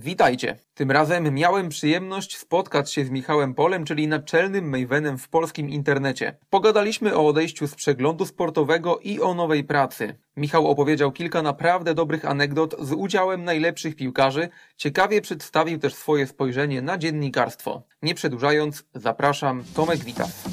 Witajcie. Tym razem miałem przyjemność spotkać się z Michałem Polem, czyli naczelnym Mavenem w polskim internecie. Pogadaliśmy o odejściu z przeglądu sportowego i o nowej pracy. Michał opowiedział kilka naprawdę dobrych anegdot z udziałem najlepszych piłkarzy, ciekawie przedstawił też swoje spojrzenie na dziennikarstwo. Nie przedłużając, zapraszam Tomek Witas.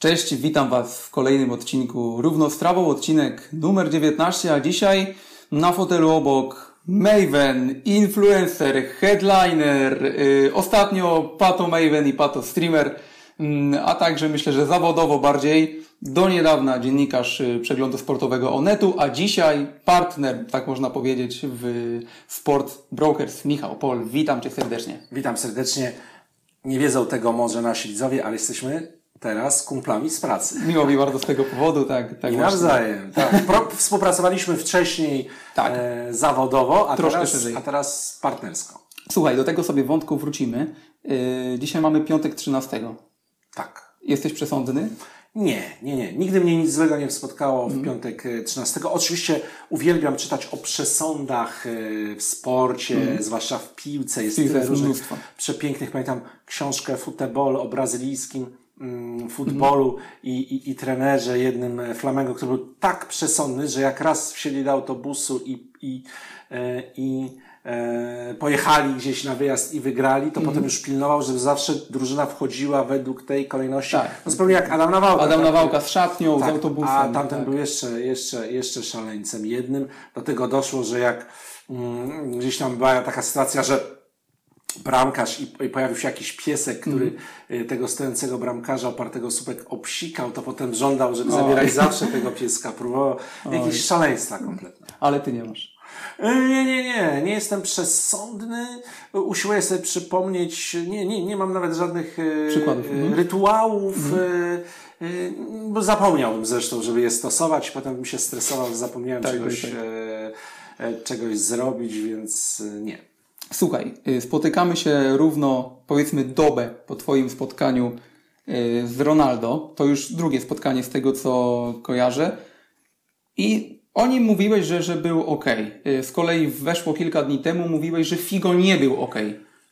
Cześć, witam Was w kolejnym odcinku Równostrawą, odcinek numer 19, a dzisiaj na fotelu obok Maven, influencer, headliner, yy, ostatnio Pato Maven i Pato Streamer, yy, a także myślę, że zawodowo bardziej, do niedawna dziennikarz yy, przeglądu sportowego Onetu, a dzisiaj partner, tak można powiedzieć, w Sport Brokers, Michał Pol. Witam Cię serdecznie. Witam serdecznie. Nie wiedzą tego może nasi widzowie, ale jesteśmy teraz kumplami z pracy. Miło mi bardzo z tego powodu, tak. tak I nawzajem. Tak. Pro, współpracowaliśmy wcześniej Tak. e, zawodowo, a Troszkę teraz, szerzej. a teraz partnersko. Słuchaj, do tego sobie wątku wrócimy. Yy, dzisiaj mamy piątek 13. Tak. Jesteś przesądny? Nie, nie, nie. Nigdy mnie nic złego nie spotkało w piątek e, 13. Oczywiście uwielbiam czytać o przesądach e, w sporcie, zwłaszcza w piłce. Jest tyle różnych mnóstwo. przepięknych. Pamiętam książkę Futebol o brazylijskim mm, futbolu i, i, i trenerze jednym e, Flamengo, który był tak przesądny, że jak raz wsiedli do autobusu i, i, e, i e, pojechali gdzieś na wyjazd i wygrali, Mhm. to potem już pilnował, żeby zawsze drużyna wchodziła według tej kolejności. Tak. No zupełnie jak Adam Nawałka. Adam tak? Nawałka z szatnią, z Tak, autobusem. A tamten tak. był jeszcze, jeszcze, jeszcze szaleńcem jednym. Do tego doszło, że jak mm, gdzieś tam była taka sytuacja, że bramkarz i, i pojawił się jakiś piesek, który y, tego stojącego bramkarza opartego słupek obsikał, to potem żądał, żeby zabierać zawsze tego pieska. Próbował jakieś szaleństwa kompletne. Ale ty nie masz. E, Nie, nie, nie, nie jestem przesądny. Usiłuję sobie przypomnieć, nie, nie, nie mam nawet żadnych e, Przykładów, e, mhm. rytuałów, e, bo zapomniałbym zresztą, żeby je stosować, potem bym się stresował, zapomniałem Tak, czegoś, tak, tak. e, czegoś zrobić, więc nie. Słuchaj, y, spotykamy się równo, powiedzmy, dobę po Twoim spotkaniu y, z Ronaldo. To już drugie spotkanie z tego, co kojarzę. I o nim mówiłeś, że, że był ok. Z kolei weszło kilka dni temu, mówiłeś, że Figo nie był ok.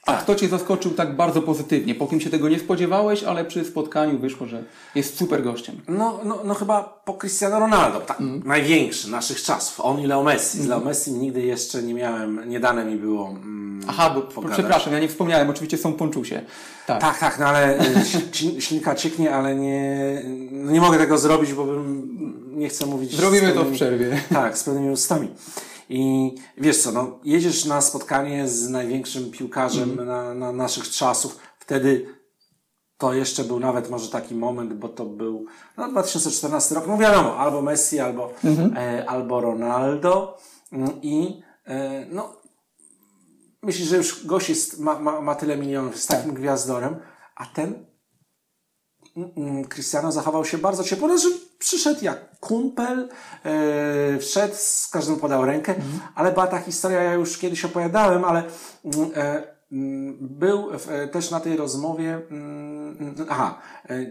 A Tak. kto Cię zaskoczył tak bardzo pozytywnie? Po kim się tego nie spodziewałeś, ale przy spotkaniu wyszło, że jest super gościem. No, no, no chyba po Cristiano Ronaldo, tak, Mhm. największy naszych czasów. On i Leo Messi. Z Leo Messi nigdy jeszcze nie miałem, nie dane mi było mm, Aha, bo pogadać. przepraszam, ja nie wspomniałem, oczywiście są ponczusie. Tak. Tak, tak, no ale y, ślinka cieknie, ale nie, no nie mogę tego zrobić, bo bym, nie chcę mówić. Zrobimy to w przerwie. Tak, z pełnymi ustami. I wiesz co, no, jedziesz na spotkanie z największym piłkarzem Mhm. na, na naszych czasów, wtedy to jeszcze był nawet może taki moment, bo to był no, 2014 rok, no wiadomo, albo Messi, albo, Mhm. e, albo Ronaldo Mm, i e, no myślisz, że już gość jest, ma, ma, ma tyle milionów, jest Tak. takim gwiazdorem, a ten mm, mm, Cristiano zachował się bardzo ciepło, że przyszedł jak kumpel, e, wszedł, z każdym podał rękę, Mhm. ale była ta historia, ja już kiedyś opowiadałem, ale mm, e, mm, był e, też na tej rozmowie, mm, mm, aha,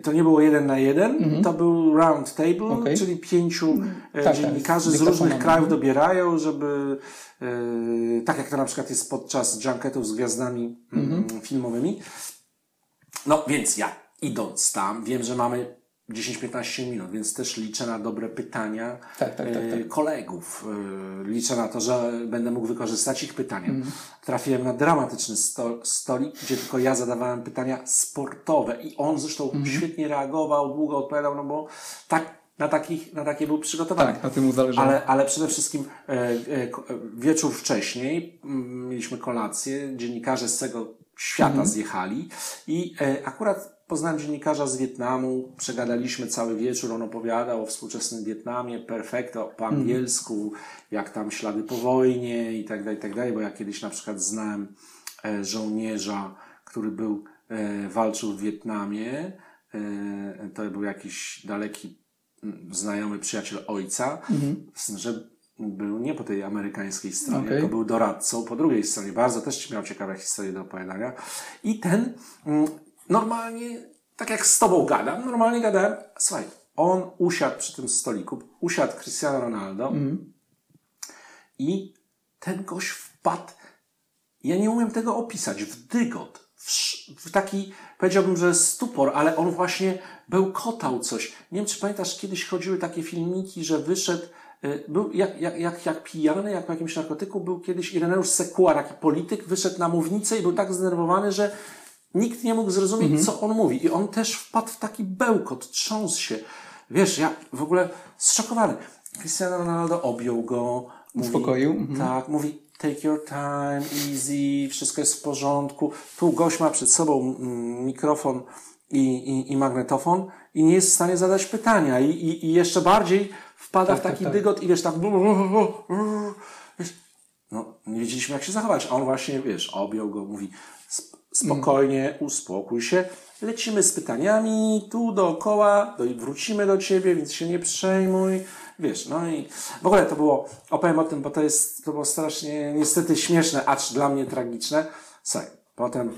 to nie było jeden na jeden, to był round table, Mhm. Okej. czyli pięciu e, Tak, tak, dziennikarzy z z różnych krajów dobierają, żeby tak jak to na przykład jest podczas junketów z gwiazdami mm, filmowymi. No więc ja idąc tam, wiem, że mamy 10-15 minut, więc też liczę na dobre pytania Tak, tak, tak, e, tak. kolegów. E, Liczę na to, że będę mógł wykorzystać ich pytania. Mhm. Trafiłem na dramatyczny sto, stolik, gdzie tylko ja zadawałem pytania sportowe i on zresztą Mhm. świetnie reagował, długo odpowiadał, no bo tak, na, takich, na takie był przygotowany. Tak, na tym mu zależało. Ale, ale przede wszystkim e, e, e, wieczór wcześniej mm, mieliśmy kolację, dziennikarze z całego świata Mhm. zjechali i e, akurat poznałem dziennikarza z Wietnamu, przegadaliśmy cały wieczór, on opowiadał o współczesnym Wietnamie, perfekto, po Mhm. angielsku, jak tam ślady po wojnie i tak dalej, i tak dalej, bo ja kiedyś na przykład znałem e, żołnierza, który był, e, walczył w Wietnamie, e, to był jakiś daleki znajomy przyjaciel ojca, tym, że był nie po tej amerykańskiej stronie, Okej. tylko był doradcą po drugiej stronie. Bardzo też miał ciekawe historie do opowiadania. I ten normalnie, tak jak z tobą gadam, normalnie gadałem, słuchaj, on usiadł przy tym stoliku, usiadł Cristiano Ronaldo i ten gość wpadł, ja nie umiem tego opisać, w dygot, w, w taki, powiedziałbym, że stupor, ale on właśnie bełkotał coś. Nie wiem, czy pamiętasz, kiedyś chodziły takie filmiki, że wyszedł, y, był jak, jak, jak, jak pijany, jak po jakimś narkotyku, był kiedyś Ireneusz Sekuła, taki polityk, wyszedł na mównicę i był tak zdenerwowany, że nikt nie mógł zrozumieć, co on mówi. I on też wpadł w taki bełkot, trząsł się. Wiesz, ja w ogóle zszokowany. Cristiano Ronaldo objął go. Mówi, Uspokoił, mhm. Tak, mówi take your time, easy, wszystko jest w porządku. Tu gość ma przed sobą mm, mikrofon i, i, i magnetofon i nie jest w stanie zadać pytania. I, i, i jeszcze bardziej wpada w tak, taki tak. dygot i wiesz, tak no, nie wiedzieliśmy, jak się zachować. A on właśnie, wiesz, objął go, mówi spokojnie, uspokój się. Lecimy z pytaniami tu dookoła, do, wrócimy do ciebie, więc się nie przejmuj. Wiesz, no i w ogóle to było, opowiem o tym, bo to jest, to było strasznie, niestety śmieszne, acz dla mnie tragiczne. Słuchaj, potem,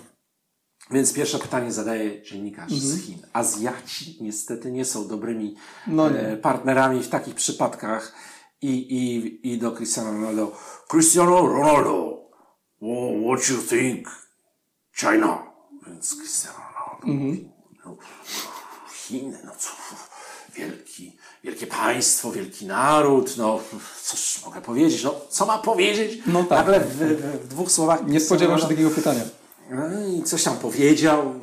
więc pierwsze pytanie zadaje dziennikarz z Chin. Azjaci niestety nie są dobrymi No nie. e, partnerami w takich przypadkach i, i, i do Cristiano Ronaldo. Cristiano Ronaldo, wha- what you think? China. Więc Cristiano Ronaldo mówi, no, Chiny, no co, wielki, wielkie państwo, wielki naród, no cóż mogę powiedzieć, no co ma powiedzieć? No tak. Nagle w, w, w dwóch słowach Nie spodziewam się takiego pytania. no i coś tam powiedział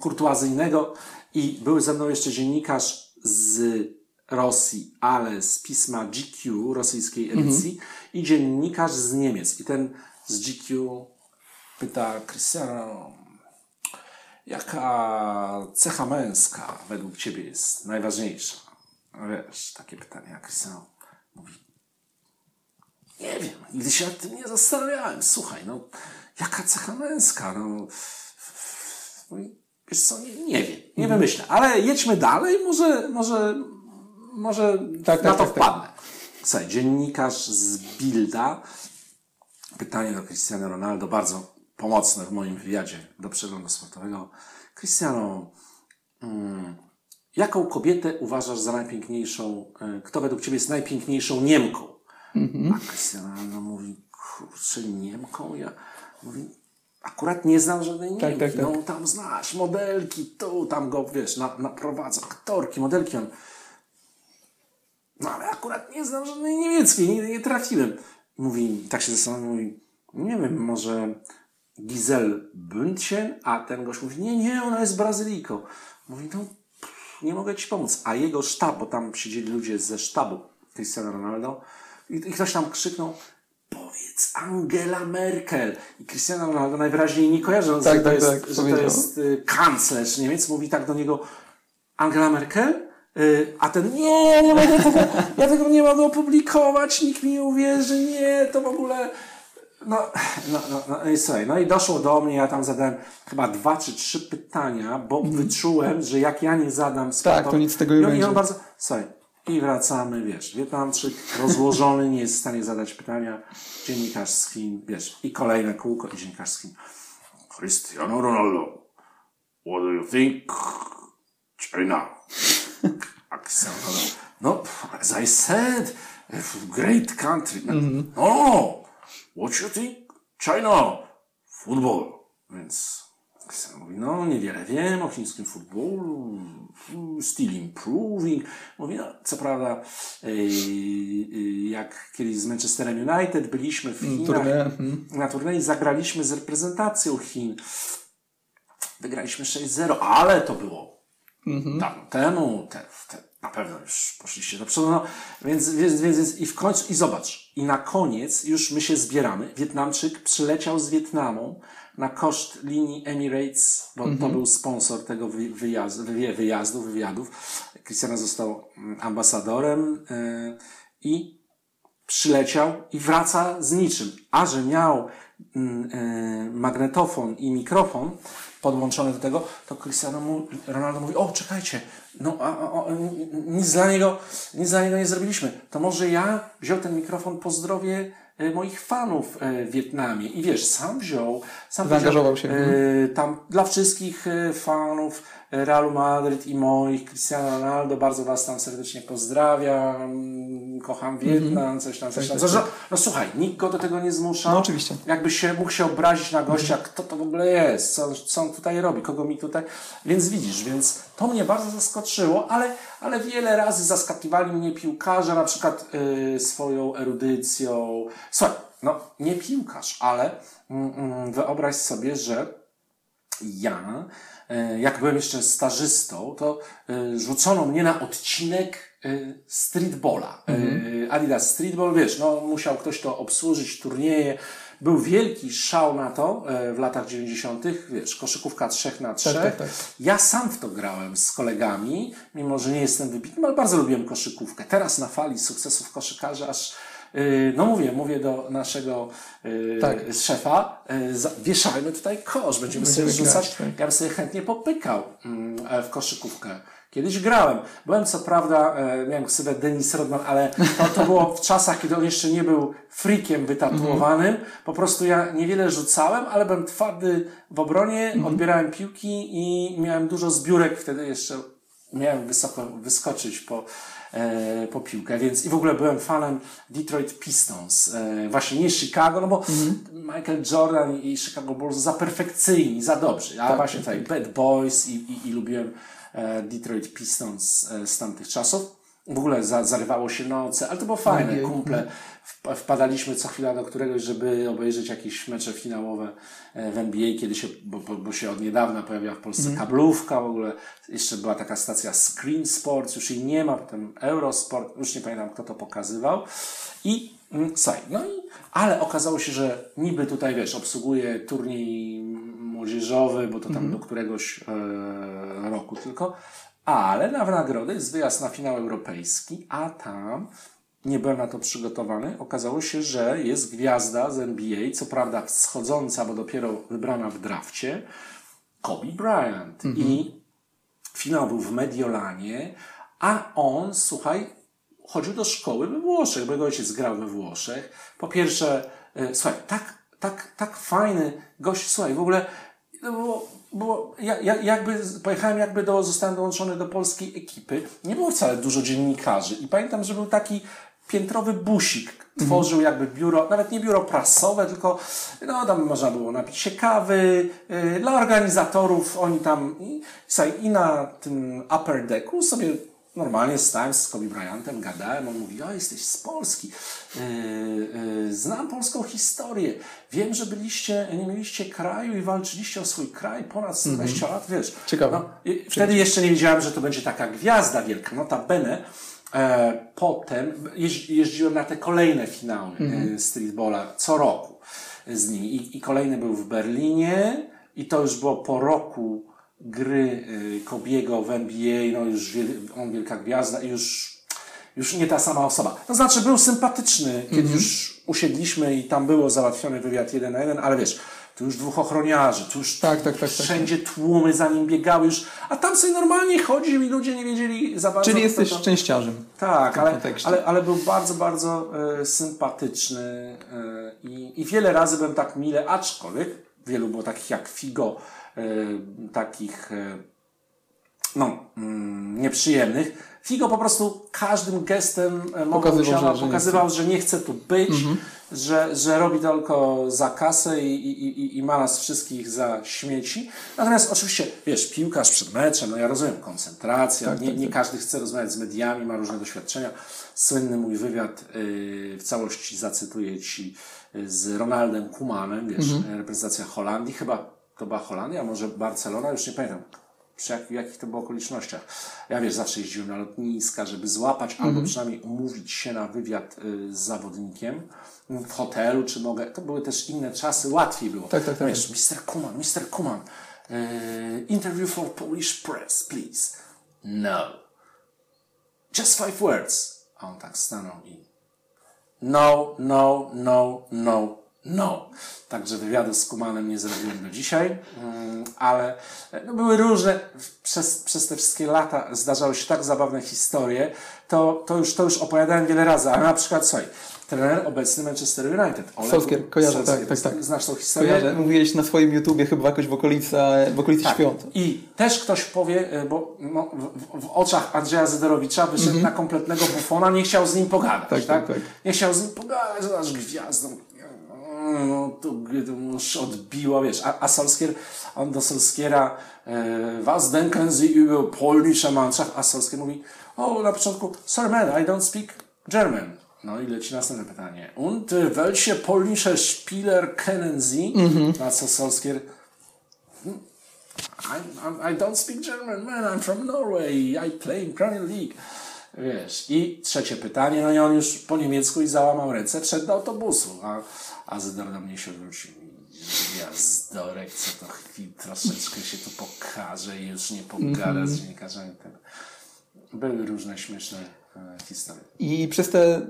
kurtuazyjnego i był ze mną jeszcze dziennikarz z Rosji, ale z pisma GQ, rosyjskiej edycji i dziennikarz z Niemiec. I ten z GQ pyta Cristiano, jaka cecha męska według Ciebie jest najważniejsza? No Wiesz, takie pytania. A Cristiano mówi, nie wiem, nigdy się nad tym nie zastanawiałem. Słuchaj, no, jaka cecha męska? No, Mówi, wiesz co, nie, nie wiem, nie wymyślę, ale jedźmy dalej, może, może, może Tak, na tak, to tak, tak. wpadnę. Słuchaj, dziennikarz z Bilda, pytanie do Cristiano Ronaldo, bardzo pomocne w moim wywiadzie do przeglądu sportowego. Cristiano, mm, jaką kobietę uważasz za najpiękniejszą, e, kto według Ciebie jest najpiękniejszą Niemką? A Cristiano Ronaldo mówi, kurczę, Niemką? Ja mówi, akurat nie znam żadnej Niemki. tak, tak. No tam znasz modelki, tu, tam go, wiesz, na, naprowadza aktorki, modelki. On, no ale akurat nie znam żadnej niemieckiej, nigdy nie trafiłem. Mówi, tak się zastanawiam, mówi, nie wiem, może Giselle Bündchen, a ten gość mówi, nie, nie, ona jest Brazylijką. Mówi, no pff, nie mogę ci pomóc. A jego sztab, bo tam siedzieli ludzie ze sztabu Cristiano Ronaldo i, i ktoś tam krzyknął, powiedz Angela Merkel. I Cristiano Ronaldo najwyraźniej nie kojarząc, Tak, że, to tak, jest, tak, że to jest y, kanclerz Niemiec, mówi tak do niego, Angela Merkel? Y, A ten, nie, nie mogę tego, ja tego nie mogę opublikować, nikt mi nie uwierzy, nie, to w ogóle... No, no, no, no, i słuchaj, no i doszło do mnie, ja tam zadałem chyba dwa czy trzy pytania, bo wyczułem, że jak ja nie zadam Tak, to nic z tego nie I on- I będzie. on bardzo, słuchaj, i wracamy, wiesz, Wietnamczyk rozłożony, nie jest w stanie zadać pytania, dziennikarz z Chin, wiesz, i kolejne kółko, i dziennikarz z Chin. Cristiano Ronaldo, what do you think? China. Ronaldo, no, as I said, great country. No, what you think? China, football. Więc Cristiano mówi, no niewiele wiem o chińskim futbolu, still improving. Mówi, no co prawda, yy, yy, jak kiedyś z Manchesterem United byliśmy w Chinach, turniej, mhm. na turniej zagraliśmy z reprezentacją Chin. Wygraliśmy 6-0, ale to było dawno temu, te, te, na pewno już poszliście do przodu. No, więc, więc, więc, i w końcu, i zobacz, i na koniec już my się zbieramy. Wietnamczyk przyleciał z Wietnamu na koszt linii Emirates, bo to był sponsor tego wy, wyjazdu, wy, wyjazdu, wywiadów. Cristiano został mm, ambasadorem yy, i przyleciał i wraca z niczym. A że miał e, magnetofon i mikrofon podłączony do tego, to Cristiano mu, Ronaldo mówi, o czekajcie, no a, a, nic, dla niego, nic dla niego nie zrobiliśmy. To może ja wziął ten mikrofon, pozdrowię e, moich fanów e, w Wietnamie. I wiesz, sam wziął, sam Zaangażował się. e, tam dla wszystkich fanów Realu Madryt i moich, Cristiano Ronaldo, bardzo Was tam serdecznie pozdrawiam, kocham Wietnam, coś tam, coś tam. tak, No, no słuchaj, nikt go do tego nie zmusza. No, oczywiście. Jakby się mógł się obrazić na gościa, kto to w ogóle jest, co, co on tutaj robi, kogo mi tutaj. Więc widzisz, więc to mnie bardzo zaskoczyło, ale, ale wiele razy zaskakiwali mnie piłkarze, na przykład y, swoją erudycją. Słuchaj, no nie piłkarz, ale mm, mm, wyobraź sobie, że ja, jak byłem jeszcze stażystą, to e, rzucono mnie na odcinek e, streetballa. E, Adidas Streetball, wiesz, no musiał ktoś to obsłużyć, turnieje. Był wielki szał na to e, w latach 90., wiesz, koszykówka 3 na 3. tak, tak. Ja sam w to grałem z kolegami, mimo że nie jestem wybitnym, ale bardzo lubiłem koszykówkę. Teraz na fali sukcesów koszykarzy aż No mówię, mówię do naszego yy, Tak. szefa, yy, za- wieszajmy tutaj kosz, będziemy, Będziemy sobie rzucać. tak. Ja bym sobie chętnie popykał mm, w koszykówkę. Kiedyś grałem. Byłem co prawda, miałem ksywę Denis Rodman, ale to, to było w czasach, kiedy on jeszcze nie był freakiem wytatuowanym. Po prostu ja niewiele rzucałem, ale byłem twardy w obronie, odbierałem piłki i miałem dużo zbiórek. Wtedy jeszcze miałem wysoko wyskoczyć po, po piłkę, więc i w ogóle byłem fanem Detroit Pistons, e, właśnie nie Chicago, no bo Michael Jordan i Chicago Bulls za perfekcyjni, za dobrzy, a właśnie tutaj Bad Boys i, i, i lubiłem e, Detroit Pistons e, z tamtych czasów. W ogóle za, zarywało się noce, ale to było fajne, kumple. Wp- Wpadaliśmy co chwila do któregoś, żeby obejrzeć jakieś mecze finałowe e, w NBA, kiedy się, bo, bo, się od niedawna pojawiła w Polsce kablówka, w ogóle jeszcze była taka stacja Screen Sports, już jej nie ma, potem Eurosport, już nie pamiętam kto to pokazywał. I mm, słuchaj, no i, ale okazało się, że niby tutaj, wiesz, obsługuje turniej młodzieżowy, bo to tam do któregoś e, roku tylko, ale na nagrodę jest wyjazd na finał europejski, a tam nie byłem na to przygotowany. Okazało się, że jest gwiazda z NBA, co prawda wschodząca, bo dopiero wybrana w drafcie, Kobe Bryant. I finał był w Mediolanie, a on, słuchaj, chodził do szkoły we Włoszech, bo jego ojciec grał we Włoszech. Po pierwsze, e, słuchaj, tak, tak, tak fajny gość, słuchaj, w ogóle no było, ja, ja, jakby, pojechałem jakby do, zostałem dołączony do polskiej ekipy. Nie było wcale dużo dziennikarzy i pamiętam, że był taki piętrowy busik. Tworzył jakby biuro, nawet nie biuro prasowe, tylko no tam można było napić się kawy. Yy, dla organizatorów oni tam i, i na tym upper decku sobie normalnie stałem z Kobe Bryantem, gadałem, on mówi, o jesteś z Polski, yy, yy, znam polską historię, wiem, że byliście, nie mieliście kraju i walczyliście o swój kraj ponad 120 lat, wiesz. Ciekawe. No, wtedy jeszcze nie wiedziałem, że to będzie taka gwiazda wielka, notabene. E, potem jeź, jeździłem na te kolejne finały e, streetballa co roku z nimi I, i kolejny był w Berlinie i to już było po roku gry e, Kobiego w NBA, no już on wielka gwiazda i już już nie ta sama osoba. To znaczy był sympatyczny, kiedy już usiedliśmy i tam było załatwiony wywiad jeden na jeden, ale wiesz, tu już dwóch ochroniarzy, tu już Tak, tak, tak, tak. wszędzie tłumy za nim biegały już, a tam sobie normalnie chodził i ludzie nie wiedzieli za bardzo. Czyli jesteś to- szczęściarzem. tak, ale, ale, ale był bardzo, bardzo e, sympatyczny e, i, i wiele razy byłem tak mile, aczkolwiek wielu było takich jak Figo, takich e, no, mm, nieprzyjemnych. Figo po prostu każdym gestem e, Pokazywał, że- że nie pokazywał, że nie chce tu być, że, że robi to tylko za kasę i, i, i, i ma nas wszystkich za śmieci. Natomiast oczywiście, wiesz, piłkarz przed meczem, no ja rozumiem, koncentracja, nie, nie każdy chce rozmawiać z mediami, ma różne doświadczenia. Słynny mój wywiad yy, w całości zacytuję Ci yy, z Ronaldem Kumanem, wiesz, reprezentacja Holandii, chyba to była Holandia, może Barcelona, już nie pamiętam przy jak, w jakich to było okolicznościach. Ja wiesz, zawsze jeździłem na lotniska, żeby złapać albo przynajmniej umówić się na wywiad y, z zawodnikiem w hotelu, czy mogę. To były też inne czasy, łatwiej było. Tak, tak, tak. Wiesz, Mr. Kuman, Mr. Kuman, y, interview for Polish press, please. No. Just five words. A on tak stanął i no, no, no, no, No. Także wywiadu z Kumanem nie zrobiłem do dzisiaj, mm, ale no, były różne, przez, przez te wszystkie lata zdarzały się tak zabawne historie, to, to, już, to już opowiadałem wiele razy, ale na przykład, słuchaj, trener obecny Manchester United. Ole kojarzę, tak, tak, tak. Znasz tą historię? Kojarzę, mówiłeś na swoim YouTubie chyba jakoś w okolicy, w okolicy tak. świąt. I też ktoś powie, e, bo no, w, w, oczach Andrzeja Zedorowicza wyszedł mm -hmm. na kompletnego bufona, nie chciał z nim pogadać, tak, tak? tak? Nie chciał z nim pogadać, aż gwiazdą no, to, to już odbiło, wiesz, a, a Solskier, on do Solskiera e, was denken Sie über polnische Mannschaft, a Solskier mówi, o, na początku, sorry man, I don't speak German. No i leci następne pytanie. Und welche polnische Spieler kennen Sie? -hmm. Na co Solskier, hmm, I, I, I don't speak German, man, I'm from Norway, I play in Premier League. Wiesz, i trzecie pytanie, no i on już po niemiecku i załamał ręce, wszedł do autobusu, a a Zdor do mnie się odwrócił. Gwiazdorek, co to chwil troszeczkę się tu pokaże i już nie pogada -hmm. z dziennikarzami. Były różne śmieszne e, historie. I przez te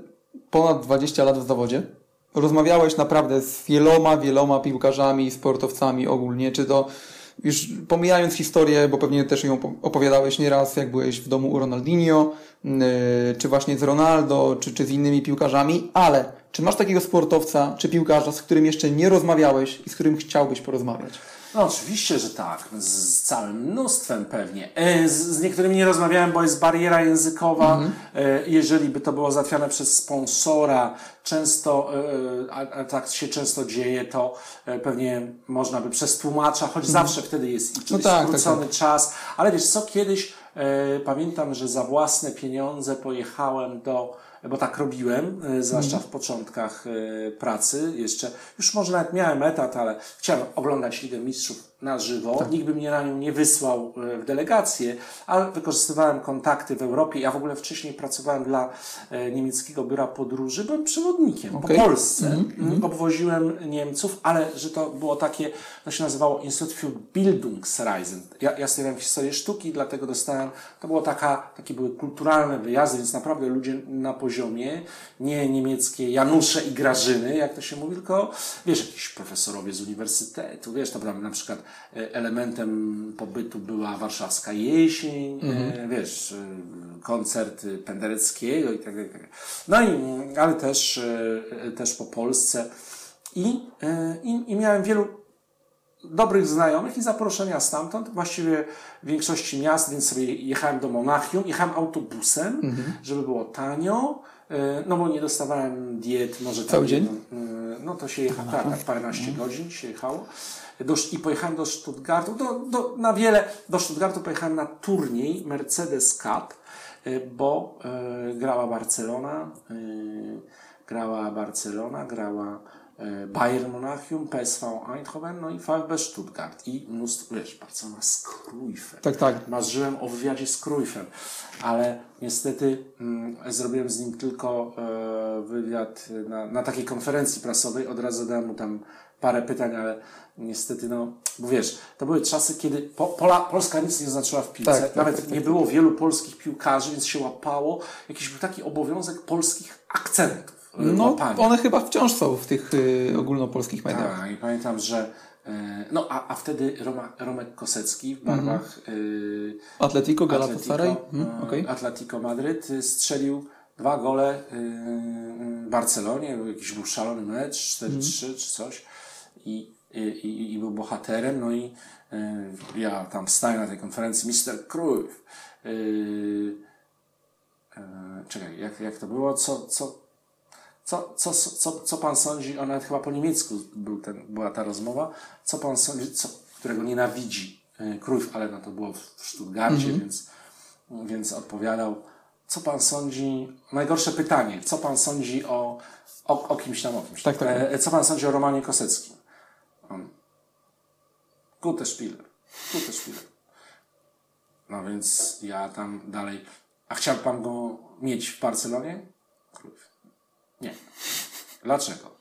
ponad 20 lat w zawodzie rozmawiałeś naprawdę z wieloma, wieloma piłkarzami, sportowcami ogólnie, czy to już pomijając historię, bo pewnie też ją opowiadałeś nieraz, jak byłeś w domu u Ronaldinho, yy, czy właśnie z Ronaldo, czy, czy z innymi piłkarzami, ale czy masz takiego sportowca, czy piłkarza, z którym jeszcze nie rozmawiałeś i z którym chciałbyś porozmawiać? No oczywiście, że tak. Z całym mnóstwem pewnie. E, z, z niektórymi nie rozmawiałem, bo jest bariera językowa. Mhm. E, jeżeli by to było załatwiane przez sponsora, często, e, a, a tak się często dzieje, to pewnie można by przez tłumacza, choć mhm. zawsze wtedy jest no tak, skrócony tak, tak. czas. Ale wiesz co, kiedyś pamiętam, że za własne pieniądze pojechałem do bo tak robiłem, e, zwłaszcza w początkach e, pracy. Jeszcze, już może nawet miałem etat, ale chciałem oglądać Ligę Mistrzów na żywo. Tak. Nikt by mnie na nią nie wysłał e, w delegację, ale wykorzystywałem kontakty w Europie. Ja w ogóle wcześniej pracowałem dla e, niemieckiego biura podróży, byłem przewodnikiem okay. po Polsce. Mm -hmm. Obwoziłem Niemców, ale że to było takie, to się nazywało Institut für Bildungsreisen. Ja, ja studiowałem historię sztuki, dlatego dostałem, to było taka, takie były kulturalne wyjazdy, więc naprawdę ludzie na poziomie, nie niemieckie Janusze i Grażyny, jak to się mówi, tylko wiesz, jakiś profesorowie z uniwersytetu, wiesz, to na przykład elementem pobytu była warszawska jesień, e, mhm. wiesz, e, koncert Pendereckiego i tak dalej. Tak no i, ale też, też po Polsce. I, i, I miałem wielu dobrych znajomych i zaproszenia stamtąd, właściwie w większości miast, więc sobie jechałem do Monachium, jechałem autobusem, mhm. żeby było tanio, no bo nie dostawałem diet, może Cały dzień? No to się jechało, tak, tak, paręnaście mhm. godzin się jechało do, i pojechałem do Stuttgartu, do, do, na wiele, do Stuttgartu pojechałem na turniej Mercedes Cup, y, bo y, grała Barcelona, grała Barcelona, grała Bayern Monachium, PSV Eindhoven, no i VfB Stuttgart. I mnóstwo, wiesz, Barcelona z Cruyffem. Tak, tak. Marzyłem o wywiadzie z Cruyffem, ale niestety mm, zrobiłem z nim tylko y, wywiad na, na takiej konferencji prasowej. Od razu dałem mu tam parę pytań, ale niestety, no, bo wiesz, to były czasy, kiedy po, Pola, Polska nic nie znaczyła w piłce. Tak, tak, Nawet tak, nie tak. było wielu polskich piłkarzy, więc się łapało. Jakiś był taki obowiązek polskich akcentów. E, no, łapania. one chyba wciąż są w tych y, ogólnopolskich mediach. Tak, i pamiętam, że y, no, a, a wtedy Roma, Romek Kosecki w barwach y, Atletico Galatasaray, Atletico, mm, okay. Atletico Madryt strzelił dwa gole y, Barcelonie, jakiś był szalony mecz, 4-3 mm. czy coś i, i, i, był bohaterem, no i ja tam staję na tej konferencji, Mr. Cruyff, czekaj, jak, jak to było, co, co, co, co, co, co pan sądzi, ona chyba po niemiecku był ten, była ta rozmowa, co pan sądzi, co, którego nienawidzi y, Cruyff, ale no to było w Stuttgarcie, mm -hmm. więc, więc odpowiadał, co pan sądzi, najgorsze pytanie, co pan sądzi o, o, o kimś tam, o kimś. Tak, tak. E, co pan sądzi o Romanie Koseckim? On, gute Spieler, gute Spieler. No więc ja tam dalej, a chciał pan go mieć w Barcelonie? Nie. Dlaczego?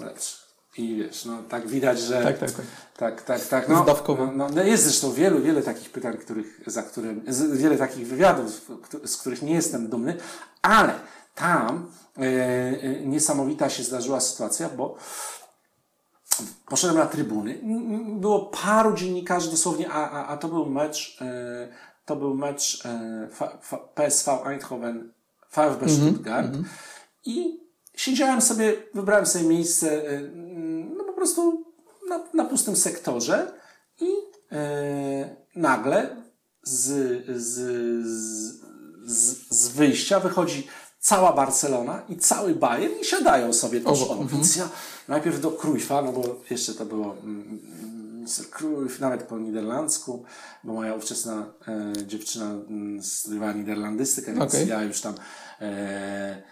Lepszy. I wiesz, no tak widać, że. Tak, tak, tak. Tak, tak, tak. No, Zdawkowo. No, no, jest zresztą wielu, wiele takich pytań, których, za którym, wiele takich wywiadów, z których nie jestem dumny, ale tam e, e, niesamowita się zdarzyła sytuacja, bo poszedłem na trybuny. Było paru dziennikarzy dosłownie, a, a, a to był mecz, e, to był mecz e, F, F, PSV Eindhoven, VfB Stuttgart i siedziałem sobie, wybrałem sobie miejsce, e, no po prostu na, na pustym sektorze i e, nagle z, z, z, z, wyjścia wychodzi cała Barcelona i cały Bayern i siadają sobie tuż O, obok. Więc ja najpierw do Cruyffa, no bo jeszcze to było mm, Mr. Cruyff, nawet po niderlandzku, bo moja ówczesna e, dziewczyna mm, studiowała niderlandystykę, więc Okej. ja już tam e,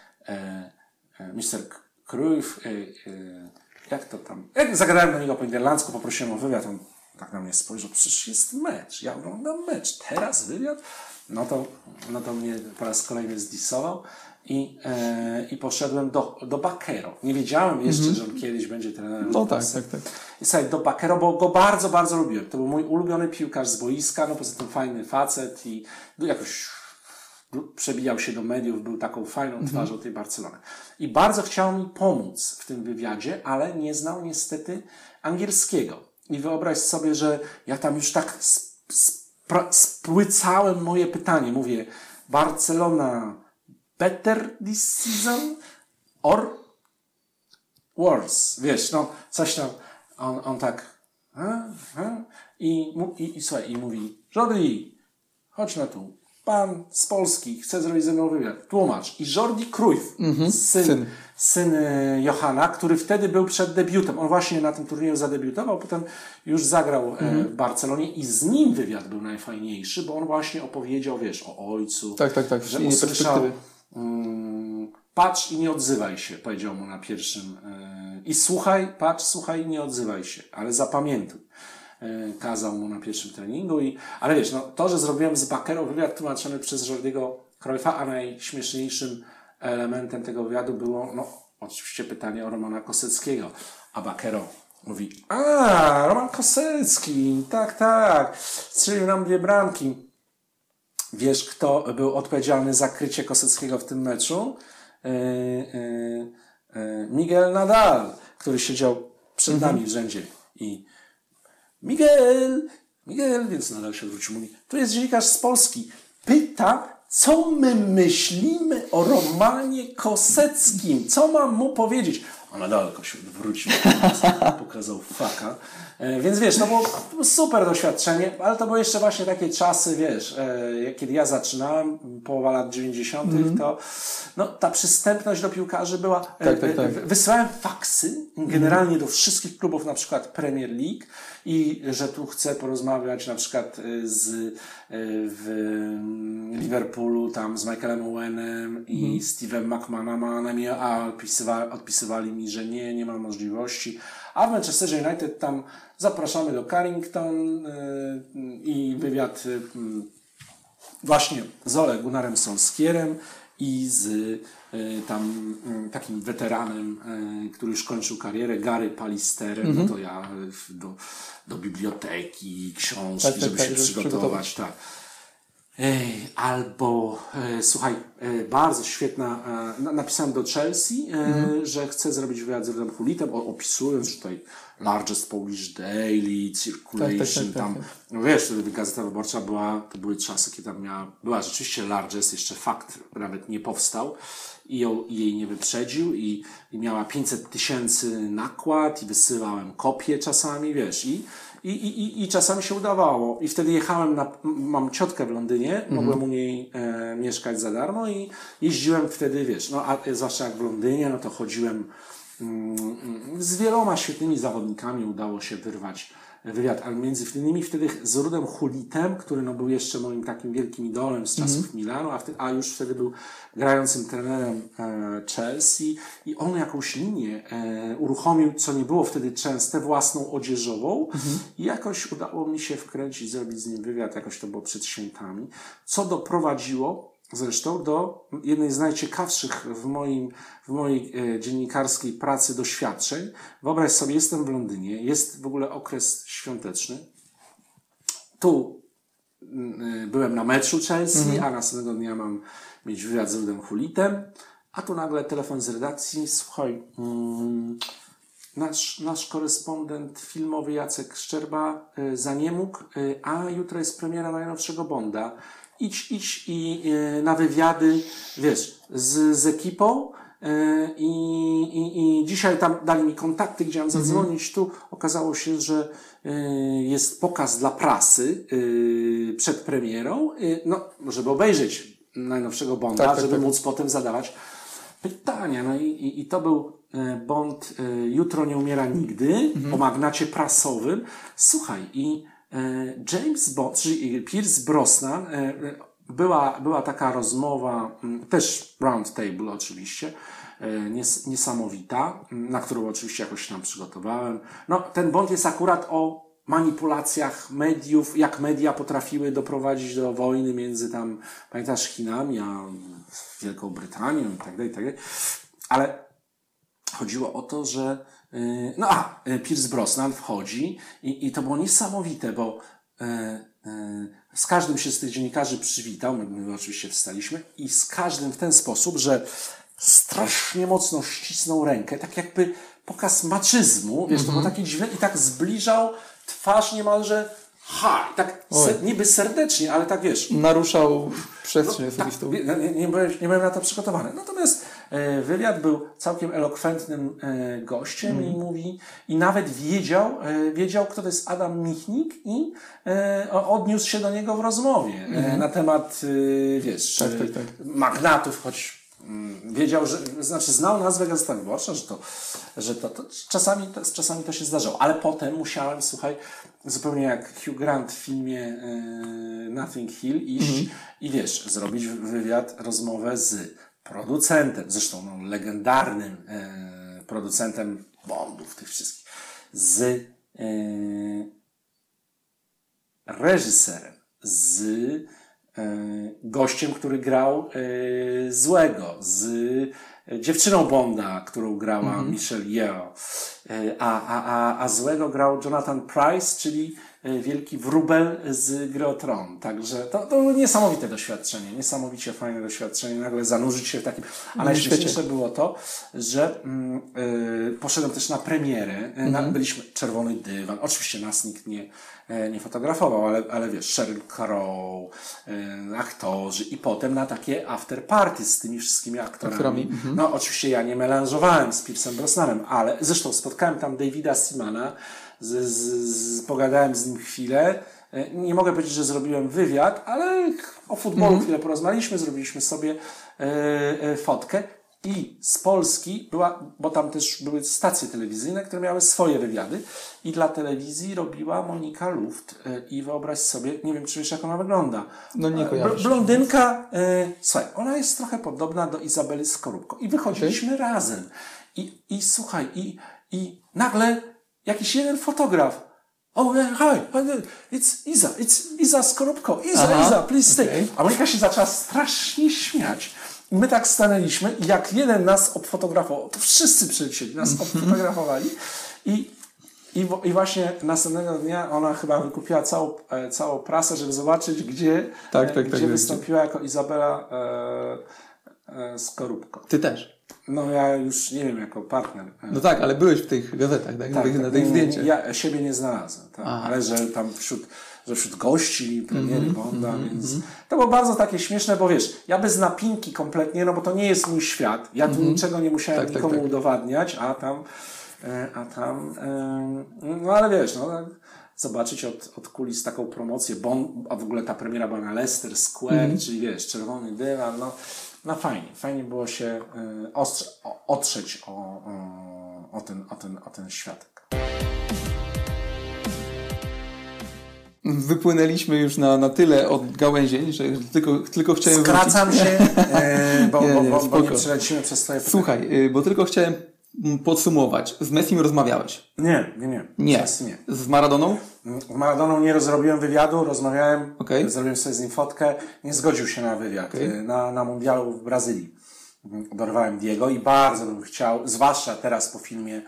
Mr. Cruyff, e, e, jak to tam, jak zagadałem do niego po niderlandzku, poprosiłem o wywiad, on tak na mnie spojrzał, przecież jest mecz, ja oglądam mecz, teraz wywiad? No to, no to mnie po raz kolejny zdisował i, e, i poszedłem do, do Bakero. Nie wiedziałem jeszcze, że on kiedyś będzie trenerem. No tak, tak, tak. I słuchaj, do Bakero, bo go bardzo, bardzo lubiłem. To był mój ulubiony piłkarz z boiska, no poza tym fajny facet i był jakoś przebijał się do mediów, był taką fajną twarzą tej Barcelony. I bardzo chciał mi pomóc w tym wywiadzie, ale nie znał niestety angielskiego. I wyobraź sobie, że ja tam już tak spłycałem moje pytanie. Mówię, Barcelona better this season or worse? Wiesz, no coś tam. On, on tak a, a, i, i, i słuchaj, i mówi, Jordi, chodź na tu. Pan z Polski chce zrobić ze mną wywiad. Tłumacz. I Jordi Cruyff, syn, syn. syn. e, Johana, który wtedy był przed debiutem. On właśnie na tym turnieju zadebiutował, potem już zagrał e, w Barcelonie i z nim wywiad był najfajniejszy, bo on właśnie opowiedział, wiesz, o ojcu. Tak, tak, tak, Że usłyszał, mm, patrz i nie odzywaj się, powiedział mu na pierwszym. e, I słuchaj, patrz, słuchaj i nie odzywaj się, ale zapamiętuj. E, Kazał mu na pierwszym treningu i, ale wiesz, no, to, że zrobiłem z Bakero wywiad tłumaczony przez Jordiego Cruyffa, a najśmieszniejszym elementem tego wywiadu było, no, oczywiście pytanie o Romana Koseckiego, a Bakero mówi, a, Roman Kosecki, tak, tak, strzelił nam dwie bramki. Wiesz, kto był odpowiedzialny za krycie Koseckiego w tym meczu? Yy, yy, yy, Miguel Nadal, który siedział przed nami w rzędzie. I Miguel, Miguel, więc Nadal się odwrócił, mówi, tu jest dziennikarz z Polski. Pyta, co my myślimy o Romanie Koseckim? Co mam mu powiedzieć? A Nadal się odwrócił, pokazał faka. E, Więc wiesz, to było, super doświadczenie, ale to były jeszcze właśnie takie czasy, wiesz, e, kiedy ja zaczynałem, połowa lat 90., to no, ta przystępność do piłkarzy była. e. Tak, tak, tak. Wysyłałem faksy generalnie do wszystkich klubów, na przykład Premier League i że tu chcę porozmawiać na przykład y, z, y, w mm, Liverpoolu tam z Michaelem Owenem i Steve'em McManamanem, i- a odpisywa, odpisywali mi, że nie, nie ma możliwości. A w Manchesterze United tam zapraszamy do Carrington y, i wywiad mm, właśnie z Ole Gunnarem Solskierem i z tam y, takim weteranem, y, który już kończył karierę, Gary Palisterem, no to ja do, do biblioteki, książki, Tak, tak, żeby tak, się żeby przygotować. Tak. Albo, e, słuchaj, e, bardzo świetna, e, na- napisałem do Chelsea, Mhm. że chcę zrobić wywiad z Redem Hulitem, opisując że tutaj Largest Polish Daily, Circulation, Tak, tak, tak, tam, tak. no wiesz, wtedy Gazeta Wyborcza była, to były czasy, kiedy tam miała, była rzeczywiście Largest, jeszcze fakt nawet nie powstał i ją, jej nie wyprzedził i, i miała 500 tysięcy nakład i wysyłałem kopie czasami, wiesz, i, i, i, i, czasami się udawało. I wtedy jechałem na, mam ciotkę w Londynie, mogłem u niej e, mieszkać za darmo i jeździłem wtedy, wiesz, no a zwłaszcza jak w Londynie, no to chodziłem mm, mm, z wieloma świetnymi zawodnikami udało się wyrwać wywiad, ale między innymi wtedy z Rudem Hulitem, który no, był jeszcze moim takim wielkim idolem z czasów Milanu, a, wtedy, a już wtedy był grającym trenerem e, Chelsea. I on jakąś linię e, uruchomił, co nie było wtedy częste, własną odzieżową. I jakoś udało mi się wkręcić, zrobić z nim wywiad, jakoś to było przed świętami, co doprowadziło zresztą do jednej z najciekawszych w, moim, w mojej e, dziennikarskiej pracy doświadczeń. Wyobraź sobie, jestem w Londynie, jest w ogóle okres świąteczny. Tu mm, y, byłem na meczu Chelsea, a następnego dnia mam mieć wywiad z Rudem Hulitem. A tu nagle telefon z redakcji, słuchaj, mm, nasz, nasz korespondent filmowy Jacek Szczerba y, za nie mógł, a jutro jest premiera najnowszego Bonda. Idź, idź i y, na wywiady, wiesz, z, z ekipą, y, i, i, I dzisiaj tam dali mi kontakty, gdzie mam zadzwonić. Tu okazało się, że y, jest pokaz dla prasy przed premierą, no, żeby obejrzeć najnowszego Bonda, Tak, tak, żeby tak. móc potem zadawać pytania. No i, i, i to był e, Bond e, Jutro nie umiera nigdy, o magnacie prasowym. Słuchaj, i e, James Bond, czyli Pierce Brosnan, e, e, była, była taka rozmowa, m, też round table oczywiście, e, nies, niesamowita, m, na którą oczywiście jakoś tam przygotowałem. No, ten Bond jest akurat o manipulacjach mediów, jak media potrafiły doprowadzić do wojny między tam, pamiętasz, Chinami, a Wielką Brytanią i tak dalej, i tak dalej. Ale chodziło o to, że no a, yy, Pierce Brosnan wchodzi i, i to było niesamowite, bo yy, yy, z każdym się z tych dziennikarzy przywitał, my, my oczywiście wstaliśmy i z każdym w ten sposób, że strasznie mocno ścisnął rękę, tak jakby pokaz maczyzmu, wiesz, to było takie dziwne i tak zbliżał twarz niemalże ha, i tak se, niby serdecznie, ale tak wiesz, Naruszał przestrzeń tak, osobistą. nie, nie, nie, byłem, nie byłem na to przygotowany. Natomiast e, wywiad był całkiem elokwentnym e, gościem i mówi, i nawet wiedział, e, wiedział, kto to jest Adam Michnik i e, odniósł się do niego w rozmowie e, na temat, e, wiesz, Tak, tak, tak. magnatów, choć mm, wiedział, że, znaczy znał nazwę Gazety Wyborcza, że to, że to, to czasami, to, czasami to się zdarzało, ale potem musiałem, słuchaj, zupełnie jak Hugh Grant w filmie e, Nothing Hill iść i wiesz, zrobić wywiad, rozmowę z producentem, zresztą no, legendarnym e, producentem Bondów tych wszystkich, z e, reżyserem, z gościem, który grał złego, z dziewczyną Bonda, którą grała Michelle Yeoh, e, a, a, a, a złego grał Jonathan Price, czyli wielki wróbel z Gry Tron. Także to, to było niesamowite doświadczenie, niesamowicie fajne doświadczenie, nagle zanurzyć się w takim... A najśmieszniejsze było to, że mm, y, poszedłem też na premierę, y, na, byliśmy czerwony dywan, oczywiście nas nikt nie, e, nie fotografował, ale, ale wiesz, Sheryl Crow, y, aktorzy i potem na takie after party z tymi wszystkimi aktorami. Aktorami, No oczywiście ja nie melanżowałem z Piersem Brosnanem, ale zresztą spotkałem tam Davida Simana, z, z, z, pogadałem z nim chwilę, E, nie mogę powiedzieć, że zrobiłem wywiad, ale o futbolu chwilę porozmawialiśmy, zrobiliśmy sobie e, e, fotkę. I z Polski była, bo tam też były stacje telewizyjne, które miały swoje wywiady. I dla telewizji robiła Monika Luft. I wyobraź sobie, nie wiem, czy wiesz, jak ona wygląda. No nie kojarzę. bl- Blondynka, e, słuchaj, ona jest trochę podobna do Izabeli Skorupko. I wychodziliśmy razem. I, I słuchaj, i, i nagle jakiś jeden fotograf. Oh, yeah, hi, it's Iza, it's Iza Skorupko. Iza, Aha, Iza, please stay. okej. A Monika się zaczęła strasznie śmiać. I my tak stanęliśmy i jak jeden nas obfotografował, to wszyscy przylecieli, nas Mhm. obfotografowali. I, i, I właśnie następnego dnia ona chyba wykupiła całą, e, całą prasę, żeby zobaczyć, gdzie, Tak, e, tak, gdzie tak, wystąpiła jako Izabela e, e, Skorupko. Ty też. No ja już nie wiem, jako partner. e, No tak, ale byłeś w tych gazetach, tak? tych, na tych nie, zdjęciach. Ja siebie nie znalazłem, tak. Ale że tam wśród, że wśród gości premiery Mhm, Bonda, więc to było bardzo takie śmieszne, bo wiesz, ja bez napinki kompletnie, no bo to nie jest mój świat. Ja tu niczego nie musiałem Tak, tak, nikomu tak. udowadniać, a tam, e, a tam, e, no ale wiesz, no tak, zobaczyć od, od kulis taką promocję, Bond, a w ogóle ta premiera była na Leicester Square, Mhm. czyli wiesz, czerwony dywan, no, no fajnie, fajnie było się e, ostrze, otrzeć o, o, o, ten, o, ten, o ten światek. Wypłynęliśmy już na, na tyle od gałęzień, że tylko, tylko chciałem Skracam wrócić. się, e, bo, Nie, nie, bo, bo nie przelecimy przez twoje. Słuchaj, y, bo tylko chciałem podsumować. Z Messim rozmawiałeś? Nie, nie, nie. Nie. Nie. Z Maradoną? Z Maradoną nie zrobiłem wywiadu, rozmawiałem, Okej. zrobiłem sobie z nim fotkę, nie zgodził się na wywiad e, na, na mundialu w Brazylii. Oberwałem Diego i bardzo bym chciał, zwłaszcza teraz po filmie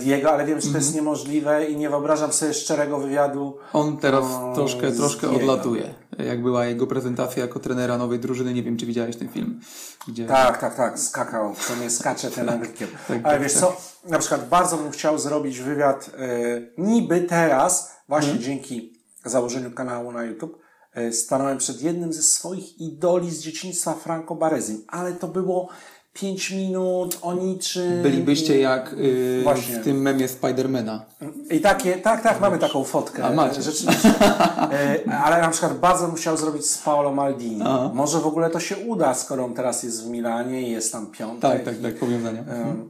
Diego, ale wiem, że to jest niemożliwe i nie wyobrażam sobie szczerego wywiadu. On teraz O, troszkę, troszkę Diego. odlatuje. Jak była jego prezentacja jako trenera nowej drużyny, nie wiem, czy widziałeś ten film. Gdzie... Tak, tak, tak, skakał, to nie skacze ten Anglikiem. Tak, Ale tak, wiesz tak. co, na przykład bardzo bym chciał zrobić wywiad e, niby teraz, właśnie Mhm. dzięki założeniu kanału na YouTube, e, stanąłem przed jednym ze swoich idoli z dzieciństwa, Franco Barezim, ale to było 5 minut o niczym. Bylibyście jak yy, Właśnie. w tym memie Spidermana. I takie, tak, tak, mamy taką fotkę. A, macie. Rzeczywiście. E, ale na przykład bardzo bym chciał zrobić z Paolo Maldini. Aha. Może w ogóle to się uda, skoro on teraz jest w Milanie i jest tam piątek. Tak, tak, i- tak, powiązania. Em,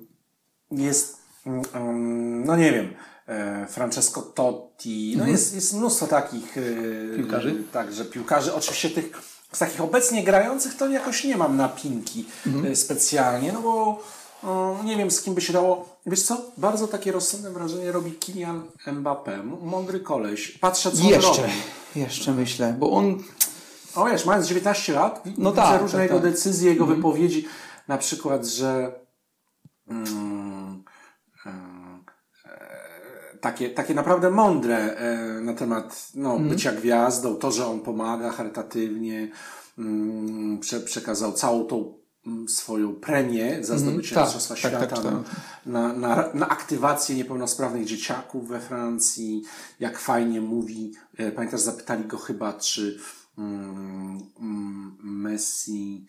jest, mm, no nie wiem, e, Francesco Totti, no jest, jest mnóstwo takich e, Mhm. Piłkarzy? Także piłkarzy. Oczywiście tych z takich obecnie grających to jakoś nie mam napinki Mhm. e, specjalnie, no bo e, nie wiem z kim by się dało. Wiesz co? Bardzo takie rozsądne wrażenie robi Kylian Mbappé. Mądry koleś. Patrzę co on Jeszcze, robi. jeszcze myślę, bo on O wiesz, mając 19 lat, No widzę tak, różne tak, jego tak. decyzje, jego wypowiedzi, na przykład, że mm, takie, takie naprawdę mądre e, na temat no, Mhm. bycia gwiazdą, to, że on pomaga charytatywnie, mm, prze, przekazał całą tą mm, swoją premię za zdobycie tak, Mistrzostwa tak, tak, Świata czytałem. na, na, na, na aktywację niepełnosprawnych dzieciaków we Francji, jak fajnie mówi. E, Pamiętasz, zapytali go chyba, czy mm, mm, Messi,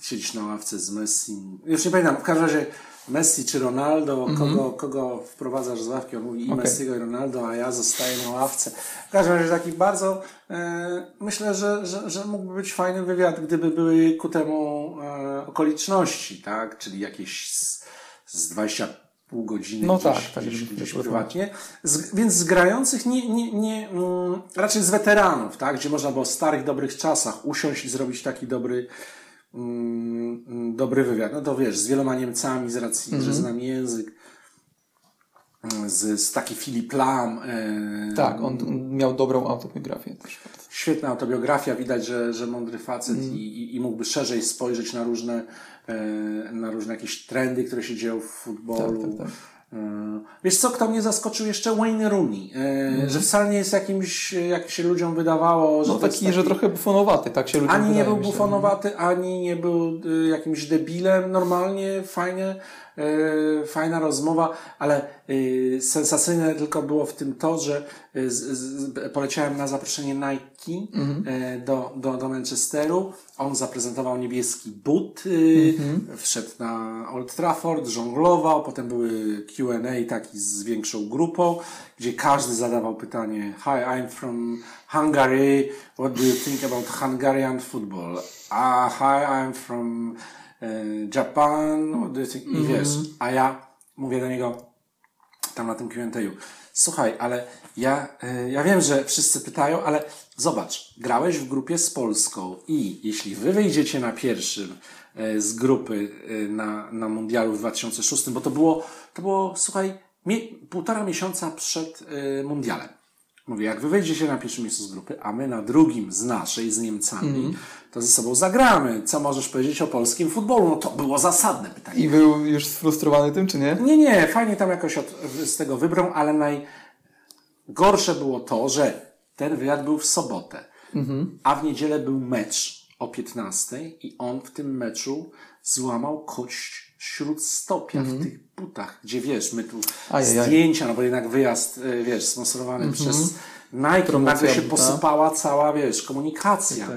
siedzisz na ławce z Messi. Już nie pamiętam, w każdym razie Messi czy Ronaldo, kogo, kogo wprowadzasz z ławki? On mówi i Okej. Messiego i Ronaldo, a ja zostaję na ławce. W każdym razie taki bardzo, e, myślę, że, że, że mógłby być fajny wywiad, gdyby były ku temu e, okoliczności, tak? Czyli jakieś z, z 20 pół godziny No gdzieś, tak, tak, gdzieś, żeby gdzieś prywatnie. Z, więc z grających nie, nie, nie mm, raczej z weteranów, tak? Gdzie można było w starych, dobrych czasach usiąść i zrobić taki dobry, mm, mm, dobry wywiad. No to wiesz, z wieloma Niemcami z racji, Mhm. że znam język. mm, Z, z taki Filip Lam. E, tak, on, on miał dobrą autobiografię też. Świetna autobiografia, widać, że, że mądry facet Mm. i, i, i mógłby szerzej spojrzeć na różne, e, na różne jakieś trendy, które się dzieją w futbolu. Tak, tak, tak. E, Wiesz co, kto mnie zaskoczył jeszcze? Wayne Rooney, e, że wcale nie jest jakimś, e, jak się ludziom wydawało, że No jest taki, że trochę bufonowaty, tak się ludziom ani nie był bufonowaty, ani nie był jakimś debilem. Normalnie, fajnie, fajna rozmowa, ale y, sensacyjne tylko było w tym to, że y, z, z, poleciałem na zaproszenie Nike y, do, do, do Manchesteru. On zaprezentował niebieski but, y, wszedł na Old Trafford, żonglował, potem były Q&A taki z większą grupą, gdzie każdy zadawał pytanie Hi, I'm from Hungary, what do you think about Hungarian football? Ah, hi, I'm from e, Japan, do you think? I wiesz, a ja mówię do niego tam na tym Q&A, słuchaj, ale ja, e, ja wiem, że wszyscy pytają, ale zobacz, grałeś w grupie z Polską i jeśli wy wyjdziecie na pierwszym e, z grupy e, na, na mundialu w 2006, bo to było, to było, słuchaj, mie, półtora miesiąca przed e, mundialem. Mówię, jak wy wejdziecie na pierwszym miejscu z grupy, a my na drugim z naszej, z Niemcami, to ze sobą zagramy. Co możesz powiedzieć o polskim futbolu? No to było zasadne pytanie. I był już sfrustrowany tym, czy nie? Nie, nie, fajnie tam jakoś od, z tego wybrał, ale najgorsze było to, że ten wywiad był w sobotę, a w niedzielę był mecz o 15 i on w tym meczu złamał kość śródstopia w tych butach, gdzie wiesz, my tu Ajajaj. zdjęcia, no bo jednak wyjazd, y, wiesz, sponsorowany przez Nike, Promocja nagle się buta. posypała cała, wiesz, komunikacja. Tak.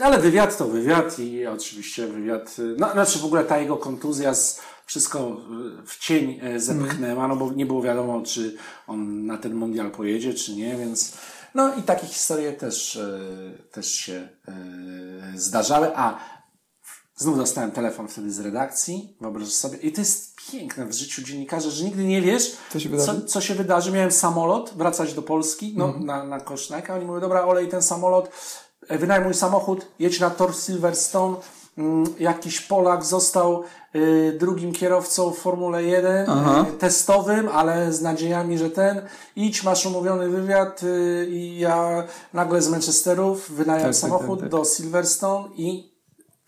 Ale wywiad to wywiad i oczywiście wywiad, y, no znaczy w ogóle ta jego kontuzja z, wszystko w cień e, zepchnęła, no bo nie było wiadomo, czy on na ten mundial pojedzie, czy nie, więc no i takie historie też, e, też się e, zdarzały, a znów dostałem telefon wtedy z redakcji, wyobraź sobie, i to jest piękne w życiu dziennikarza, że nigdy nie wiesz, Co się wydarzy? co, co się wydarzy. Miałem samolot, wracać do Polski, no, Mhm. na, na koszt Nike, a oni mówią, dobra, olej ten samolot, wynajmuj samochód, jedź na tor Silverstone, mm, jakiś Polak został y, drugim kierowcą w Formule 1, Aha. y, testowym, ale z nadziejami, że ten, idź, masz umówiony wywiad i ja nagle z Manchesterów wynająłem Tak, tak, samochód tak, tak. do Silverstone i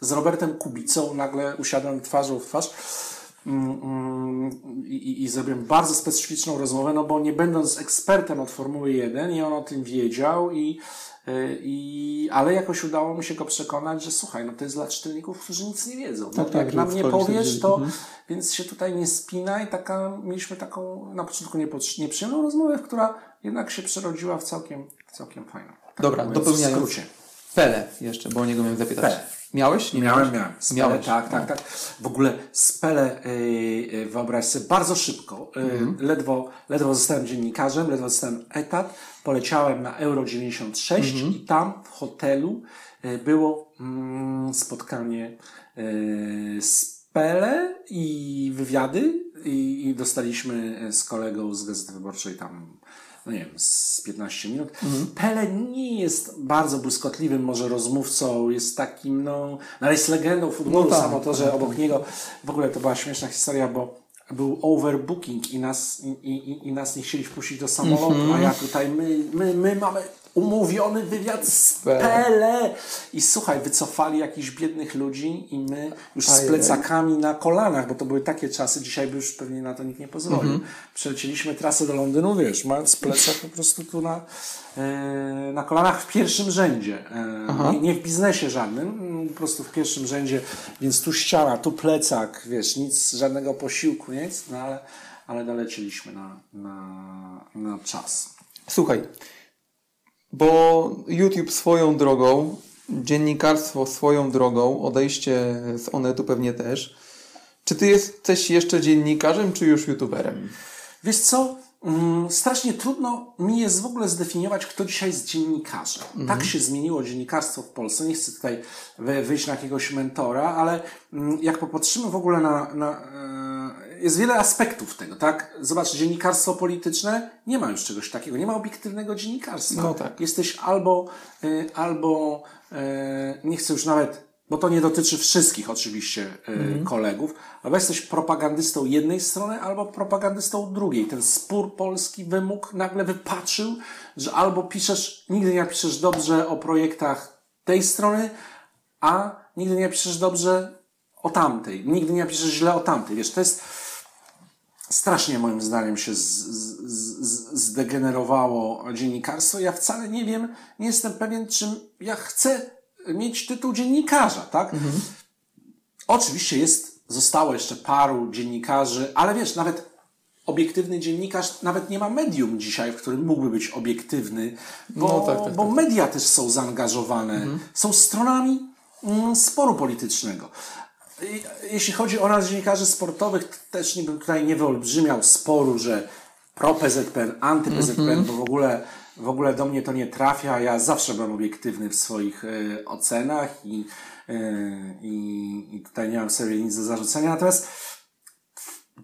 z Robertem Kubicą nagle usiadłem twarzą w twarz. Mm, mm, i, i zrobiłem bardzo specyficzną rozmowę, no bo nie będąc ekspertem od Formuły 1 i on o tym wiedział i, y, i, ale jakoś udało mi się go przekonać, że słuchaj, no to jest dla czytelników, którzy nic nie wiedzą. No, Tak, tak, jak że nam nie wchodzisz powiesz, to mhm. więc się tutaj nie spinaj. Taka, mieliśmy taką na początku nieprzyjemną rozmowę, która jednak się przerodziła w całkiem, całkiem fajną. Tak Dobra, mówiąc dopełniając. W skrócie. Pele jeszcze, bo o niego miałem zapytać. Pele. Miałeś? Nie Miałem, miałeś? miałem. Spele, Miałeś. tak, tak, tak. W ogóle Spele, yy, yy, wyobraź sobie, bardzo szybko, yy, Mhm. ledwo, ledwo zostałem dziennikarzem, ledwo zostałem etat, poleciałem na Euro 96 Mhm. i tam w hotelu yy, było mm, spotkanie yy, Spele i wywiady i, i dostaliśmy z kolegą z Gazety Wyborczej tam no nie wiem, z 15 minut. Mhm. Pele nie jest bardzo błyskotliwym może rozmówcą, jest takim, no, no ale jest legendą futbolu, No tak, samo to, że obok niego, w ogóle to była śmieszna historia, bo był overbooking i nas, i, i, i nas nie chcieli wpuścić do samolotu, Mhm. a ja tutaj, my, my, my mamy umówiony wywiad z Pele. I słuchaj, wycofali jakichś biednych ludzi i my już z plecakami na kolanach, bo to były takie czasy, dzisiaj by już pewnie na to nikt nie pozwolił. Mhm. Przelecieliśmy trasę do Londynu, wiesz, mając plecak po prostu tu na, e, na kolanach w pierwszym rzędzie. E, nie, nie w biznesie żadnym, mm, po prostu w pierwszym rzędzie, więc tu ściana, tu plecak, wiesz, nic, żadnego posiłku, nic, no ale, ale dolecieliśmy na, na, na czas. Słuchaj, bo YouTube swoją drogą, dziennikarstwo swoją drogą, odejście z Onetu pewnie też. Czy ty jesteś jeszcze dziennikarzem, czy już YouTuberem? Wiesz co? Mm, Strasznie trudno mi jest w ogóle zdefiniować, kto dzisiaj jest dziennikarzem. Tak się zmieniło dziennikarstwo w Polsce. Nie chcę tutaj wy- wyjść na jakiegoś mentora, ale mm, jak popatrzymy w ogóle na. na e, jest wiele aspektów tego, tak? Zobacz, dziennikarstwo polityczne nie ma już czegoś takiego. Nie ma obiektywnego dziennikarstwa. No tak. Jesteś albo, y, albo e, nie chcę już nawet, bo to nie dotyczy wszystkich oczywiście e, kolegów, albo jesteś propagandystą jednej strony, albo propagandystą drugiej. Ten spór polski wymóg nagle wypaczył, że albo piszesz, nigdy nie piszesz dobrze o projektach tej strony, a nigdy nie piszesz dobrze o tamtej. Nigdy nie piszesz źle o tamtej. Wiesz, to jest strasznie moim zdaniem się zdegenerowało dziennikarstwo. Ja wcale nie wiem, nie jestem pewien, czym ja chcę mieć tytuł dziennikarza, tak? Oczywiście jest, zostało jeszcze paru dziennikarzy, ale wiesz, nawet obiektywny dziennikarz nawet nie ma medium dzisiaj, w którym mógłby być obiektywny, bo, No tak, tak, bo tak, media też są zaangażowane, są stronami mm, sporu politycznego. Jeśli chodzi o nas dziennikarzy sportowych, to też nie bym tutaj nie wyolbrzymiał sporu, że pro-PZPN, anty-PZPN, bo w ogóle, w ogóle do mnie to nie trafia. Ja zawsze byłem obiektywny w swoich e, ocenach i, e, i, tutaj nie mam sobie nic do zarzucenia. Natomiast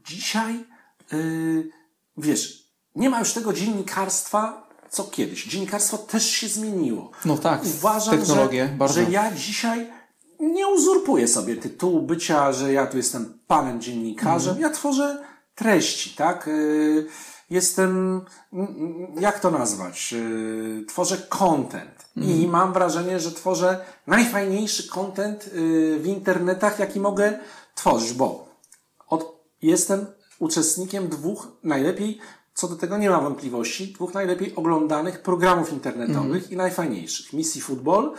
dzisiaj, yy, wiesz, nie ma już tego dziennikarstwa, co kiedyś. Dziennikarstwo też się zmieniło. No tak, Uważam, technologie, że, bardzo. że ja dzisiaj nie uzurpuję sobie tytułu bycia, że ja tu jestem panem dziennikarzem. Mhm. Ja tworzę treści, tak? Yy, Jestem, mm, jak to nazwać? Yy, Tworzę content. I Mhm. mam wrażenie, że tworzę najfajniejszy content yy, w internetach, jaki mogę tworzyć, bo od, jestem uczestnikiem dwóch najlepiej, co do tego nie ma wątpliwości, dwóch najlepiej oglądanych programów internetowych i najfajniejszych. Misji Football.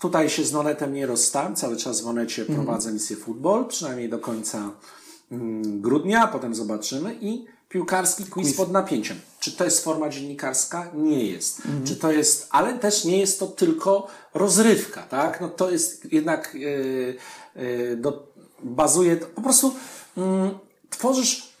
Tutaj się z Nonetem nie rozstałem, cały czas w Onecie prowadzę misję Football, przynajmniej do końca mm, grudnia, potem zobaczymy i piłkarski quiz, pod napięciem. Czy to jest forma dziennikarska? Nie jest. Czy to jest, ale też nie jest to tylko rozrywka, tak? No to jest jednak yy, yy, do, bazuje, po prostu mm, tworzysz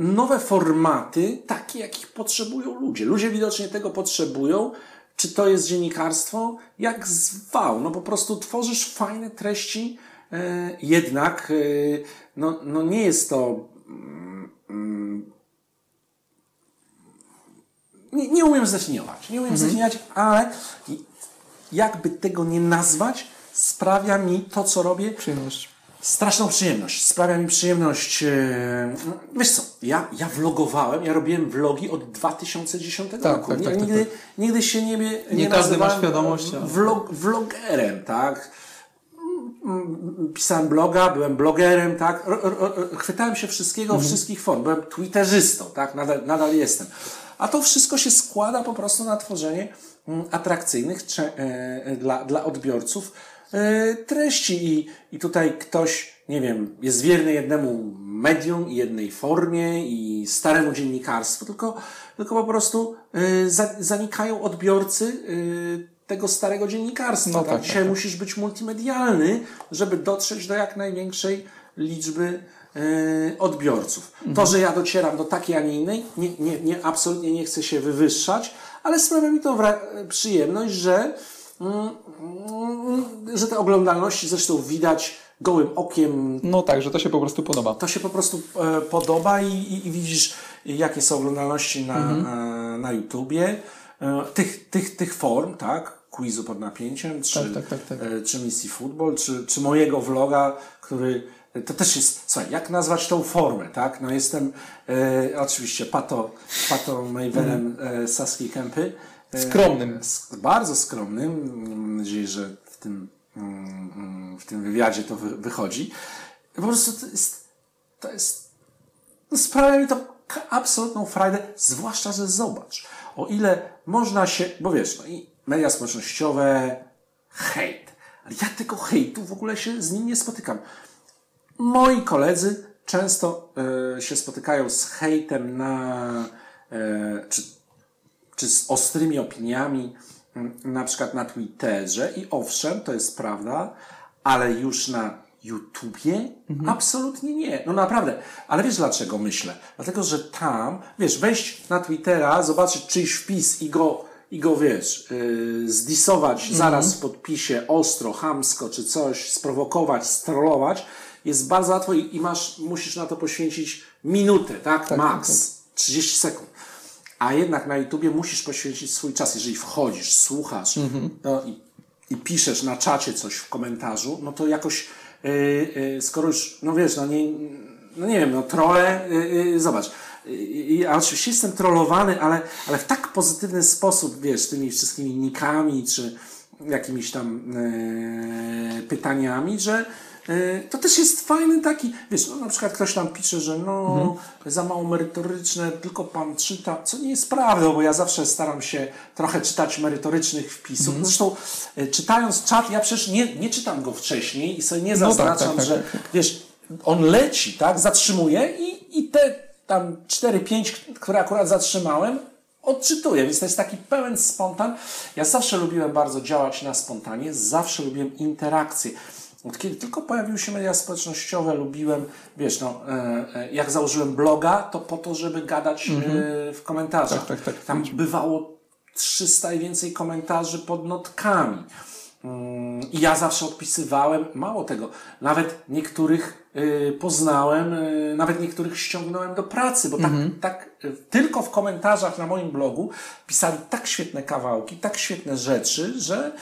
nowe formaty, takie jakich potrzebują ludzie. Ludzie widocznie tego potrzebują. Czy to jest dziennikarstwo? Jak zwał. No po prostu tworzysz fajne treści, e, jednak e, no, no nie jest to mm, mm, nie, nie umiem zdefiniować. Nie umiem zdefiniować, ale jakby tego nie nazwać, sprawia mi to, co robię, Przyjemność. Straszną przyjemność. Sprawia mi przyjemność. e, Wiesz co, ja, ja vlogowałem, ja robiłem vlogi od 2010 Tak, roku. tak, tak, tak, nigdy, tak. nigdy się nie, nie, Nie każdy ma świadomość, Vlog, vlogerem, tak? pisałem bloga, byłem blogerem, tak? Chwytałem się wszystkiego, Mhm. wszystkich form. Byłem twitterzystą, tak? Nadal, nadal jestem. A to wszystko się składa po prostu na tworzenie mm, atrakcyjnych cze- e, dla, dla odbiorców e, treści. I, I tutaj ktoś, nie wiem, jest wierny jednemu medium i jednej formie i staremu dziennikarstwu, tylko, tylko po prostu e, za, zanikają odbiorcy e, tego starego dziennikarstwa. No tak? tak, Dzisiaj tak, musisz być multimedialny, żeby dotrzeć do jak największej liczby e, odbiorców. To, że ja docieram do takiej, a nie innej, nie, nie, nie, absolutnie nie chcę się wywyższać, ale sprawia mi to przyjemność, że, że te oglądalności zresztą widać gołym okiem No tak, że to się po prostu podoba. to się po prostu e, podoba i, i, i widzisz, jakie są oglądalności na, Mhm. e, na YouTubie. E, tych, tych, tych form, tak? Quizu pod napięciem, czy, Tak, tak, tak, tak. E, czy misji futbol, czy, czy mojego vloga, który to też jest, słuchaj, jak nazwać tą formę, tak? No jestem e, oczywiście pato, pato Mavenem e, Saskiej Kępy. E, Skromnym. sk- bardzo skromnym. Mam nadzieję, że w tym, mm, mm, w tym wywiadzie to wy, wychodzi. Po prostu to jest, to jest no sprawia mi to absolutną frajdę, zwłaszcza, że zobacz, o ile można się, bo wiesz, no i media społecznościowe, hejt, ale ja tego hejtu w ogóle się z nim nie spotykam. Moi koledzy często e, się spotykają z hejtem na, e, czy, czy z ostrymi opiniami, m, na przykład na Twitterze i owszem, to jest prawda, ale już na YouTubie? Absolutnie nie. No naprawdę. Ale wiesz dlaczego myślę? Dlatego, że tam, wiesz, wejść na Twittera, zobaczyć czyjś wpis i go, i go wiesz, yy, zdisować zaraz w podpisie ostro, hamsko czy coś, sprowokować, strollować, jest bardzo łatwo i, i masz, musisz na to poświęcić minutę, tak? Max. 30 sekund. A jednak na YouTubie musisz poświęcić swój czas. Jeżeli wchodzisz, słuchasz no i, i piszesz na czacie coś w komentarzu, no to jakoś, yy, yy, skoro już, no wiesz, no nie, no nie wiem, no trole, yy, zobacz. Yy, Ja oczywiście jestem trollowany, ale, ale w tak pozytywny sposób, wiesz, tymi wszystkimi nikami, czy jakimiś tam yy, pytaniami, że to też jest fajny taki, wiesz, no na przykład ktoś tam pisze, że no za mało merytoryczne, tylko pan czyta, co nie jest prawdą, bo ja zawsze staram się trochę czytać merytorycznych wpisów. Zresztą yy, czytając czat, ja przecież nie, nie czytam go wcześniej i sobie nie No tak, zaznaczam, tak, że tak, tak. wiesz, on leci, tak, zatrzymuje i, i te tam 4-5, które akurat zatrzymałem, odczytuję, więc to jest taki pełen spontan. Ja zawsze lubiłem bardzo działać na spontanie, zawsze lubiłem interakcje. Od kiedy tylko pojawiły się media społecznościowe, lubiłem, wiesz, no, e, e, jak założyłem bloga, to po to, żeby gadać e, w komentarzach. Tak, tak, tak. Tam bywało 300 i więcej komentarzy pod notkami. Mm, I ja zawsze odpisywałem, mało tego, nawet niektórych y, poznałem, y, nawet niektórych ściągnąłem do pracy, bo tak, tak y, tylko w komentarzach na moim blogu pisali tak świetne kawałki, tak świetne rzeczy, że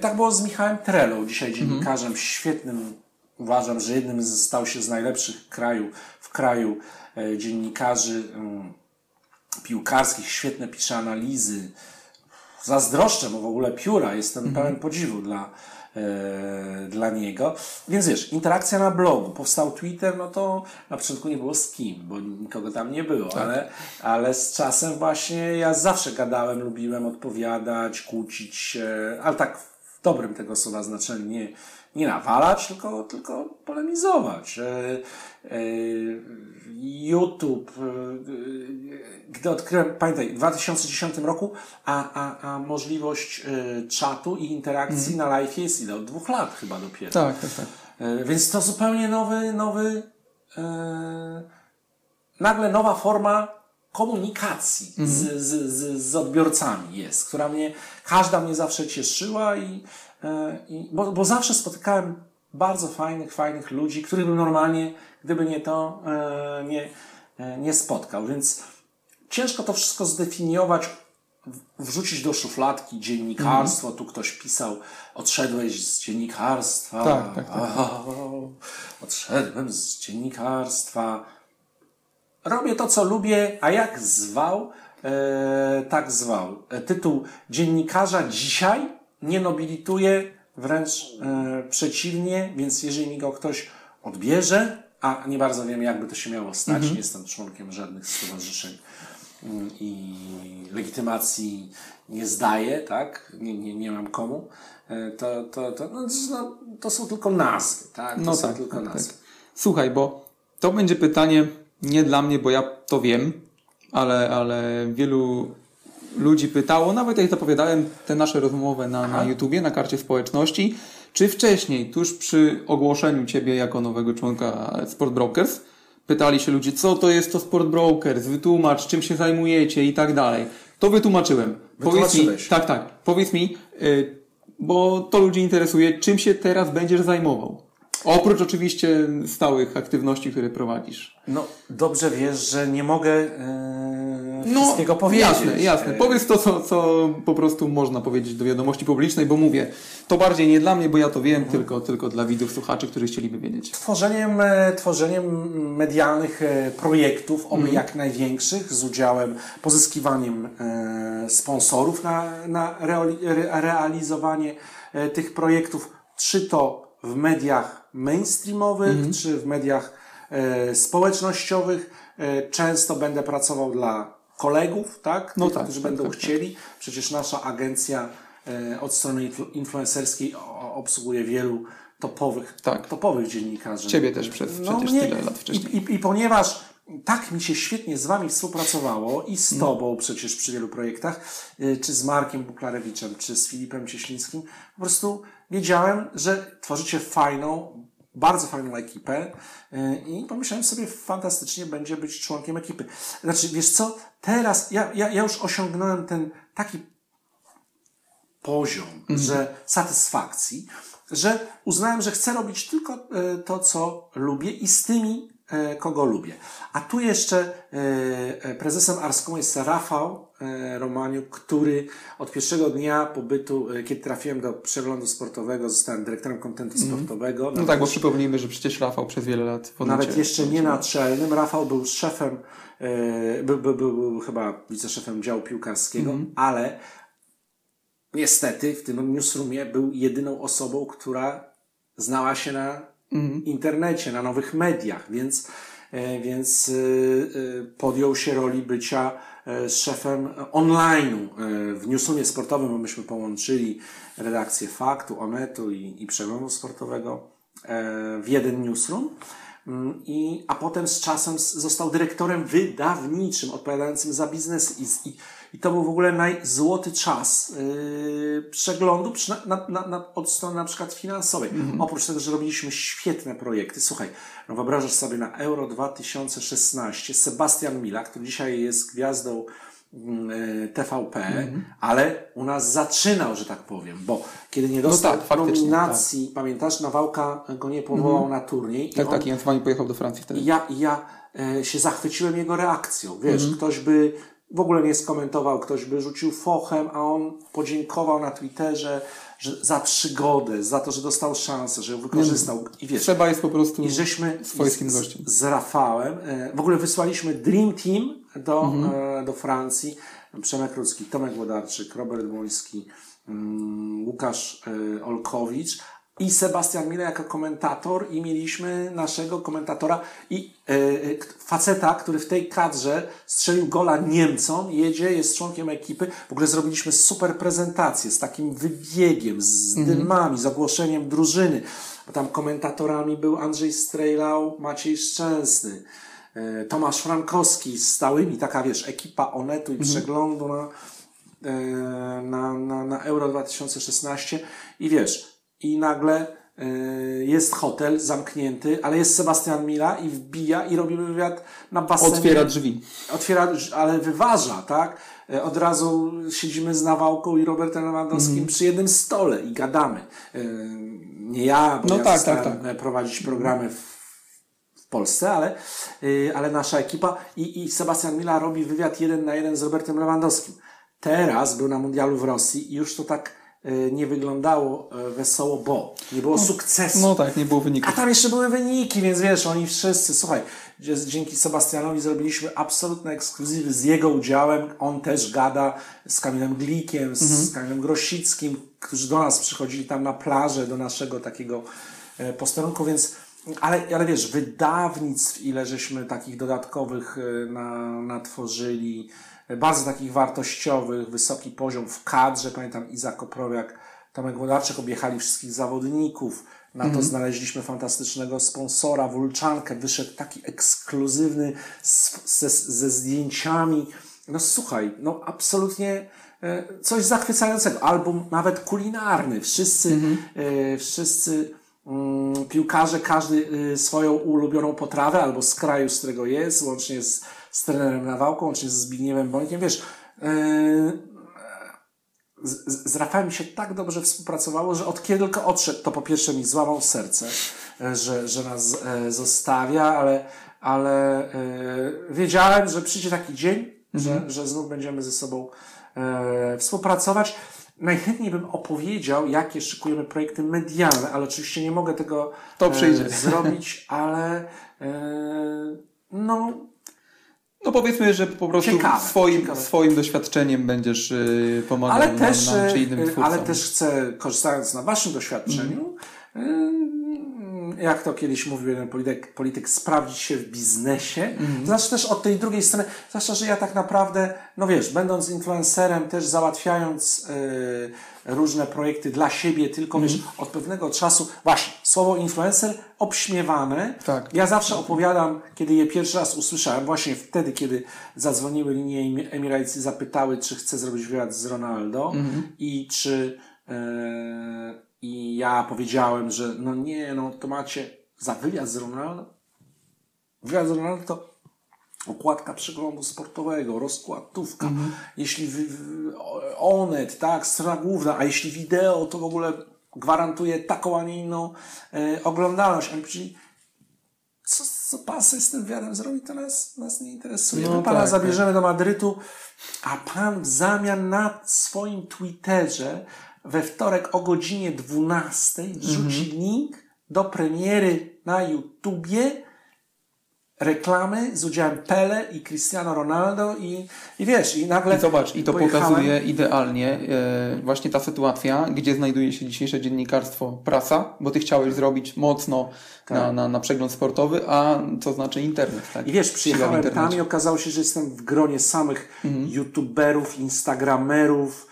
tak było z Michałem Trelą, dzisiaj dziennikarzem świetnym, uważam, że jednym z, stał się z najlepszych kraju, w kraju y, dziennikarzy y, piłkarskich, świetne pisze analizy, zazdroszczę mu w ogóle pióra, jestem pełen podziwu dla, e, dla niego. Więc wiesz, interakcja na blogu, powstał Twitter, no to na początku nie było z kim, bo nikogo tam nie było, ale, ale z czasem właśnie ja zawsze gadałem, lubiłem odpowiadać, kłócić się, ale tak dobrym tego słowa znaczeniu, nie, nie nawalać, tylko, tylko polemizować. E, YouTube, e, e, gdy odkryłem, pamiętaj, w 2010 roku, a, a, a możliwość czatu i interakcji na live jest ile? Od dwóch lat chyba dopiero. Tak, tak, tak. Więc to zupełnie nowy, nowy, e, nagle nowa forma komunikacji z, z, z, z odbiorcami jest, która mnie, każda mnie zawsze cieszyła i, e, i bo, bo zawsze spotykałem bardzo fajnych, fajnych ludzi, których bym normalnie, gdyby nie to, e, nie, e, nie spotkał. Więc ciężko to wszystko zdefiniować, wrzucić do szufladki dziennikarstwo. Tu ktoś pisał, odszedłeś z dziennikarstwa. Tak, tak, tak. O, odszedłem z dziennikarstwa. Robię to, co lubię, a jak zwał, e, tak zwał. E, tytuł dziennikarza dzisiaj nie nobilituje wręcz e, przeciwnie, więc jeżeli mi go ktoś odbierze, a nie bardzo wiem, jakby to się miało stać, nie jestem członkiem żadnych stowarzyszeń mm, i legitymacji nie zdaję, tak? Nie, nie, nie mam komu. e, To, to, to, no, no, to są tylko nazwy, tak? To No są tak, tylko tak, nazwy. tak. Słuchaj, bo to będzie pytanie nie dla mnie, bo ja to wiem, ale, ale wielu ludzi pytało, nawet jak zapowiadałem te nasze rozmowy na, na YouTubie, na karcie społeczności, czy wcześniej, tuż przy ogłoszeniu Ciebie jako nowego członka Sport Brokers, pytali się ludzie, co to jest to Sport Brokers, wytłumacz, czym się zajmujecie i tak dalej. To wytłumaczyłem. Powiedz mi, tak, tak, powiedz mi, y, bo to ludzi interesuje, czym się teraz będziesz zajmował? Oprócz oczywiście stałych aktywności, które prowadzisz. No, dobrze wiesz, że nie mogę e, No, wszystkiego powiedzieć. Jasne, jasne. Powiedz to, co, co po prostu można powiedzieć do wiadomości publicznej, bo mówię, to bardziej nie dla mnie, bo ja to wiem, tylko, tylko dla widzów, słuchaczy, którzy chcieliby wiedzieć. Tworzeniem, e, tworzeniem medialnych e, projektów, oby Mhm. jak największych, z udziałem, pozyskiwaniem sponsorów na, na reali, re, realizowanie tych projektów, czy to w mediach mainstreamowych, Mhm. czy w mediach e, społecznościowych. E, często będę pracował dla kolegów, tak? No Tych, tak, którzy tak, będą tak, tak. chcieli. Przecież nasza agencja e, od strony influ- influencerskiej obsługuje wielu topowych, Tak. topowych dziennikarzy. Ciebie też przez przecież tyle lat wcześniej. I, i, I ponieważ tak mi się świetnie z Wami współpracowało i z Tobą przecież przy wielu projektach, y, czy z Markiem Buklarewiczem, czy z Filipem Cieślińskim, po prostu wiedziałem, że tworzycie fajną, bardzo fajną ekipę y, i pomyślałem sobie, fantastycznie będzie być członkiem ekipy. Znaczy, wiesz co, teraz ja, ja, ja już osiągnąłem ten taki poziom, że satysfakcji, że uznałem, że chcę robić tylko e, to, co lubię i z tymi, kogo lubię. A tu jeszcze e, e, prezesem Arską jest Rafał e, Romaniuk, który od pierwszego dnia pobytu, e, kiedy trafiłem do przeglądu sportowego, zostałem dyrektorem kontentu sportowego. No tak, bo przypomnijmy, że przecież Rafał przez wiele lat Nawet jeszcze nie naczelnym. Rafał był szefem, e, był, był, był, był chyba wiceszefem działu piłkarskiego, ale niestety w tym newsroomie był jedyną osobą, która znała się na internecie, na nowych mediach, więc, e, więc e, e, podjął się roli bycia szefem online'u. E, W newsroomie sportowym bo myśmy połączyli redakcję Faktu, Onetu i, i Przeglądu Sportowego w jeden newsroom. Mm, I, a potem z czasem został dyrektorem wydawniczym, odpowiadającym za biznes. I, i, i to był w ogóle najzłoty czas yy, przeglądu przy, na, na, na, od strony na przykład finansowej. Oprócz tego, że robiliśmy świetne projekty. Słuchaj, no wyobrażasz sobie na Euro 2016 Sebastian Mila, który dzisiaj jest gwiazdą mm, e, TVP, ale u nas zaczynał, że tak powiem, bo kiedy nie dostał tak, faktycznie, nominacji, pamiętasz, Nawałka go nie powołał na turniej. i Tak, on- tak, i wami pojechał do Francji wtedy. i ja, i ja e, się zachwyciłem jego reakcją. Wiesz, ktoś by w ogóle nie skomentował, ktoś by rzucił fochem, a on podziękował na Twitterze że za przygodę, za to, że dostał szansę, że ją wykorzystał. I wiesz, Trzeba jest po prostu i żeśmy swojskim z, gościem. z Rafałem, e, w ogóle wysłaliśmy Dream Team do, Mhm. e, do Francji. Przemek Rudzki, Tomek Włodarczyk, Robert Błoński, mm, Łukasz e, Olkowicz i Sebastian Mile jako komentator i mieliśmy naszego komentatora i k- faceta, który w tej kadrze strzelił gola Niemcom, jedzie, jest członkiem ekipy. W ogóle zrobiliśmy super prezentację z takim wybiegiem, z dymami, z ogłoszeniem drużyny. Bo tam komentatorami był Andrzej Strejlał, Maciej Szczęsny, e, Tomasz Frankowski z stałymi, taka wiesz, ekipa Onetu i przeglądu na, e, na, na, na Euro 2016 i wiesz, i nagle jest hotel zamknięty, ale jest Sebastian Mila i wbija i robi wywiad na basenie. otwiera drzwi. Otwiera, ale wyważa, tak? E, Od razu siedzimy z Nawałką i Robertem Lewandowskim Mhm. przy jednym stole i gadamy. E, Nie ja, bo No ja tak, tak, tak. prowadzić programy w w Polsce, ale, ale nasza ekipa i, i Sebastian Mila robi wywiad jeden na jeden z Robertem Lewandowskim. Teraz był na mundialu w Rosji i już to tak nie wyglądało y, wesoło, bo nie było sukcesu. No tak, nie było A wyników. tam jeszcze były wyniki, więc wiesz, oni wszyscy, słuchaj, dzięki Sebastianowi zrobiliśmy absolutne ekskluzywy z jego udziałem. On też gada z Kamilem Glikiem, z, z Kamilem Grosickim, którzy do nas przychodzili tam na plażę, do naszego takiego e, posterunku, więc ale, ale wiesz, wydawnictw, ile żeśmy takich dodatkowych e, na, natworzyli, e, bardzo takich wartościowych, wysoki poziom w kadrze, pamiętam Iza Koprowiak, Tomek Włodarczyk objechali wszystkich zawodników, na to znaleźliśmy fantastycznego sponsora, Wulczankę, wyszedł taki ekskluzywny z, ze, ze zdjęciami. No słuchaj, no absolutnie e, coś zachwycającego. Album nawet kulinarny. Wszyscy, e, wszyscy mm, piłkarze, każdy e, swoją ulubioną potrawę albo z kraju, z którego jest, łącznie z, z trenerem Nawałką, łącznie z Zbigniewem Bońkiem. Wiesz, e, z, z Rafałem się tak dobrze współpracowało, że od kiedy tylko odszedł, to po pierwsze mi złamał serce, e, że, że nas e, zostawia, ale, ale e, wiedziałem, że przyjdzie taki dzień, że, że znów będziemy ze sobą e, współpracować. Najchętniej bym opowiedział, jakie szykujemy projekty medialne, ale oczywiście nie mogę tego To przyjdzie. zrobić, ale no, No powiedzmy, że po prostu Ciekawe, swoim, ciekawe. swoim doświadczeniem będziesz yy, pomagał ale nam, też, nam czy innym e, twórcom. ale też chcę, korzystając na waszym doświadczeniu, mm, jak to kiedyś mówił jeden polityk, polityk sprawdzić się w biznesie. To znaczy też od tej drugiej strony, zwłaszcza, że ja tak naprawdę, no wiesz, będąc influencerem, też załatwiając e, różne projekty dla siebie, tylko wiesz, od pewnego czasu, właśnie, słowo influencer obśmiewane. Tak. Ja zawsze opowiadam, kiedy je pierwszy raz usłyszałem, właśnie wtedy, kiedy zadzwoniły linie Emi- Emirates i zapytały, czy chcę zrobić wywiad z Ronaldo i czy e, i ja powiedziałem, że no nie, no to macie za wywiad z Ronaldo. Wywiad z Ronaldo to okładka przeglądu sportowego, rozkładówka. Jeśli wy, Onet, tak, strona główna, a jeśli wideo, to w ogóle gwarantuje taką, a nie inną e, oglądalność. Oni powiedzieli, co, co pan z tym wywiadem zrobi, to nas, nas nie interesuje. No My pana tak, zabierzemy do Madrytu, a pan w zamian na swoim Twitterze we wtorek o godzinie 12 wrzuci Mhm. link do premiery na YouTubie reklamy z udziałem Pele i Cristiano Ronaldo i, i wiesz, i nagle I zobacz, i to pojechałem- pokazuje idealnie e, właśnie ta sytuacja, gdzie znajduje się dzisiejsze dziennikarstwo prasa, bo ty chciałeś zrobić mocno Tak. na, na, na przegląd sportowy, a co znaczy internet. Tak? I wiesz, przyjechałem tam i okazało się, że jestem w gronie samych Mhm. youtuberów, instagramerów,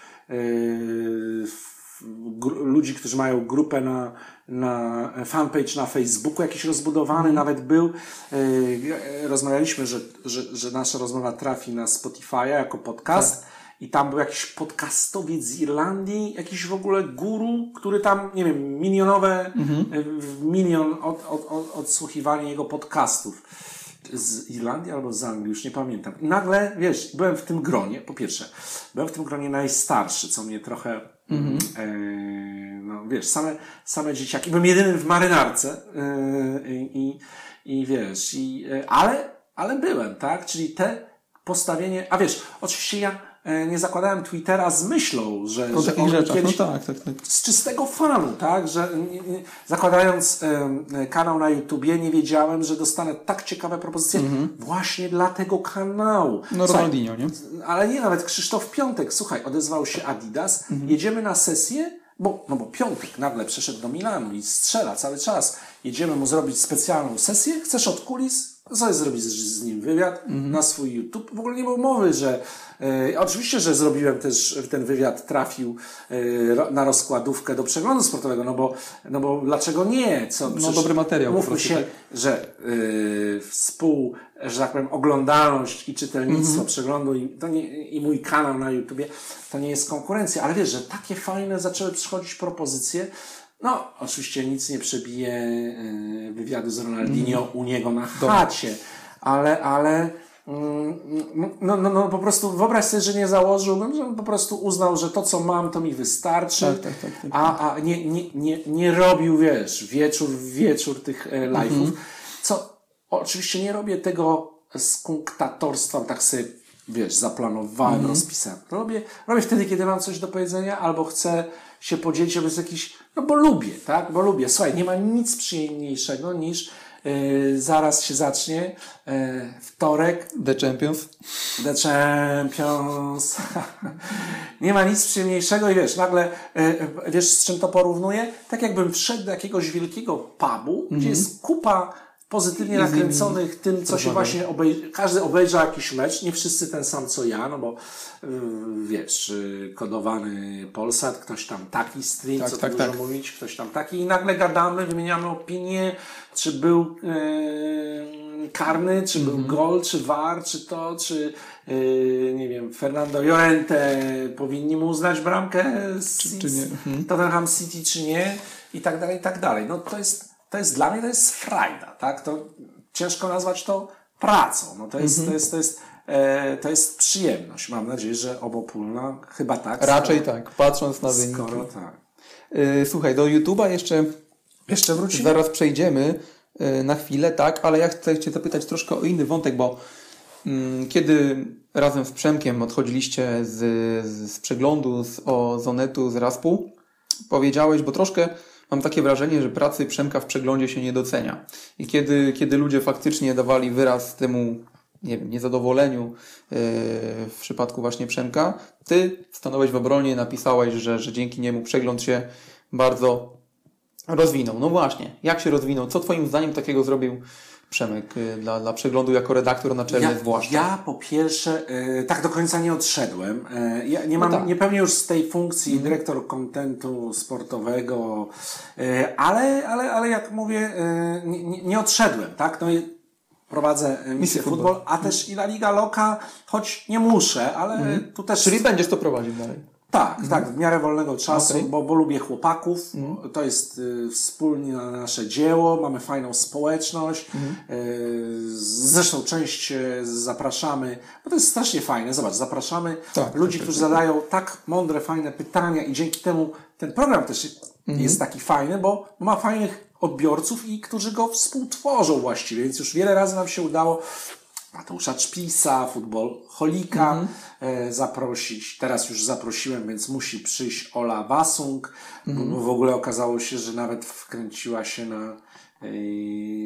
ludzi, którzy mają grupę na, na fanpage na Facebooku jakiś rozbudowany, Mhm. nawet był. Yy, rozmawialiśmy, że, że, że nasza rozmowa trafi na Spotify'a jako podcast. Tak. I tam był jakiś podcastowiec z Irlandii, jakiś w ogóle guru, który tam, nie wiem, milionowe, Mhm. y, w milion od, od, od, odsłuchiwanie jego podcastów. Z Irlandii albo z Anglii, już nie pamiętam. I nagle, wiesz, byłem w tym gronie, po pierwsze, byłem w tym gronie najstarszy, co mnie trochę, Mhm. e, no wiesz, same, same dzieciaki. Byłem jedynym w marynarce e, i, i wiesz, i, e, ale, ale byłem, tak? Czyli te postawienie, a wiesz, oczywiście ja nie zakładałem Twittera z myślą, że, O że takich rzeczach, kiedyś, no tak, tak, tak. z czystego fanu, tak? Że nie, nie, zakładając em, kanał na YouTubie, nie wiedziałem, że dostanę tak ciekawe propozycje właśnie dla tego kanału. No Słuchaj, Ronaldinho, nie? ale nie, nawet Krzysztof Piątek, słuchaj, odezwał się Adidas, jedziemy na sesję, bo, no bo Piątek nagle przeszedł do Milanu i strzela cały czas. Jedziemy mu zrobić specjalną sesję, chcesz od kulis? Co zrobić z, z nim wywiad na swój YouTube? W ogóle nie było mowy, że e, oczywiście, że zrobiłem też, ten wywiad trafił e, na rozkładówkę do przeglądu sportowego, no bo, no bo dlaczego nie? Co, przecież dobry materiał Mówmy się, tak. że y, współ, że tak powiem, oglądalność i czytelnictwo Mhm. przeglądu i, nie, i mój kanał na YouTubie, to nie jest konkurencja, ale wiesz, że takie fajne zaczęły przychodzić propozycje. No, oczywiście nic nie przebije y, wywiadu z Ronaldinho Mhm. u niego na chacie, ale, ale mm, no, no, no po prostu wyobraź sobie, że nie założyłbym, że on po prostu uznał, że to co mam, to mi wystarczy, Tak, tak, tak, tak. a, a nie, nie, nie, nie robił, wiesz, wieczór w wieczór tych e, live'ów, Mhm. co oczywiście nie robię tego z kunktatorstwa, tak sobie, wiesz, zaplanowałem, Mhm. rozpisałem. Robię, robię wtedy, kiedy mam coś do powiedzenia, albo chcę się podzielić, bo jest jakiś, no bo lubię, tak, bo lubię. Słuchaj, nie ma nic przyjemniejszego niż yy, zaraz się zacznie yy, wtorek, The Champions. The Champions. nie ma nic przyjemniejszego i wiesz, nagle, yy, wiesz z czym to porównuję? Tak jakbym wszedł do jakiegoś wielkiego pubu, gdzie jest kupa pozytywnie nakręconych tym, co się właśnie obejrzy, każdy obejrzał jakiś mecz, nie wszyscy ten sam co ja, no bo yy, wiesz, yy, kodowany Polsat, ktoś tam taki stream, Tak, co tak, tak. mówić, ktoś tam taki i nagle gadamy, wymieniamy opinie, czy był yy, karny, czy Mhm. był gol, czy war, czy to, czy yy, nie wiem, Fernando Llorente powinni mu uznać bramkę z, Czy- czy nie? Mhm. Tottenham City, czy nie i tak dalej, i tak dalej. No to jest, to jest dla mnie to jest frajda, tak? To ciężko nazwać to pracą. No to jest, to jest, to jest, e, to jest przyjemność. Mam nadzieję, że obopólna, chyba tak. Raczej skoro, tak, patrząc na wyniki. Skoro tak. Yy, słuchaj, do YouTube'a jeszcze Jeszcze wrócimy. zaraz przejdziemy yy, na chwilę, tak, ale ja chcę Cię zapytać troszkę o inny wątek, bo mm, kiedy razem z Przemkiem odchodziliście z, z, z przeglądu z, o Zonetu z Raspu, powiedziałeś, bo troszkę mam takie wrażenie, że pracy Przemka w przeglądzie się nie docenia. I kiedy, kiedy ludzie faktycznie dawali wyraz temu nie wiem, niezadowoleniu yy, w przypadku właśnie Przemka, ty stanąłeś w obronie, napisałeś, że, że dzięki niemu przegląd się bardzo rozwinął. No właśnie, jak się rozwinął? Co Twoim zdaniem takiego zrobił Przemek y, dla, dla przeglądu jako redaktor naczelny Ja, zwłaszcza? ja po pierwsze e, tak do końca nie odszedłem. E, ja nie mam, tak. nie pełnię już z tej funkcji dyrektor kontentu sportowego, e, ale, ale, ale jak mówię, e, nie, nie, odszedłem, tak? No i prowadzę e, misję Futbol. futbol, a też i La Liga Loka, choć nie muszę, ale tu też Czyli będziesz to prowadził dalej. Tak, tak, w miarę wolnego czasu, Okej. bo, bo lubię chłopaków. To jest y, wspólnie nasze dzieło, mamy fajną społeczność. Y, zresztą część y, zapraszamy, bo to jest strasznie fajne. Zobacz, zapraszamy Tak, ludzi, którzy zadają tak mądre, fajne pytania i dzięki temu ten program też jest taki fajny, bo ma fajnych odbiorców i którzy go współtworzą właściwie, więc już wiele razy nam się udało Mateusza Czpisa, futbol Holika e, zaprosić. Teraz już zaprosiłem, więc musi przyjść Ola Wasung, bo w ogóle okazało się, że nawet wkręciła się na e,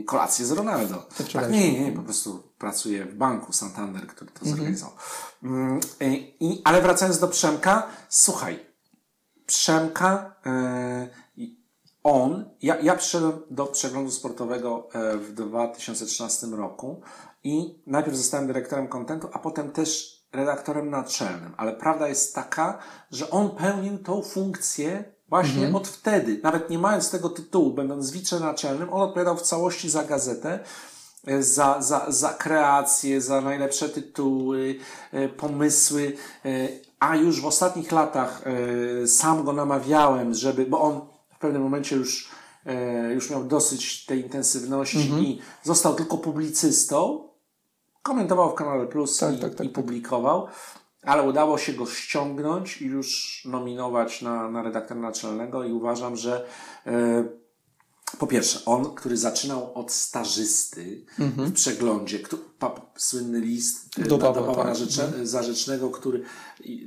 kolację z Ronaldo. Tak, nie, nie, nie, po prostu pracuje w banku Santander, który to zorganizował. Mm, e, i, ale wracając do Przemka, słuchaj, Przemka, e, on, ja, ja przyszedłem do przeglądu sportowego e, w 2013 roku i najpierw zostałem dyrektorem kontentu, a potem też redaktorem naczelnym. Ale prawda jest taka, że on pełnił tą funkcję właśnie od wtedy. Nawet nie mając tego tytułu, będąc wiczenaczelnym, on odpowiadał w całości za gazetę e, za, za, za kreację, za najlepsze tytuły, e, pomysły, e, a już w ostatnich latach sam go namawiałem, żeby, bo on w pewnym momencie już, już miał dosyć tej intensywności i został tylko publicystą, komentował w kanale Plus Tak, i, tak, tak, i tak. publikował, ale udało się go ściągnąć i już nominować na, na redaktora naczelnego i uważam, że e, po pierwsze, on, który zaczynał od stażysty w przeglądzie, kto, pa, słynny list e, Do Pawła, do Pawła tak. Zarzecze- Zarzecznego, który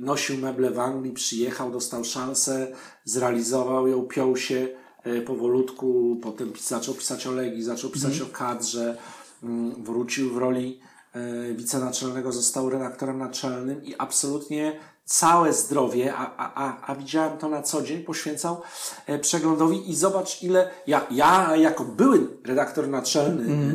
nosił meble w Anglii, przyjechał, dostał szansę, zrealizował ją, piął się e, powolutku, potem zaczął pisać o Legii, zaczął pisać Mhm. o kadrze, mm, wrócił w roli wicenaczelnego, został redaktorem naczelnym i absolutnie całe zdrowie, a, a, a, a widziałem to na co dzień, poświęcał e, przeglądowi i zobacz ile, ja, ja jako były redaktor naczelny, e,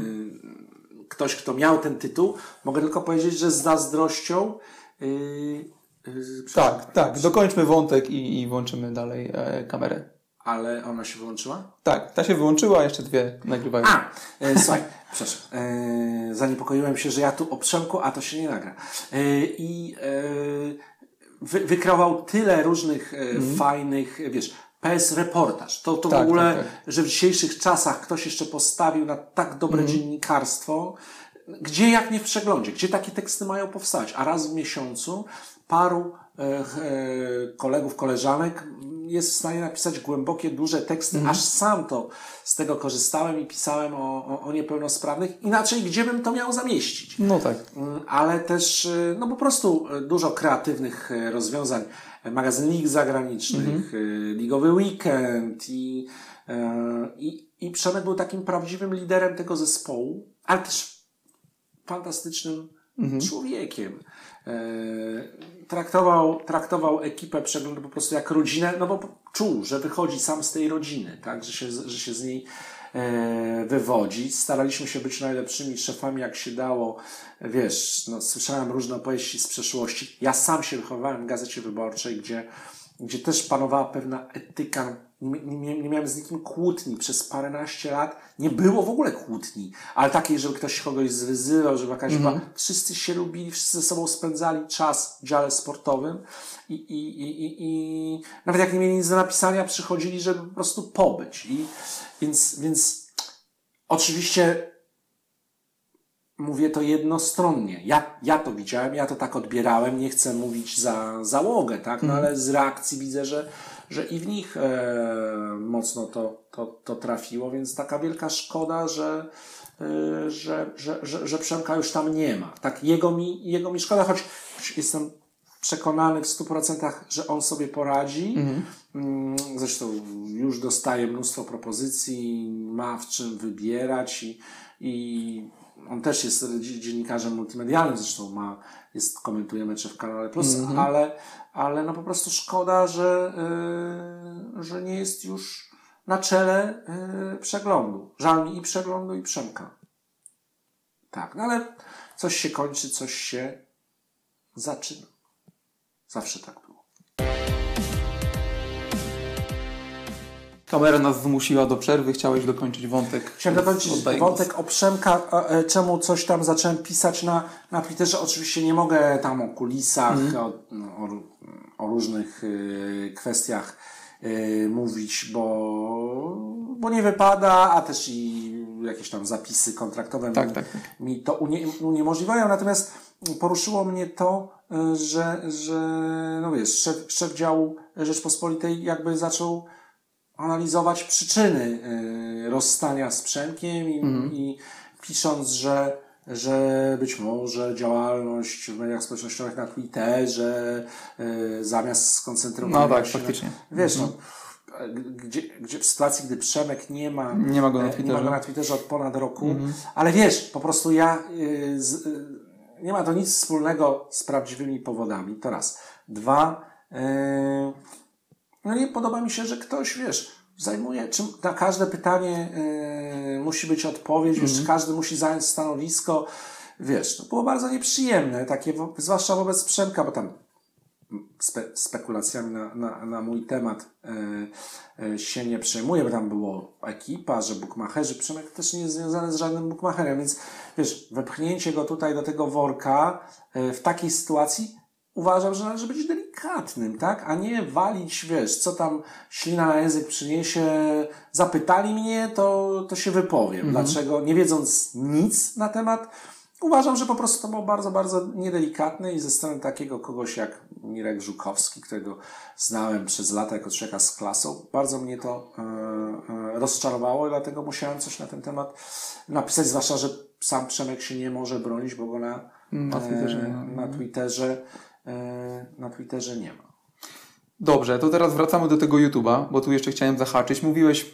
ktoś kto miał ten tytuł, mogę tylko powiedzieć, że z zazdrością e, e, Tak, tak. Dokończmy wątek i, i włączymy dalej e, kamerę. Ale ona się wyłączyła? Tak, ta się wyłączyła, jeszcze dwie nagrywają. A, e, słuchaj, przepraszam. E, zaniepokoiłem się, że ja tu o Przemku, a to się nie nagra. E, I e, wy, wykreował tyle różnych e, fajnych, wiesz, PS reportaż. To, to w Tak, ogóle, tak, że w dzisiejszych czasach ktoś jeszcze postawił na tak dobre dziennikarstwo, gdzie jak nie w przeglądzie, gdzie takie teksty mają powstać, a raz w miesiącu paru e, kolegów, koleżanek jest w stanie napisać głębokie, duże teksty, mhm. aż sam to z tego korzystałem i pisałem o, o, o, niepełnosprawnych. Inaczej, gdzie bym to miał zamieścić? No tak. Mm, ale też, y, no po prostu y, dużo kreatywnych y, rozwiązań. Magazyn lig zagranicznych, mhm. ligowy weekend i, i, i Przemek był takim prawdziwym liderem tego zespołu, ale też fantastycznym mhm. człowiekiem. Traktował, traktował ekipę przeglądu po prostu jak rodzinę, no bo czuł, że wychodzi sam z tej rodziny, tak, że się, że się z niej e, wywodzi. Staraliśmy się być najlepszymi szefami, jak się dało. Wiesz, no, słyszałem różne opowieści z przeszłości. Ja sam się wychowałem w Gazecie Wyborczej, gdzie, gdzie też panowała pewna etyka nie, nie, nie miałem z nikim kłótni przez paręnaście lat. Nie było w ogóle kłótni, ale takiej, żeby ktoś kogoś zwyzywał, żeby jakaś mm -hmm. Wszyscy się lubili, wszyscy ze sobą spędzali czas w dziale sportowym i, i, i, i, i nawet jak nie mieli nic do napisania, przychodzili, żeby po prostu pobyć. I, więc, więc oczywiście mówię to jednostronnie. Ja, ja to widziałem, ja to tak odbierałem, nie chcę mówić za załogę, tak? No mm. ale z reakcji widzę, że że i w nich e, mocno to, to, to trafiło, więc taka wielka szkoda, że, e, że, że, że, że Przemka już tam nie ma. Tak, jego mi, jego mi szkoda, choć, jestem przekonany w stu procentach, że on sobie poradzi. Mhm. Mm, zresztą już dostaje mnóstwo propozycji, ma w czym wybierać i, i on też jest dziennikarzem multimedialnym, zresztą ma, jest, komentuje mecze w kanale Plus, mm -hmm. ale, ale no po prostu szkoda, że, yy, że nie jest już na czele yy, przeglądu. Żal mi i przeglądu, i Przemka. Tak, no ale coś się kończy, coś się zaczyna. Zawsze tak było. Kamera nas zmusiła do przerwy, chciałeś dokończyć wątek. Chciałem dokończyć wątek o Przemka, e, czemu coś tam zacząłem pisać na, na Twitterze. Oczywiście nie mogę tam o kulisach, mm. o, o, o, różnych y, kwestiach y, mówić, bo, bo nie wypada, a też i jakieś tam zapisy kontraktowe tak, mi, tak, tak. mi to unie, uniemożliwiają. Natomiast poruszyło mnie to, y, że, że no wiesz, szef, szef działu Rzeczpospolitej jakby zaczął analizować przyczyny rozstania z Przemkiem i, mhm. i pisząc, że, że być może działalność w mediach społecznościowych na Twitterze y, zamiast skoncentrować no tak, się faktycznie. Na, wiesz, no, mhm. gdzie, gdzie w sytuacji, gdy Przemek nie ma, nie ma go na Twitterze, nie ma go na Twitterze od ponad roku, mhm. ale wiesz, po prostu ja y, z, nie ma to nic wspólnego z prawdziwymi powodami, to raz. Dwa, no nie podoba mi się, że ktoś, wiesz, zajmuje, czy na każde pytanie yy, musi być odpowiedź, mm -hmm. wiesz, każdy musi zająć stanowisko. Wiesz, to było bardzo nieprzyjemne, takie, zwłaszcza wobec Przemka, bo tam spe, spekulacjami na, na, na mój temat yy, yy, się nie przejmuję, bo tam było ekipa, że bukmacherzy, Przemek też nie jest związany z żadnym bukmacherem, więc wiesz, wepchnięcie go tutaj do tego worka w takiej sytuacji uważam, że należy być delikatnym, tak? A nie walić, wiesz, co tam ślina na język przyniesie. Zapytali mnie, to, to się wypowiem. Mhm. Dlaczego? Nie wiedząc nic na temat, uważam, że po prostu to było bardzo, bardzo niedelikatne i ze strony takiego kogoś jak Mirek Żukowski, którego znałem przez lata jako człowieka z klasą, bardzo mnie to e, e, rozczarowało i dlatego musiałem coś na ten temat napisać, zwłaszcza, że sam Przemek się nie może bronić, bo go na, na Twitterze, e, na Twitterze E, na Twitterze nie ma. Dobrze, to teraz wracamy do tego YouTube'a, bo tu jeszcze chciałem zahaczyć. Mówiłeś,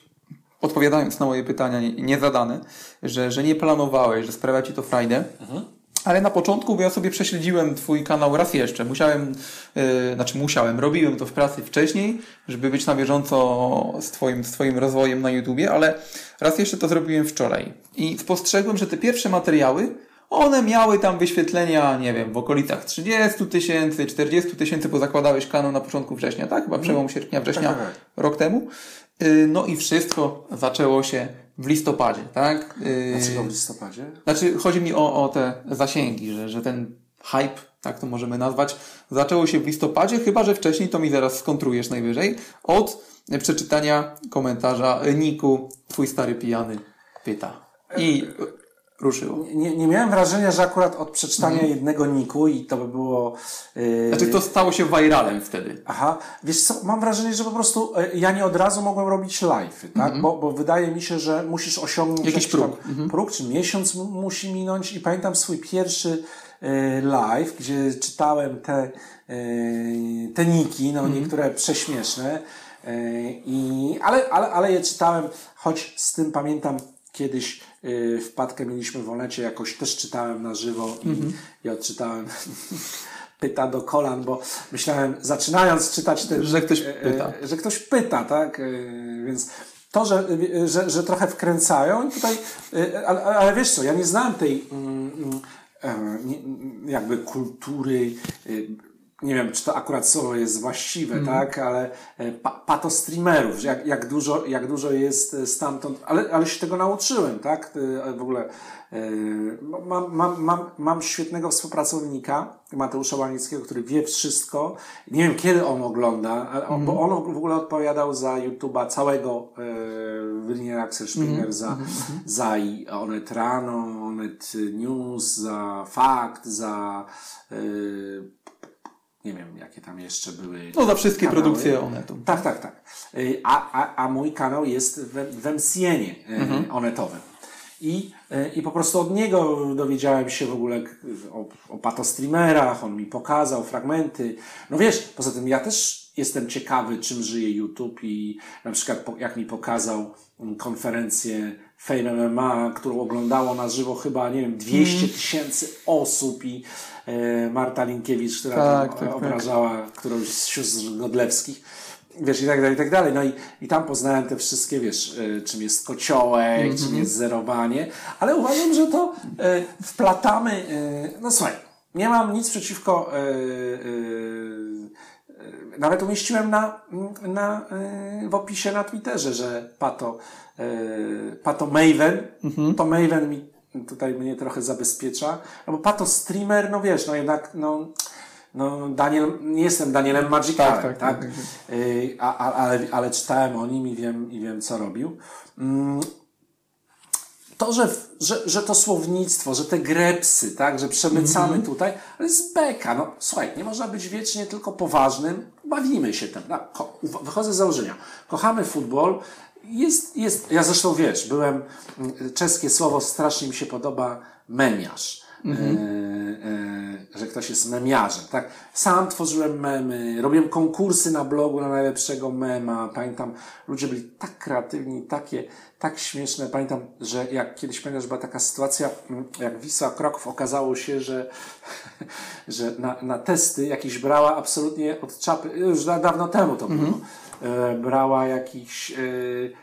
odpowiadając na moje pytania niezadane, że, że nie planowałeś, że sprawia Ci to frajdę. Mhm. Ale na początku, bo ja sobie prześledziłem Twój kanał raz jeszcze. Musiałem, yy, znaczy musiałem, robiłem to w pracy wcześniej, żeby być na bieżąco z Twoim, z twoim rozwojem na YouTubie, ale raz jeszcze to zrobiłem wczoraj. I spostrzegłem, że te pierwsze materiały one miały tam wyświetlenia, nie wiem, w okolicach 30 tysięcy, 40 tysięcy, bo zakładałeś kanał na początku września, tak? Chyba przełom sierpnia, września tak, tak, tak. rok temu. Y, no i wszystko zaczęło się w listopadzie, tak? Y, Dlaczego w listopadzie? Znaczy, chodzi mi o, o te zasięgi, że, że ten hype, tak to możemy nazwać, zaczęło się w listopadzie, chyba że wcześniej to mi zaraz skontrujesz najwyżej, od przeczytania komentarza Niku, twój stary pijany pyta. I ruszyło. Nie, nie miałem wrażenia, że akurat od przeczytania jednego niku i to by było... Yy, Znaczy to stało się viralem wtedy. Aha, wiesz co, mam wrażenie, że po prostu e, ja nie od razu mogłem robić live, tak? Bo, bo wydaje mi się, że musisz osiągnąć Jakiś tam próg. próg, czy miesiąc mu- musi minąć i pamiętam swój pierwszy e, live, gdzie czytałem te, e, te niki, no niektóre prześmieszne, i, ale, ale, ale je czytałem, choć z tym pamiętam kiedyś wpadkę mieliśmy w Olecie, jakoś też czytałem na żywo i, i odczytałem pyta do kolan, bo myślałem, zaczynając czytać ten... Że ktoś e, e, pyta. Że ktoś pyta, tak? E, Więc to, że, że, że trochę wkręcają i tutaj, ale, ale wiesz co, ja nie znałem tej mm, mm, jakby kultury, nie wiem, czy to akurat słowo jest właściwe, Mhm. tak, ale e, pa, patostreamerów, że jak, jak, dużo, jak dużo jest e, stamtąd, ale, ale się tego nauczyłem, tak, E, w ogóle mam, mam, mam, mam świetnego współpracownika, Mateusza Łanickiego, który wie wszystko, nie wiem kiedy on ogląda, on, bo on w ogóle odpowiadał za YouTube'a całego e, William Axel Springer, za, za i Onet Rano, Onet News, za Fakt, za e, nie wiem, jakie tam jeszcze były. No za wszystkie kanały. produkcje Onetu. Tak, tak, tak. Y, A, a, a mój kanał jest w, w MCN-ie y, onetowym. I, y, I po prostu od niego dowiedziałem się w ogóle o, o patostreamerach, on mi pokazał fragmenty. No wiesz, poza tym ja też jestem ciekawy, czym żyje YouTube i na przykład jak mi pokazał mm, konferencję Fame MMA, którą oglądało na żywo chyba, nie wiem, 200 tysięcy osób i e, Marta Linkiewicz, która Tak, tam tak, tak. obrażała którąś z sióstr Godlewskich. Wiesz, i tak dalej, i tak dalej. No i, i tam poznałem te wszystkie, wiesz, y, czym jest kociołek, Mhm. czym jest zerowanie, ale uważam, że to y, wplatamy, y, no słuchaj, nie mam nic przeciwko, y, nawet umieściłem na, na, w opisie na Twitterze, że Pato, Pato Maven, to Maven mi tutaj mnie trochę zabezpiecza, no bo Pato streamer, no wiesz, no jednak, no, no Daniel, nie jestem Danielem Magicalem, Tak, tak? tak, tak, Y, a, a, ale, ale czytałem o nim i wiem, i wiem co robił. Mm, to, że, że, że to słownictwo, że te grepsy, tak, że przemycamy tutaj, ale jest beka. No, słuchaj, nie można być wiecznie tylko poważnym. Bawimy się tym. Ko- wychodzę z założenia. Kochamy futbol. Jest, jest, ja zresztą wiesz, byłem, mm, czeskie słowo strasznie mi się podoba, memiarz. E, e, że ktoś jest memiarzem, tak? Sam tworzyłem memy, robiłem konkursy na blogu na najlepszego mema. Pamiętam, ludzie byli tak kreatywni, takie, tak śmieszne. Pamiętam, że jak kiedyś pamiętam, że była taka sytuacja, mm, jak Wisła Kraków okazało się, że, że na, na testy jakiś brała absolutnie od czapy, już da, dawno temu to było, e, brała jakichś e,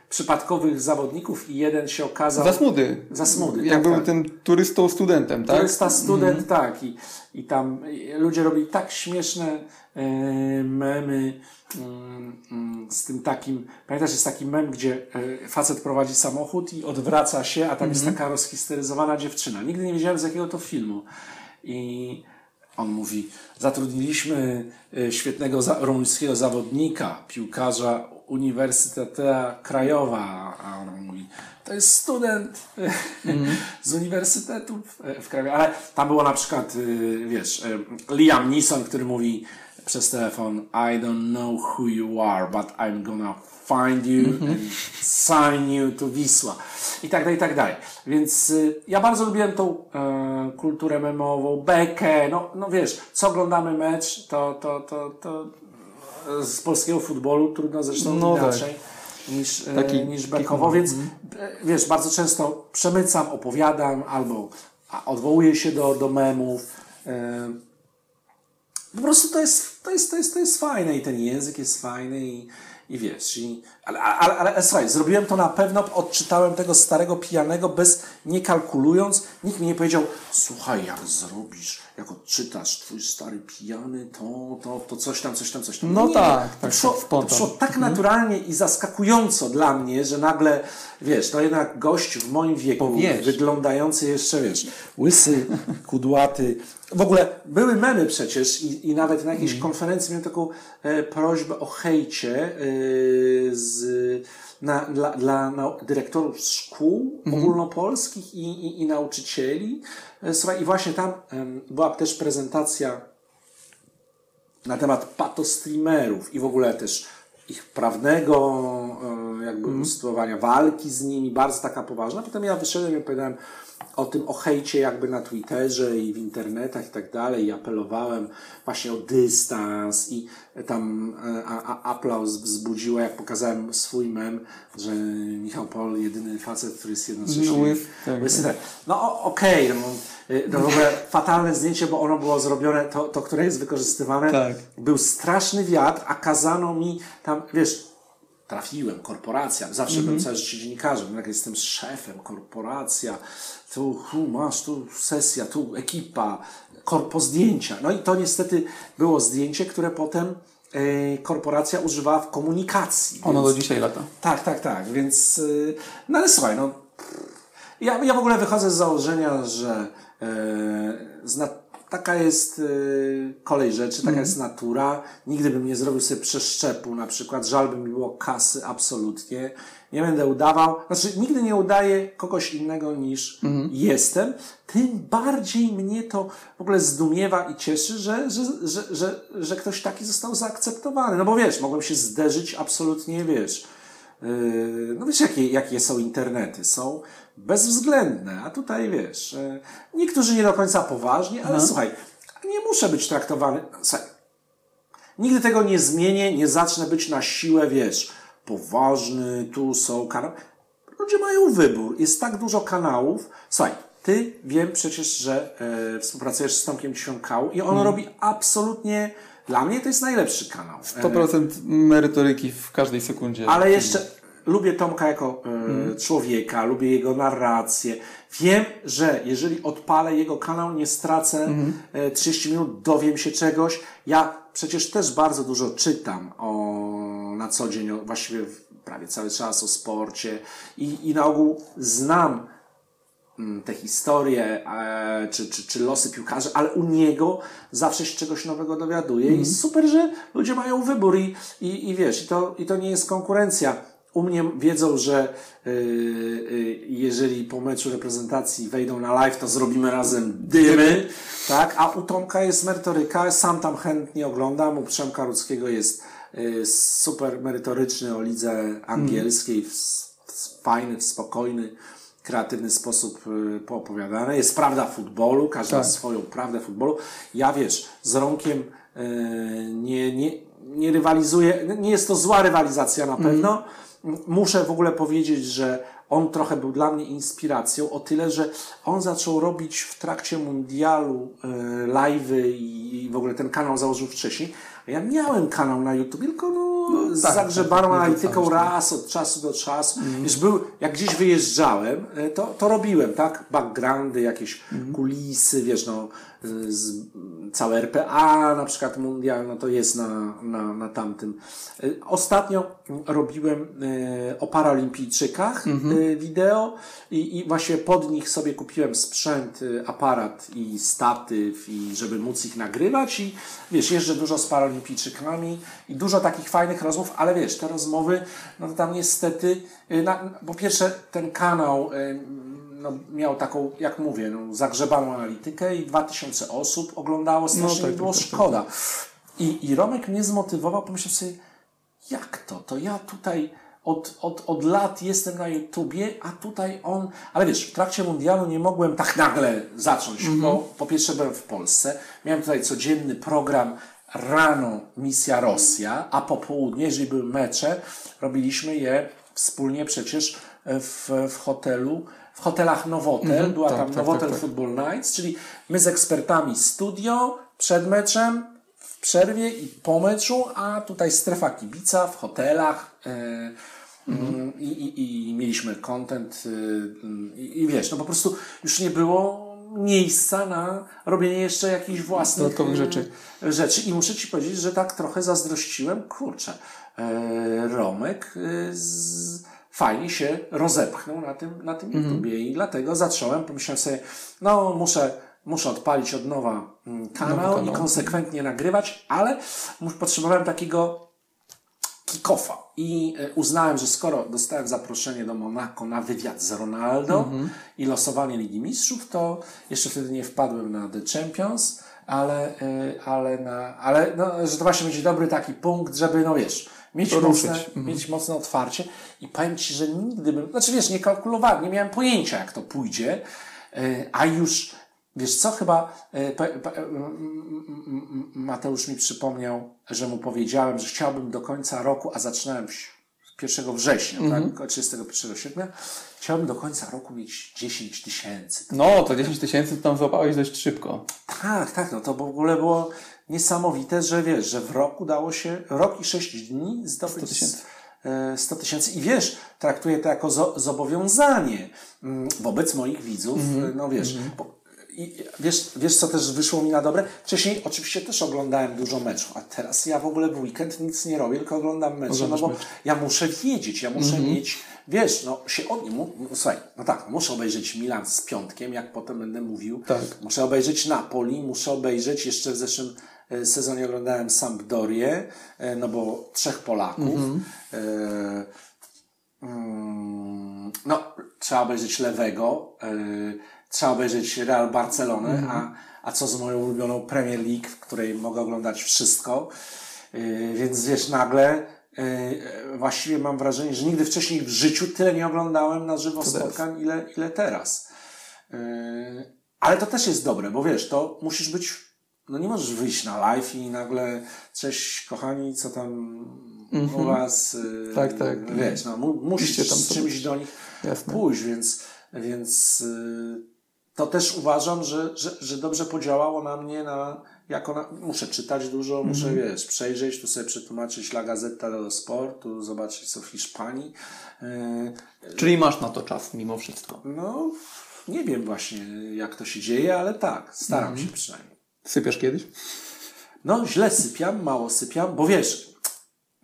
przypadkowych zawodników i jeden się okazał... Za smudy. Za smudy, Jak tak, był tak. tym turystą, studentem, tak? Turysta, student, tak. I, I tam ludzie robili tak śmieszne e, memy mm, z tym takim, pamiętasz, jest taki mem, gdzie e, facet prowadzi samochód i odwraca się, a tam jest taka rozhisteryzowana dziewczyna. Nigdy nie wiedziałem z jakiego to filmu. I on mówi, zatrudniliśmy e, świetnego rumuńskiego zawodnika, piłkarza Uniwersytetu Krajowa, a on mówi, to jest student e, z Uniwersytetu w, w Krajowie. Ale tam było na przykład, e, wiesz, e, Liam Neeson, który mówi przez telefon, I don't know who you are, but I'm gonna find you and sign you to Wisła. I tak dalej, i tak dalej. Więc y, ja bardzo lubiłem tą e, kulturę memową, bekę, no, no wiesz, co oglądamy mecz, to, to, to, to e, z polskiego futbolu trudno zresztą No tak. inaczej niż, e, Taki- niż bekowo, więc wiesz, bardzo często przemycam, opowiadam albo odwołuję się do, do memów. Po prostu to jest, to jest, to jest, to jest fajne i ten język jest fajny i, i wiesz, i, ale, ale, ale, ale słuchaj, zrobiłem to na pewno, odczytałem tego starego pijanego bez, nie kalkulując, nikt mi nie powiedział, słuchaj, jak zrobisz, jak odczytasz twój stary pijany, to, to, to coś tam, coś tam, coś tam. No nie, tak, to tak, szło, tak, to tak naturalnie i zaskakująco dla mnie, że nagle, wiesz, to jednak gość w moim wieku, wiesz. wyglądający jeszcze, wiesz, łysy, kudłaty, w ogóle były memy przecież i, i nawet na jakiejś konferencji miałem taką e, prośbę o hejcie e, z, na, dla, dla nau- dyrektorów szkół ogólnopolskich i, i, i nauczycieli. E, Słuchaj, i właśnie tam em, była też prezentacja na temat patostreamerów i w ogóle też ich prawnego e, jakby usytuowania, walki z nimi, bardzo taka poważna. Potem ja wyszedłem i opowiadałem o tym, o hejcie jakby na Twitterze i w internetach i tak dalej i apelowałem właśnie o dystans i tam e, a, a, aplauz wzbudziło, jak pokazałem swój mem, że Michał Pol, jedyny facet, który jest jednocześnie No, tak, tak. No okej, no, y, no ogóle fatalne zdjęcie, bo ono było zrobione, to, to które jest wykorzystywane. Tak. Był straszny wiatr, a kazano mi tam, wiesz, trafiłem, korporacja, zawsze byłem całe życie dziennikarzem, jak jestem szefem, korporacja, tu, tu masz, tu sesja, tu ekipa, korpo zdjęcia. No i to niestety było zdjęcie, które potem e, korporacja używała w komunikacji. Ono więc- do dzisiaj lata. tak, tak, tak, więc. y, No ale słuchaj, no. Ja, ja w ogóle wychodzę z założenia, że e, zna, taka jest e, kolej rzeczy, taka jest natura. Nigdy bym nie zrobił sobie przeszczepu, na przykład. Żal by mi było kasy, absolutnie. Nie będę udawał. Znaczy, nigdy nie udaję kogoś innego niż jestem. Tym bardziej mnie to w ogóle zdumiewa i cieszy, że, że, że, że, że ktoś taki został zaakceptowany. No bo wiesz, mogłem się zderzyć absolutnie, wiesz. Yy, no wiesz, jakie, jakie są internety? Są bezwzględne, a tutaj wiesz, yy, niektórzy nie do końca poważnie, ale słuchaj, nie muszę być traktowany. Słuchaj, nigdy tego nie zmienię, nie zacznę być na siłę, wiesz, poważny, tu są kanały. Ludzie mają wybór, jest tak dużo kanałów. Słuchaj, ty wiem przecież, że e, współpracujesz z Tomkiem Ciąkał i on robi absolutnie, dla mnie to jest najlepszy kanał. E, 100% merytoryki w każdej sekundzie. ale jeszcze lubię Tomka jako e, człowieka, lubię jego narrację. Wiem, że jeżeli odpalę jego kanał, nie stracę e, 30 minut, dowiem się czegoś. Ja przecież też bardzo dużo czytam o, na co dzień, o, właściwie prawie cały czas o sporcie i, i na ogół znam mm, te historie e, czy, czy, czy losy piłkarzy, ale u niego zawsze się czegoś nowego dowiaduje i super, że ludzie mają wybór i, i, i wiesz, i to, i to nie jest konkurencja. U mnie wiedzą, że y, y, jeżeli po meczu reprezentacji wejdą na live, to zrobimy razem dymy, tak? A u Tomka jest merytoryka, sam tam chętnie oglądam, u Przemka Rudzkiego jest super merytoryczny o lidze angielskiej, w, w fajny, spokojny, kreatywny sposób y, poopowiadane. Jest prawda futbolu, każdy ma swoją prawdę futbolu. Ja wiesz, z Romkiem y, nie, nie, nie rywalizuję, nie jest to zła rywalizacja na pewno. M- Muszę w ogóle powiedzieć, że on trochę był dla mnie inspiracją o tyle, że on zaczął robić w trakcie mundialu y, live'y i w ogóle ten kanał założył wcześniej. Ja miałem kanał na YouTube, tylko no, z tak, tak, tak, analityką tak. raz od czasu do czasu. Wiesz, był, jak gdzieś wyjeżdżałem, e, to, to robiłem, tak? Backgroundy, jakieś kulisy, wiesz, no, całe RPA, na przykład mundial, no to jest na, na, na tamtym. Y, Ostatnio robiłem y, o paralimpijczykach y, wideo i, i właśnie pod nich sobie kupiłem sprzęt, aparat i statyw i żeby móc ich nagrywać i wiesz, jeżdżę dużo z paralimpijczykami i dużo takich fajnych rozmów, ale wiesz, te rozmowy, no to tam niestety, na, po pierwsze ten kanał no, miał taką, jak mówię, no, zagrzebaną analitykę i 2000 osób oglądało, strasznie tak, mi było tak, tak, szkoda. I, I Romek mnie zmotywował, pomyślałem sobie, jak to? To ja tutaj od, od, od lat jestem na YouTubie, a tutaj on. Ale wiesz, w trakcie mundialu nie mogłem tak nagle zacząć, bo po pierwsze byłem w Polsce, miałem tutaj codzienny program rano misja Rosja, a po południe, jeżeli były mecze, robiliśmy je wspólnie przecież w, w hotelu, w hotelach Nowotel, była tak, tam tak, Nowotel tak, tak. Football Nights, czyli my z ekspertami studio, przed meczem, w przerwie i po meczu, a tutaj strefa kibica w hotelach. e, mm, i, i, I mieliśmy content y, i, i wiesz, no po prostu już nie było miejsca na robienie jeszcze jakichś własnych Dodatkowych y, rzeczy. rzeczy. I muszę Ci powiedzieć, że tak trochę zazdrościłem, kurczę, e, Romek y, z, fajnie się rozepchnął na tym, na tym YouTubie i dlatego zacząłem, pomyślałem sobie, no muszę muszę odpalić od nowa mm, kanał, Nowy kanał. i konsekwentnie nagrywać, ale potrzebowałem takiego kick-offa. I e, uznałem, że skoro dostałem zaproszenie do Monako na wywiad z Ronaldo Mhm. i losowanie Ligi Mistrzów, to jeszcze wtedy nie wpadłem na The Champions, ale, e, ale, na, ale no, że to właśnie będzie dobry taki punkt, żeby, no wiesz, mieć, ruszyć. mocne, mieć mocne otwarcie. I powiem Ci, że nigdy bym, znaczy wiesz, nie kalkulowałem, nie miałem pojęcia, jak to pójdzie, e, a już Wiesz co, chyba e, Mateusz mi przypomniał, że mu powiedziałem, że chciałbym do końca roku, a zaczynałem w- 1 września, tak, 31 sierpnia, chciałbym do końca roku mieć 10 tysięcy. No, to 10 tysięcy to tam złapałeś dość szybko. Tak, tak, no to w ogóle było niesamowite, że wiesz, że w roku dało się, rok i 6 dni zdobyć 100 tysięcy. e, 100 tysięcy. I wiesz, traktuję to jako zo- zobowiązanie mm, wobec moich widzów, Mhm. e, no wiesz, bo, i, wiesz, wiesz, co też wyszło mi na dobre? Wcześniej oczywiście też oglądałem dużo meczów, a teraz ja w ogóle w weekend nic nie robię, tylko oglądam mecze, no bo mecze. ja muszę wiedzieć, ja muszę mieć, wiesz, no się od nim, słuchaj, no tak, muszę obejrzeć Milan z piątkiem, jak potem będę mówił, Tak. Muszę obejrzeć Napoli, muszę obejrzeć, jeszcze w zeszłym e, sezonie oglądałem Sampdorię, e, no bo trzech Polaków. E, mm, no, trzeba obejrzeć Lewego, e, trzeba obejrzeć Real Barcelonę, a, a co z moją ulubioną Premier League, w której mogę oglądać wszystko. E, więc wiesz, nagle e, właściwie mam wrażenie, że nigdy wcześniej w życiu tyle nie oglądałem na żywo teraz. spotkań, ile, ile teraz. Ale to też jest dobre, bo wiesz, to musisz być, no nie możesz wyjść na live i nagle, cześć kochani, co tam u was, yy, Mhm. Tak, tak. wiesz, no mu, musisz Musicie tam z czymś do nich Jasne. pójść, więc, więc yy, to też uważam, że, że, że dobrze podziałało na mnie, na, jako na, muszę czytać dużo, muszę, Mhm. wiesz, przejrzeć, tu sobie przetłumaczyć La Gazzetta dello Sport, tu zobaczyć co w Hiszpanii, yy, Czyli masz na to czas mimo wszystko. no, nie wiem właśnie, jak to się dzieje, ale tak, staram Mhm. się przynajmniej. Sypiasz kiedyś? No, źle sypiam, mało sypiam, bo wiesz,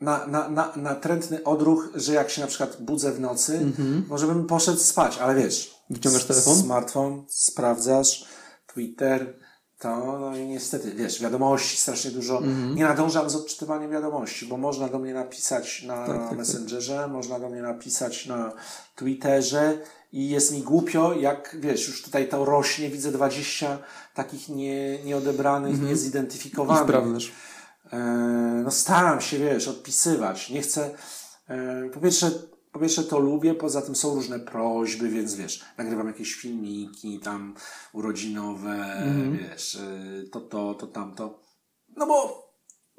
na, na, na, na trętny odruch, że jak się na przykład budzę w nocy, może bym poszedł spać, ale wiesz. Mhm. Wyciągasz telefon? Smartfon, sprawdzasz, Twitter, to, no i niestety, wiesz, wiadomości strasznie dużo. Mhm. Nie nadążam z odczytywaniem wiadomości, bo można do mnie napisać na tak, tak. Messengerze, można do mnie napisać na Twitterze i jest mi głupio, jak wiesz, już tutaj to rośnie, widzę 20 takich nie, nieodebranych, Mhm. I niezidentyfikowanych. sprawdzasz. E, no staram się, wiesz, odpisywać. Nie chcę, e, po pierwsze, po pierwsze to lubię, poza tym są różne prośby, więc wiesz, nagrywam jakieś filmiki tam urodzinowe, wiesz, e, to, to, to, tamto. No bo,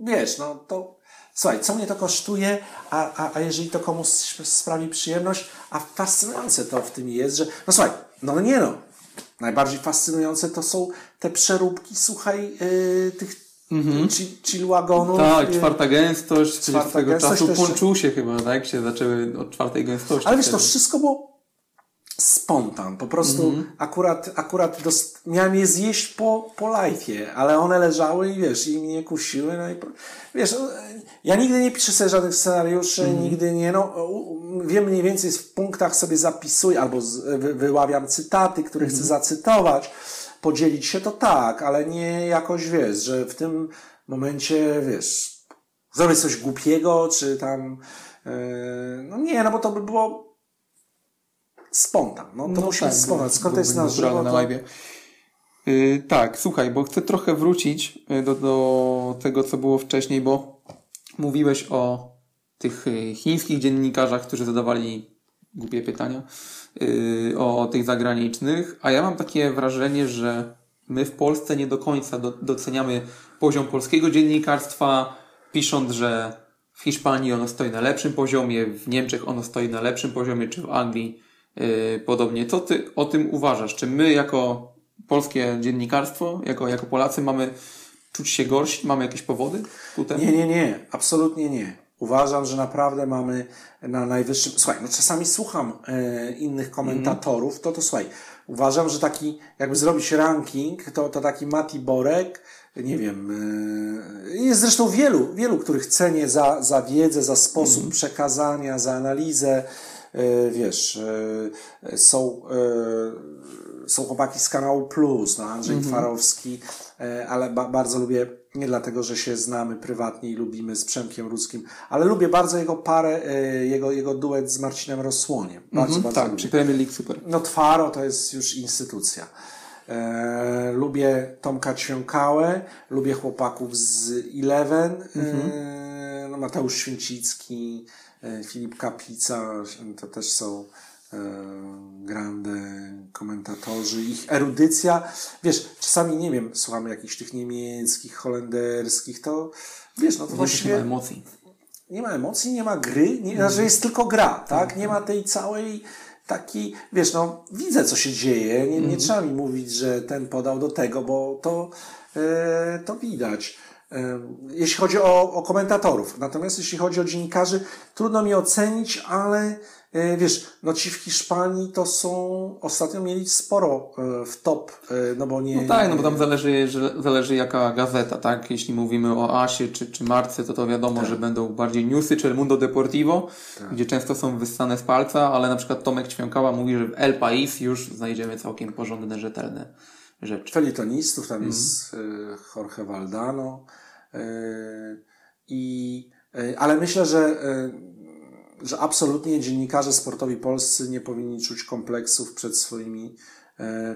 wiesz, no to, słuchaj, co mnie to kosztuje, a, a, a jeżeli to komuś sprawi przyjemność, a fascynujące to w tym jest, że, no słuchaj, no nie no, najbardziej fascynujące to są te przeróbki, słuchaj, yy, tych chi- chill wagonów. Tak, yy, czwarta gęstość, czyli czwarta tego gęstość czasu jeszcze- ponczusie chyba, tak? Się zaczęły od czwartej gęstości. Ale wiesz, to wszystko było spontan. Po prostu Mhm. akurat, akurat dost... miałem je zjeść po, po live'ie, ale one leżały i wiesz, i mnie kusiły. No i po- wiesz, ja nigdy nie piszę sobie żadnych scenariuszy, Mhm. nigdy nie, no, wiem mniej więcej w punktach sobie zapisuję albo z, wy, wyławiam cytaty, które Mhm. chcę zacytować, podzielić się to tak, ale nie jakoś, wiesz, że w tym momencie, wiesz, zrobię coś głupiego, czy tam, yy, no nie, no bo to by było spontan. No to musi być spontan. Skąd to jest na byłoby naturalne żywo, na to... live. Yy, tak, słuchaj, bo chcę trochę wrócić y, do, do tego, co było wcześniej, bo mówiłeś o tych y, chińskich dziennikarzach, którzy zadawali głupie pytania, yy, o tych zagranicznych, a ja mam takie wrażenie, że my w Polsce nie do końca do, doceniamy poziom polskiego dziennikarstwa, pisząc, że w Hiszpanii ono stoi na lepszym poziomie, w Niemczech ono stoi na lepszym poziomie, czy w Anglii podobnie. Co ty o tym uważasz? Czy my jako polskie dziennikarstwo, jako, jako Polacy mamy czuć się gorsi? Mamy jakieś powody ku temu? Nie, nie, nie. Absolutnie nie. Uważam, że naprawdę mamy na najwyższym... Słuchaj, no czasami słucham e, innych komentatorów, to to słuchaj, uważam, że taki, jakby zrobić ranking, to, to taki Mati Borek, nie wiem, e, jest zresztą wielu, wielu, których cenię za, za wiedzę, za sposób przekazania, za analizę, wiesz, e, są, e, są chłopaki z kanału Plus, no Andrzej Mhm. Twarowski, e, ale ba, bardzo lubię, nie dlatego, że się znamy prywatnie i lubimy z Przemkiem Rudzkim, ale lubię bardzo jego parę, e, jego, jego duet z Marcinem Rosłoniem. Bardzo, Mhm, bardzo tak, lubię. przy Premier League super. No Twaro to jest już instytucja. E, lubię Tomka Ćwiąkałę, lubię chłopaków z Eleven, e, no Mateusz Święcicki, e, Filip Kaplica, to też są e, grande komentatorzy. Ich erudycja, wiesz, czasami, nie wiem, słuchamy jakichś tych niemieckich, holenderskich, to wiesz, no to Właściwie nie ma emocji. nie ma emocji, nie ma gry, nie, znaczy jest tylko gra, tak? Nie ma tej całej takiej, wiesz, no widzę co się dzieje, nie, nie trzeba mi mówić, że ten podał do tego, bo to, e, to widać. Jeśli chodzi o, o komentatorów, natomiast jeśli chodzi o dziennikarzy, trudno mi ocenić, ale e, wiesz, no ci w Hiszpanii to są, ostatnio mieli sporo e, w top, e, no bo nie... No tak, no bo tam zależy, że, zależy jaka gazeta, tak? Jeśli mówimy o Asie czy, czy Marce, to to wiadomo, że będą bardziej newsy, czy El Mundo Deportivo, gdzie często są wyssane z palca, ale na przykład Tomek Ćwiąkała mówi, że w El País już znajdziemy całkiem porządne, rzetelne rzeczy. felitonistów, tam jest y, Jorge Valdano. y, I, y, ale myślę, że, że absolutnie dziennikarze sportowi polscy nie powinni czuć kompleksów przed swoimi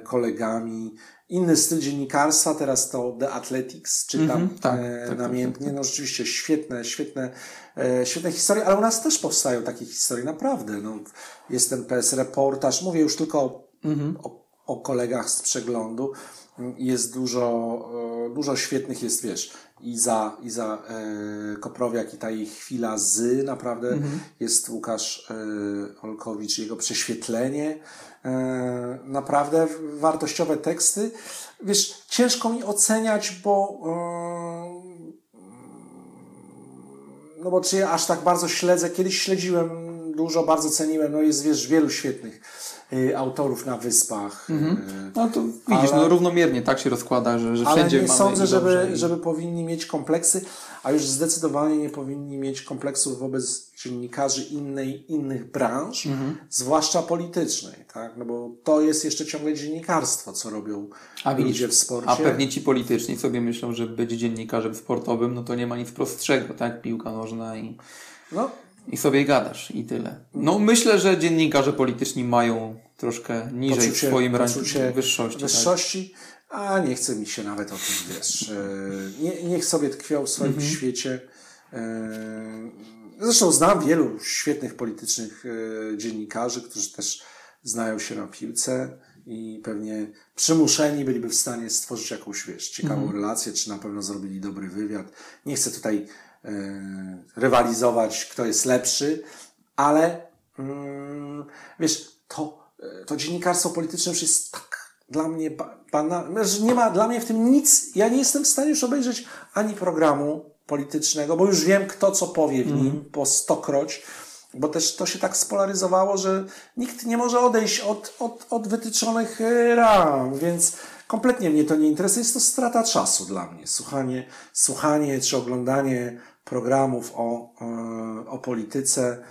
kolegami. Inny styl dziennikarstwa, teraz to The Athletics, czytam Mhm, tak, e, tak, tak, namiętnie. No rzeczywiście świetne, świetne, e, świetne historie, ale u nas też powstają takie historie, naprawdę. No, jest ten PS reportaż, mówię już tylko o, o, o kolegach z przeglądu. Jest dużo, e, dużo świetnych, jest wiesz, Iza, Iza e, Koprowiak i ta jej chwila z, naprawdę. Jest Łukasz e, Olkowicz, jego prześwietlenie, e, naprawdę wartościowe teksty. Wiesz, ciężko mi oceniać, bo e, no bo czy ja aż tak bardzo śledzę, kiedyś śledziłem dużo, bardzo ceniłem, no jest wiesz, wielu świetnych autorów na wyspach. y, No to widzisz, Ale- no równomiernie tak się rozkłada, że, że ale wszędzie nie mamy sądzę, i dobrze żeby, i- żeby powinni mieć kompleksy, a już zdecydowanie nie powinni mieć kompleksów wobec dziennikarzy innej, innych branż, Mhm. zwłaszcza politycznej, tak? No bo to jest jeszcze ciągle dziennikarstwo, co robią A widzisz, ludzie w sporcie. A pewnie ci polityczni sobie myślą, że być dziennikarzem sportowym, no to nie ma nic prostszego, tak? Piłka nożna i, No, i sobie gadasz i tyle. No myślę, że dziennikarze polityczni mają troszkę niżej w swoim ranku poczucie wyższości. Tak? wyższości, a nie chce mi się nawet o tym, wiesz, e, nie, niech sobie tkwią w swoim Mhm. świecie. E, Zresztą znam wielu świetnych politycznych e, dziennikarzy, którzy też znają się na piłce i pewnie przymuszeni byliby w stanie stworzyć jakąś, wiesz, ciekawą Mhm. relację, czy na pewno zrobili dobry wywiad. Nie chcę tutaj rywalizować, kto jest lepszy, ale mm, wiesz, to, to dziennikarstwo polityczne już jest tak dla mnie ba- banalne, że nie ma dla mnie w tym nic. Ja nie jestem w stanie już obejrzeć ani programu politycznego, bo już wiem, kto co powie w nim po stokroć, bo też to się tak spolaryzowało, że nikt nie może odejść od, od, od wytyczonych e, ram, więc kompletnie mnie to nie interesuje. Jest to strata czasu dla mnie. Słuchanie, słuchanie czy oglądanie programów o, e, o polityce.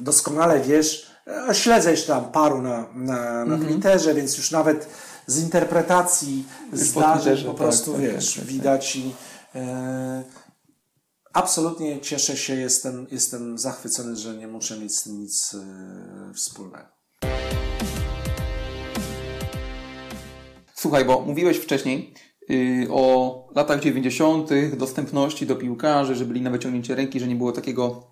Doskonale wiesz, e, śledzę jeszcze tam paru na, na, na Twitterze, więc już nawet z interpretacji zdarzeń po tak, prostu tak, wiesz, tak, tak, widać i e, absolutnie cieszę się, jestem, jestem zachwycony, że nie muszę mieć z tym nic e, wspólnego. Słuchaj, bo mówiłeś wcześniej yy, o latach 90., dostępności do piłkarzy, że byli na wyciągnięcie ręki, że nie było takiego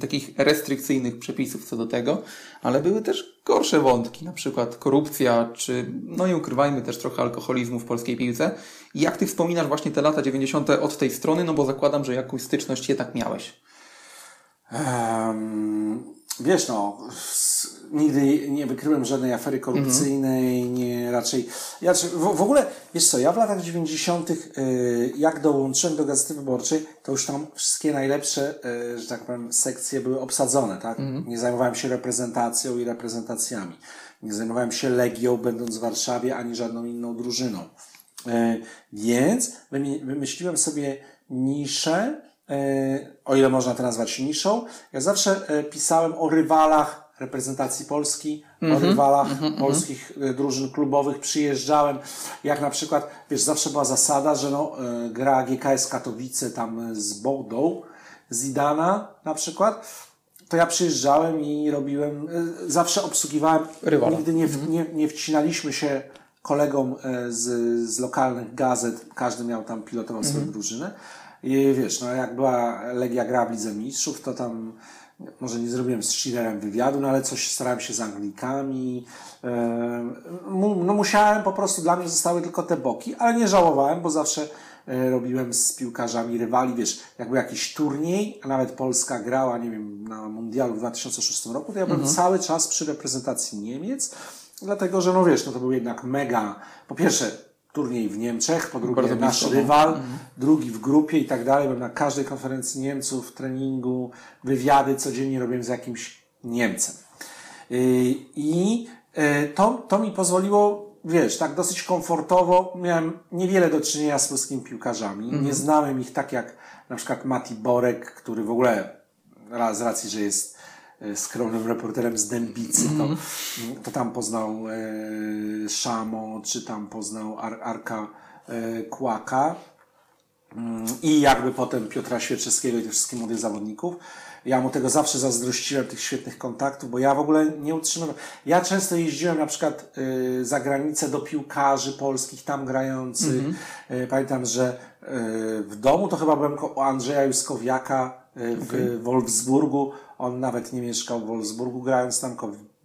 takich restrykcyjnych przepisów co do tego, ale były też gorsze wątki, na przykład korupcja, czy no nie ukrywajmy też trochę alkoholizmu w polskiej piłce. I Jak ty wspominasz właśnie te lata 90. od tej strony, no bo zakładam, że jakąś styczność jednak miałeś. Um, wiesz, no, nigdy nie wykryłem żadnej afery korupcyjnej, nie raczej. Ja, w, w ogóle, wiesz co, ja w latach 90., y, jak dołączyłem do Gazety Wyborczej, to już tam wszystkie najlepsze, y, że tak powiem, sekcje były obsadzone, tak? Nie zajmowałem się reprezentacją i reprezentacjami. Nie zajmowałem się Legią, będąc w Warszawie, ani żadną inną drużyną. E, Więc wymyśliłem sobie niszę, o ile można to nazwać niszą. Ja zawsze pisałem o rywalach reprezentacji Polski, o rywalach polskich y, drużyn klubowych przyjeżdżałem. Jak na przykład, wiesz, zawsze była zasada, że no, y, gra GKS Katowice tam z Bordeaux, z Idana na przykład, to ja przyjeżdżałem i robiłem, y, zawsze obsługiwałem, Rywala. nigdy nie, w- nie, nie wcinaliśmy się kolegom e, z, z lokalnych gazet, każdy miał tam pilotował swoją drużynę. I wiesz, no jak była Legia gra w Lidze Mistrzów, to tam może nie zrobiłem z Schillerem wywiadu, no ale coś starałem się z Anglikami. E, no musiałem po prostu, dla mnie zostały tylko te boki, ale nie żałowałem, bo zawsze e, robiłem z piłkarzami rywali, wiesz, jak był jakiś turniej, a nawet Polska grała, nie wiem, na Mundialu w 2006 roku, to ja byłem cały czas przy reprezentacji Niemiec, dlatego, że no wiesz, no to był jednak mega, po pierwsze turniej w Niemczech, po drugie Bardzo nasz blisko, no. rywal, drugi w grupie i tak dalej, byłem na każdej konferencji Niemców, treningu, wywiady codziennie robiłem z jakimś Niemcem. Yy, I yy, to, to mi pozwoliło, wiesz, tak dosyć komfortowo. Miałem niewiele do czynienia z polskimi piłkarzami. Nie znałem ich tak jak na przykład Mati Borek, który w ogóle z racji, że jest skromnym reporterem z Dębicy, to, to tam poznał e, Szamo, czy tam poznał Ar, Arka e, Kłaka. Mm, i jakby potem Piotra Świerczewskiego i tych wszystkich młodych zawodników. Ja mu tego zawsze zazdrościłem, tych świetnych kontaktów, bo ja w ogóle nie utrzymywałem. Ja często jeździłem na przykład y, za granicę do piłkarzy polskich tam grających. Y, pamiętam, że y, w domu to chyba byłem u Andrzeja Juskowiaka w Wolfsburgu. On nawet nie mieszkał w Wolfsburgu, grając tam,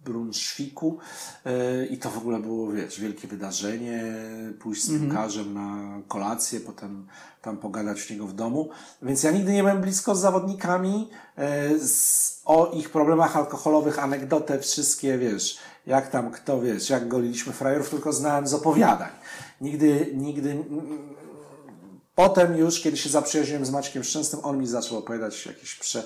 Brunszwiku yy, i to w ogóle było, wiesz, wielkie wydarzenie, pójść z piłkarzem na kolację, potem tam pogadać u niego w domu. Więc ja nigdy nie byłem blisko z zawodnikami, z, o ich problemach alkoholowych, anegdotę, wszystkie, wiesz, jak tam kto, wiesz, jak goliliśmy frajerów, tylko znałem z opowiadań. Nigdy, nigdy, Potem już, kiedy się zaprzyjaźniłem z Maćkiem Szczęsnym, on mi zaczął opowiadać jakieś prze,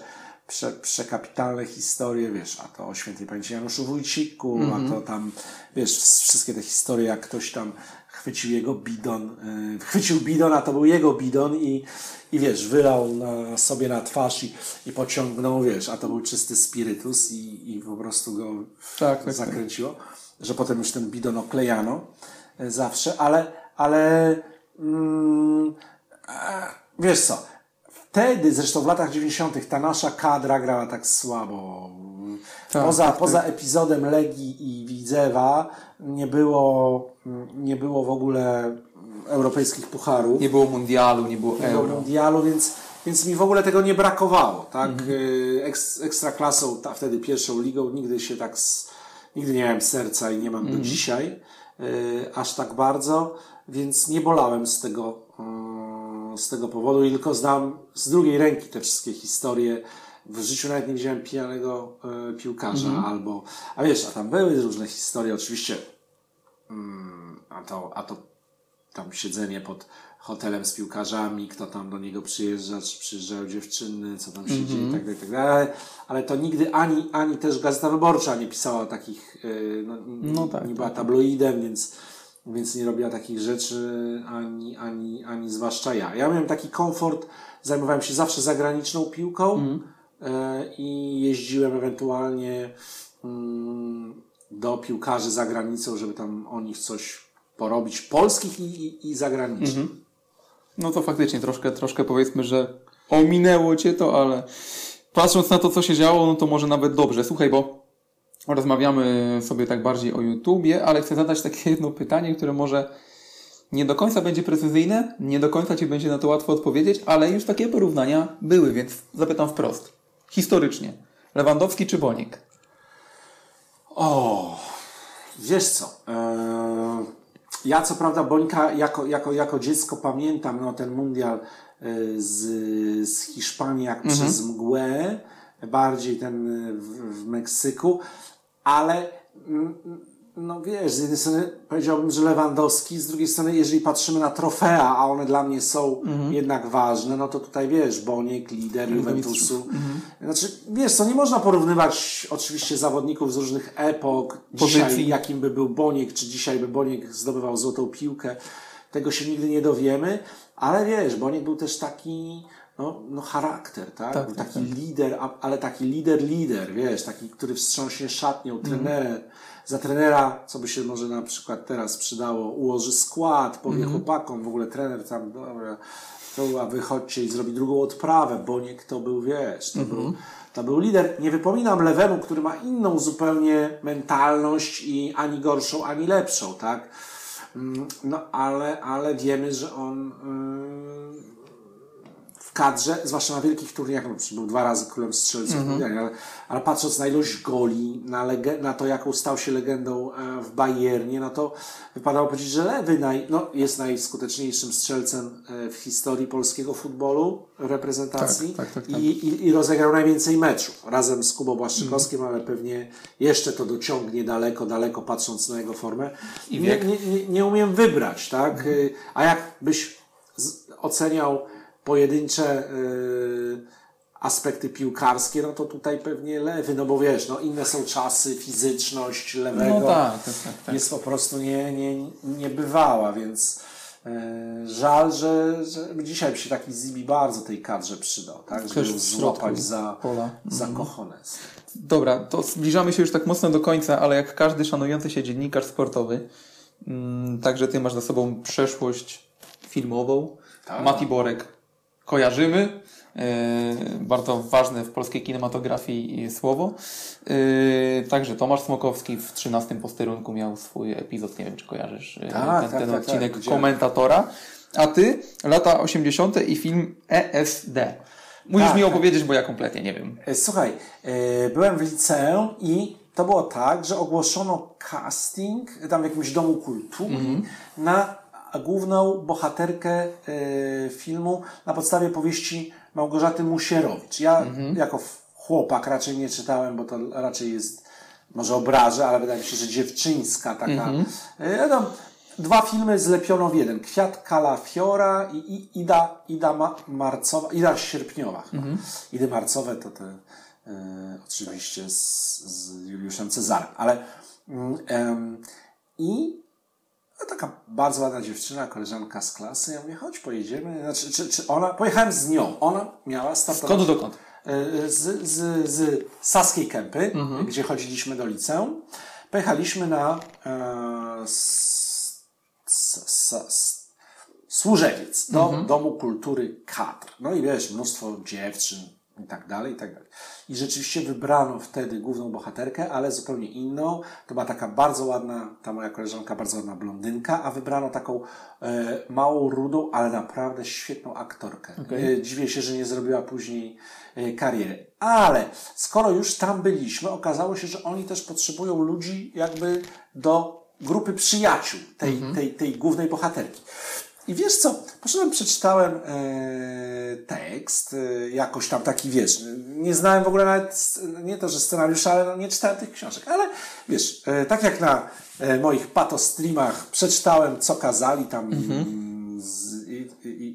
prze, przekapitalne historie, wiesz, a to o świętej pamięci Januszu Wójciku, a to tam, wiesz, ws- wszystkie te historie, jak ktoś tam chwycił jego bidon, yy, chwycił bidon, a to był jego bidon i, i wiesz, wylał na, sobie na twarz i, i pociągnął, wiesz, a to był czysty spirytus i, i po prostu go Tak, tak, tak. zakręciło, że potem już ten bidon oklejano e, zawsze, ale, ale mm, wiesz co, wtedy, zresztą w latach 90. ta nasza kadra grała tak słabo. Tak, poza, tak, tak. poza epizodem Legii i Widzewa nie było, nie było w ogóle europejskich pucharów Nie było mundialu, nie było tego euro. mundialu, więc, więc mi w ogóle tego nie brakowało, tak? Mhm. Y, Eks, ekstraklasą, ta, wtedy pierwszą ligą, nigdy się tak, s- nigdy nie miałem serca i nie mam Mhm. do dzisiaj, y, aż tak bardzo, więc nie bolałem z tego, z tego powodu i tylko znam z drugiej ręki te wszystkie historie. W życiu nawet nie widziałem pijanego y, piłkarza Mhm. albo, a wiesz, a tam były różne historie, oczywiście, a to, a to tam siedzenie pod hotelem z piłkarzami, kto tam do niego przyjeżdża, czy przyjeżdżają dziewczyny, co tam się dzieje i tak dalej, i tak. Ale, ale to nigdy ani, ani też Gazeta Wyborcza nie pisała takich, yy, no, No tak, nie była tabloidem, więc, więc nie robiła takich rzeczy, ani, ani, ani zwłaszcza ja. Ja miałem taki komfort, zajmowałem się zawsze zagraniczną piłką yy, i jeździłem ewentualnie mm, do piłkarzy za granicą, żeby tam o nich coś porobić, polskich i, i, i zagranicznych. No to faktycznie troszkę, troszkę powiedzmy, że ominęło cię to, ale patrząc na to, co się działo, no to może nawet dobrze. Słuchaj, bo rozmawiamy sobie tak bardziej o YouTubie, ale chcę zadać takie jedno pytanie, które może nie do końca będzie precyzyjne, nie do końca ci będzie na to łatwo odpowiedzieć, ale już takie porównania były, więc zapytam wprost. Historycznie. Lewandowski czy Bonik? O, wiesz co? e, ja co prawda Bońka jako, jako, jako dziecko pamiętam no, ten mundial e, z, z Hiszpanii jak przez mgłę, bardziej ten e, w, w Meksyku, ale mm, no wiesz, z jednej strony powiedziałbym, że Lewandowski, z drugiej strony, jeżeli patrzymy na trofea, a one dla mnie są jednak ważne, no to tutaj wiesz, Boniek, lider Juventusu. Znaczy, wiesz co, nie można porównywać oczywiście zawodników z różnych epok, dzisiaj Pozycji. jakim by był Boniek, czy dzisiaj by Boniek zdobywał złotą piłkę, tego się nigdy nie dowiemy, ale wiesz, Boniek był też taki, no, no charakter, tak? Tak, tak, taki lider, a- ale taki lider, lider, wiesz, taki, który wstrząśnie szatnią, Mhm. trener, za trenera, co by się może na przykład teraz przydało, ułoży skład, powie Mhm. chłopakom, w ogóle trener tam, dobra, to a wychodźcie i zrobi drugą odprawę, bo nie kto był, wiesz, to, Mhm. był, to był lider. Nie wypominam lewemu, który ma inną zupełnie mentalność i ani gorszą, ani lepszą, tak? Mm, No, ale, ale wiemy, że on yy, w kadrze, zwłaszcza na wielkich turniejach, no, był dwa razy królem strzelców, Mhm. ale, ale patrząc na ilość goli, na, na to, jaką stał się legendą e, w Bayernie, no to wypadało powiedzieć, że Lewy naj, no, jest najskuteczniejszym strzelcem e, w historii polskiego futbolu, reprezentacji Tak, tak, tak, tak. I, i, i rozegrał najwięcej meczów razem z Kubą Błaszczykowskim, ale pewnie jeszcze to dociągnie daleko, daleko patrząc na jego formę. I nie, nie, nie, nie umiem wybrać, tak? A jak byś z, oceniał pojedyncze y, aspekty piłkarskie, no to tutaj pewnie lewy, no bo wiesz, no inne są czasy, fizyczność lewego No tak, tak, tak. tak. jest po prostu nie, nie, nie bywała, więc y, żal, że, że dzisiaj by się taki Zibi bardzo tej kadrze przydał, tak? Żeby Też złapać za, pola. za kochones. Dobra, to zbliżamy się już tak mocno do końca, ale jak każdy szanujący się dziennikarz sportowy, mm, także ty masz za sobą przeszłość filmową. Tak. Mati Borek kojarzymy. e, bardzo ważne w polskiej kinematografii słowo. E, także Tomasz Smokowski w 13 posterunku miał swój epizod, nie wiem czy kojarzysz e, Tak, ten, tak, ten tak, odcinek tak, widziałem. komentatora. A ty, lata 80. i film ESD. Musisz Tak, mi tak. opowiedzieć, bo ja kompletnie nie wiem. E, Słuchaj, e, byłem w liceum i to było tak, że ogłoszono casting tam w jakimś domu kultury na główną bohaterkę e, filmu na podstawie powieści Małgorzaty Musierowicz. Ja jako f- chłopak raczej nie czytałem, bo to raczej jest, może obrażę, ale wydaje mi się, że dziewczyńska taka. E, tam dwa filmy zlepiono w jeden. Kwiat Kalafiora i, i Ida, Ida Ma, Marcowa, Ida Sierpniowa. chyba. Idy Marcowe to te e, oczywiście z, z Juliuszem Cezarem, ale mm, i no, taka bardzo ładna dziewczyna, koleżanka z klasy. Ja mówię, chodź, pojedziemy. Znaczy, czy, czy ona, pojechałem z nią. Ona miała startować Skąd dokąd? e, z, z, z Saskiej Kępy, gdzie chodziliśmy do liceum. Pojechaliśmy na e, s, s, s, Służewiec, do Domu Kultury Kadr. No i wiesz, mnóstwo dziewczyn i tak dalej, i tak dalej. I rzeczywiście wybrano wtedy główną bohaterkę, ale zupełnie inną. To była taka bardzo ładna, ta moja koleżanka, bardzo ładna blondynka, a wybrano taką e, małą, rudą, ale naprawdę świetną aktorkę. E, dziwię się, że nie zrobiła później e, kariery. Ale skoro już tam byliśmy, okazało się, że oni też potrzebują ludzi jakby do grupy przyjaciół tej, tej, tej głównej bohaterki. I wiesz co, poszedłem, przeczytałem e, tekst, e, jakoś tam taki, wiesz, nie znałem w ogóle nawet, nie to, że scenariusza, ale no, nie czytałem tych książek, ale wiesz, e, tak jak na e, moich pato streamach przeczytałem, co kazali tam z,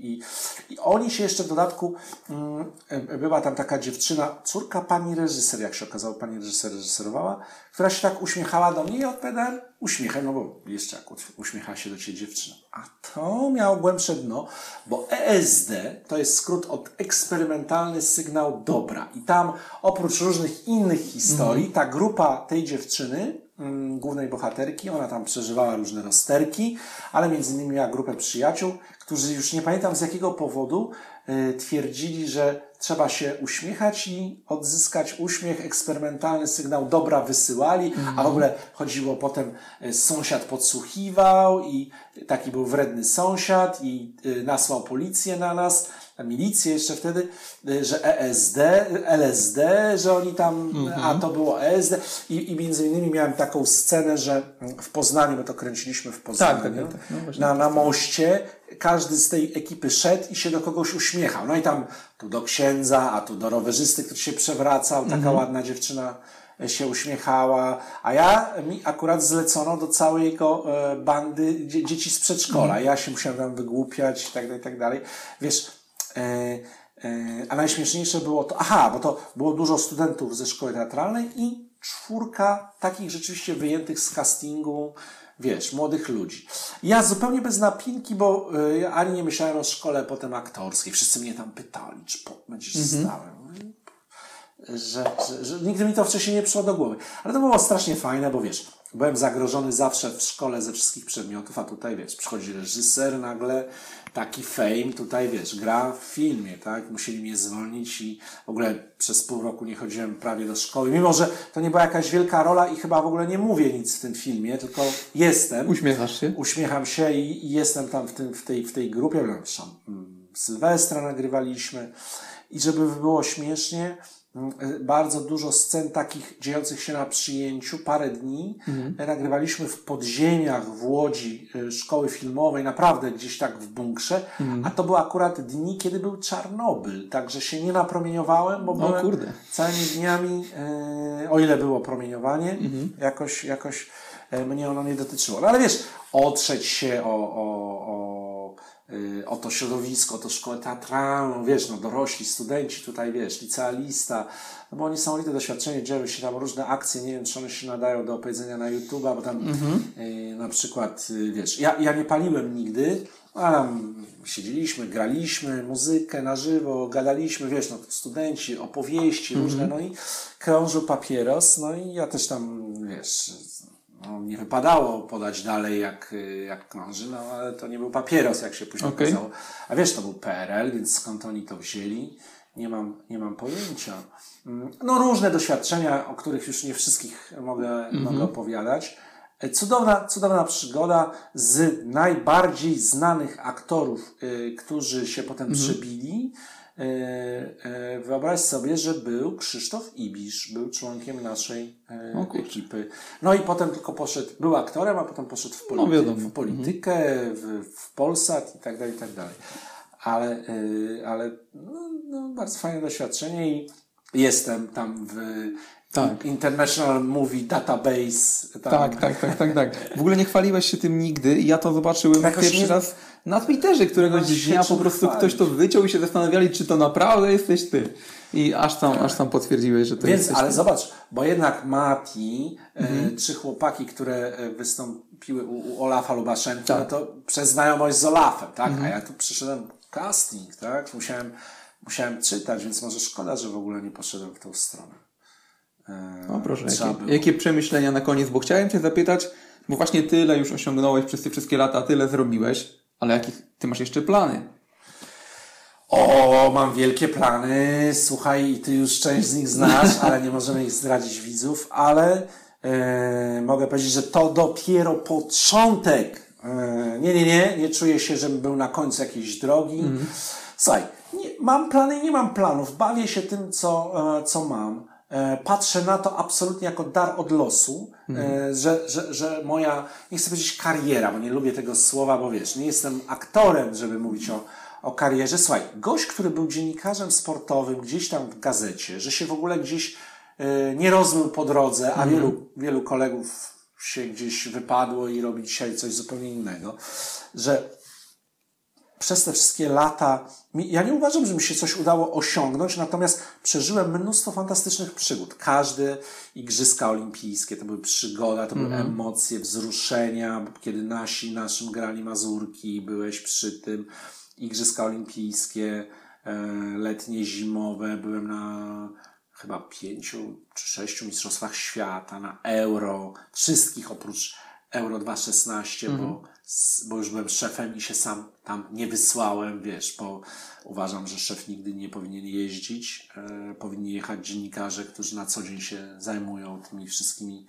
i, i, oni się jeszcze w dodatku, mm, e, była tam taka dziewczyna, córka pani reżyser, jak się okazało, pani reżyser reżyserowała, która się tak uśmiechała do mnie i odpowiadałem uśmiechem, no bo jeszcze jak uśmiecha się do ciebie dziewczyna. A to miało głębsze dno, bo ESD to jest skrót od eksperymentalny sygnał dobra. I tam oprócz różnych innych historii, ta grupa tej dziewczyny, mm, głównej bohaterki, ona tam przeżywała różne rozterki, ale między innymi miała grupę przyjaciół, którzy już nie pamiętam z jakiego powodu y, twierdzili, że trzeba się uśmiechać i odzyskać uśmiech, eksperymentalny sygnał dobra wysyłali, a w ogóle chodziło potem, y, sąsiad podsłuchiwał i taki był wredny sąsiad i y, nasłał policję na nas, milicję jeszcze wtedy, y, że ESD, LSD, że oni tam, a to było ESD i, i między innymi miałem taką scenę, że w Poznaniu, my to kręciliśmy w Poznaniu, tak, tak, tak. No właśnie. na, na moście, każdy z tej ekipy szedł i się do kogoś uśmiechał. No i tam tu do księdza, a tu do rowerzysty, który się przewracał, taka Mhm. ładna dziewczyna się uśmiechała, a ja mi akurat zlecono do całej jego e, bandy dzie, dzieci z przedszkola. Mhm. Ja się musiałem tam wygłupiać i tak dalej, i tak dalej. Wiesz, e, e, a najśmieszniejsze było to, aha, bo to było dużo studentów ze szkoły teatralnej i czwórka takich rzeczywiście wyjętych z castingu wiesz, młodych ludzi. Ja zupełnie bez napinki, bo y, ja ani nie myślałem o szkole potem aktorskiej. Wszyscy mnie tam pytali, czy po, będziesz Mhm. stałem. Że, że, że nigdy mi to wcześniej nie przyszło do głowy. Ale to było strasznie fajne, bo wiesz, byłem zagrożony zawsze w szkole ze wszystkich przedmiotów, a tutaj wiesz, przychodzi reżyser, nagle taki fame, tutaj wiesz, gra w filmie, tak? Musieli mnie zwolnić i w ogóle przez pół roku nie chodziłem prawie do szkoły, mimo że to nie była jakaś wielka rola i chyba w ogóle nie mówię nic w tym filmie, tylko jestem. Uśmiechasz się? Uśmiecham się i, i jestem tam w, tym, w, tej, w tej grupie. Mm, Sylwestra nagrywaliśmy i żeby było śmiesznie, bardzo dużo scen takich dziejących się na przyjęciu, parę dni y, nagrywaliśmy w podziemiach w Łodzi y, szkoły filmowej, naprawdę gdzieś tak w bunkrze, a to były akurat dni, kiedy był Czarnobyl, także się nie napromieniowałem, bo O byłem kurde. całymi dniami, e, o ile było promieniowanie, jakoś, jakoś e, mnie ono nie dotyczyło. No ale wiesz, otrzeć się o, o, o, o to środowisko, o to szkołę teatralną, wiesz, no dorośli, studenci tutaj, wiesz, licealista, no bo niesamowite doświadczenie, dzieją się tam różne akcje, nie wiem, czy one się nadają do opowiedzenia na YouTube'a, bo tam y, na przykład, y, wiesz, ja, ja nie paliłem nigdy, a tam siedzieliśmy, graliśmy muzykę na żywo, gadaliśmy, wiesz, no studenci, opowieści różne, no i krążył papieros, no i ja też tam, wiesz, no, nie wypadało podać dalej jak, jak krąży, no ale to nie był papieros, jak się później Okej. okazało. A wiesz, to był PRL, więc skąd oni to wzięli? Nie mam, nie mam pojęcia. Mm, No różne doświadczenia, o których już nie wszystkich mogę, mogę opowiadać. E, Cudowna, cudowna przygoda z najbardziej znanych aktorów, y, którzy się potem przebili. Y, y, Wyobraź sobie, że był Krzysztof Ibisz, był członkiem naszej y, O kurczę. ekipy. No i potem tylko poszedł, był aktorem, a potem poszedł w, polity- No w politykę, w, w Polsat i tak dalej, i tak dalej. Ale, ale no, no, bardzo fajne doświadczenie i jestem tam w Tak. International Movie Database. Tam, Tak, tak, tak, tak, tak. W ogóle nie chwaliłeś się tym nigdy i ja to zobaczyłem Jakoś pierwszy nie- raz na Twitterze któregoś No, dnia, po czym prostu chwalić. ktoś to wyciął i się zastanawiali, czy to naprawdę jesteś ty. I aż tam, aż tam potwierdziłeś, że to Więc, jesteś ale ty. zobacz, bo jednak Mati, Mhm. e, czy chłopaki, które e, wystąpiły u, u Olafa Lubaszenki, Tak. no to przez znajomość z Olafem, tak? Mhm. A ja tu przyszedłem casting, tak? Musiałem, musiałem czytać, więc może szkoda, że w ogóle nie poszedłem w tą stronę. E, O proszę, jakie, jakie przemyślenia na koniec, bo chciałem Cię zapytać, bo właśnie tyle już osiągnąłeś przez te wszystkie lata, tyle zrobiłeś, ale jakie Ty masz jeszcze plany? O, mam wielkie plany. Słuchaj, ty już część z nich znasz, ale nie możemy ich zdradzić widzów, ale e, mogę powiedzieć, że to dopiero początek. E, nie, nie, nie, nie czuję się, żebym był na końcu jakiejś drogi. Słuchaj, nie, mam plany i nie mam planów. Bawię się tym, co, e, co mam. E, Patrzę na to absolutnie jako dar od losu, e, że, że, że moja, nie chcę powiedzieć kariera, bo nie lubię tego słowa, bo wiesz, nie jestem aktorem, żeby mówić o, o karierze. Słuchaj, gość, który był dziennikarzem sportowym gdzieś tam w gazecie, że się w ogóle gdzieś e, nie rozmył po drodze, a wielu, wielu kolegów się gdzieś wypadło i robi dzisiaj coś zupełnie innego, że przez te wszystkie lata, ja nie uważam, że mi się coś udało osiągnąć, natomiast przeżyłem mnóstwo fantastycznych przygód. Każde Igrzyska Olimpijskie to były przygoda, to były emocje, wzruszenia, kiedy nasi, naszym grali Mazurki, byłeś przy tym. Igrzyska Olimpijskie, e, letnie, zimowe, byłem na chyba pięciu czy sześciu mistrzostwach świata, na Euro, wszystkich oprócz Euro 2.16, bo, s- bo już byłem szefem i się sam tam nie wysłałem, wiesz, bo uważam, że szef nigdy nie powinien jeździć. E, powinni jechać dziennikarze, którzy na co dzień się zajmują tymi wszystkimi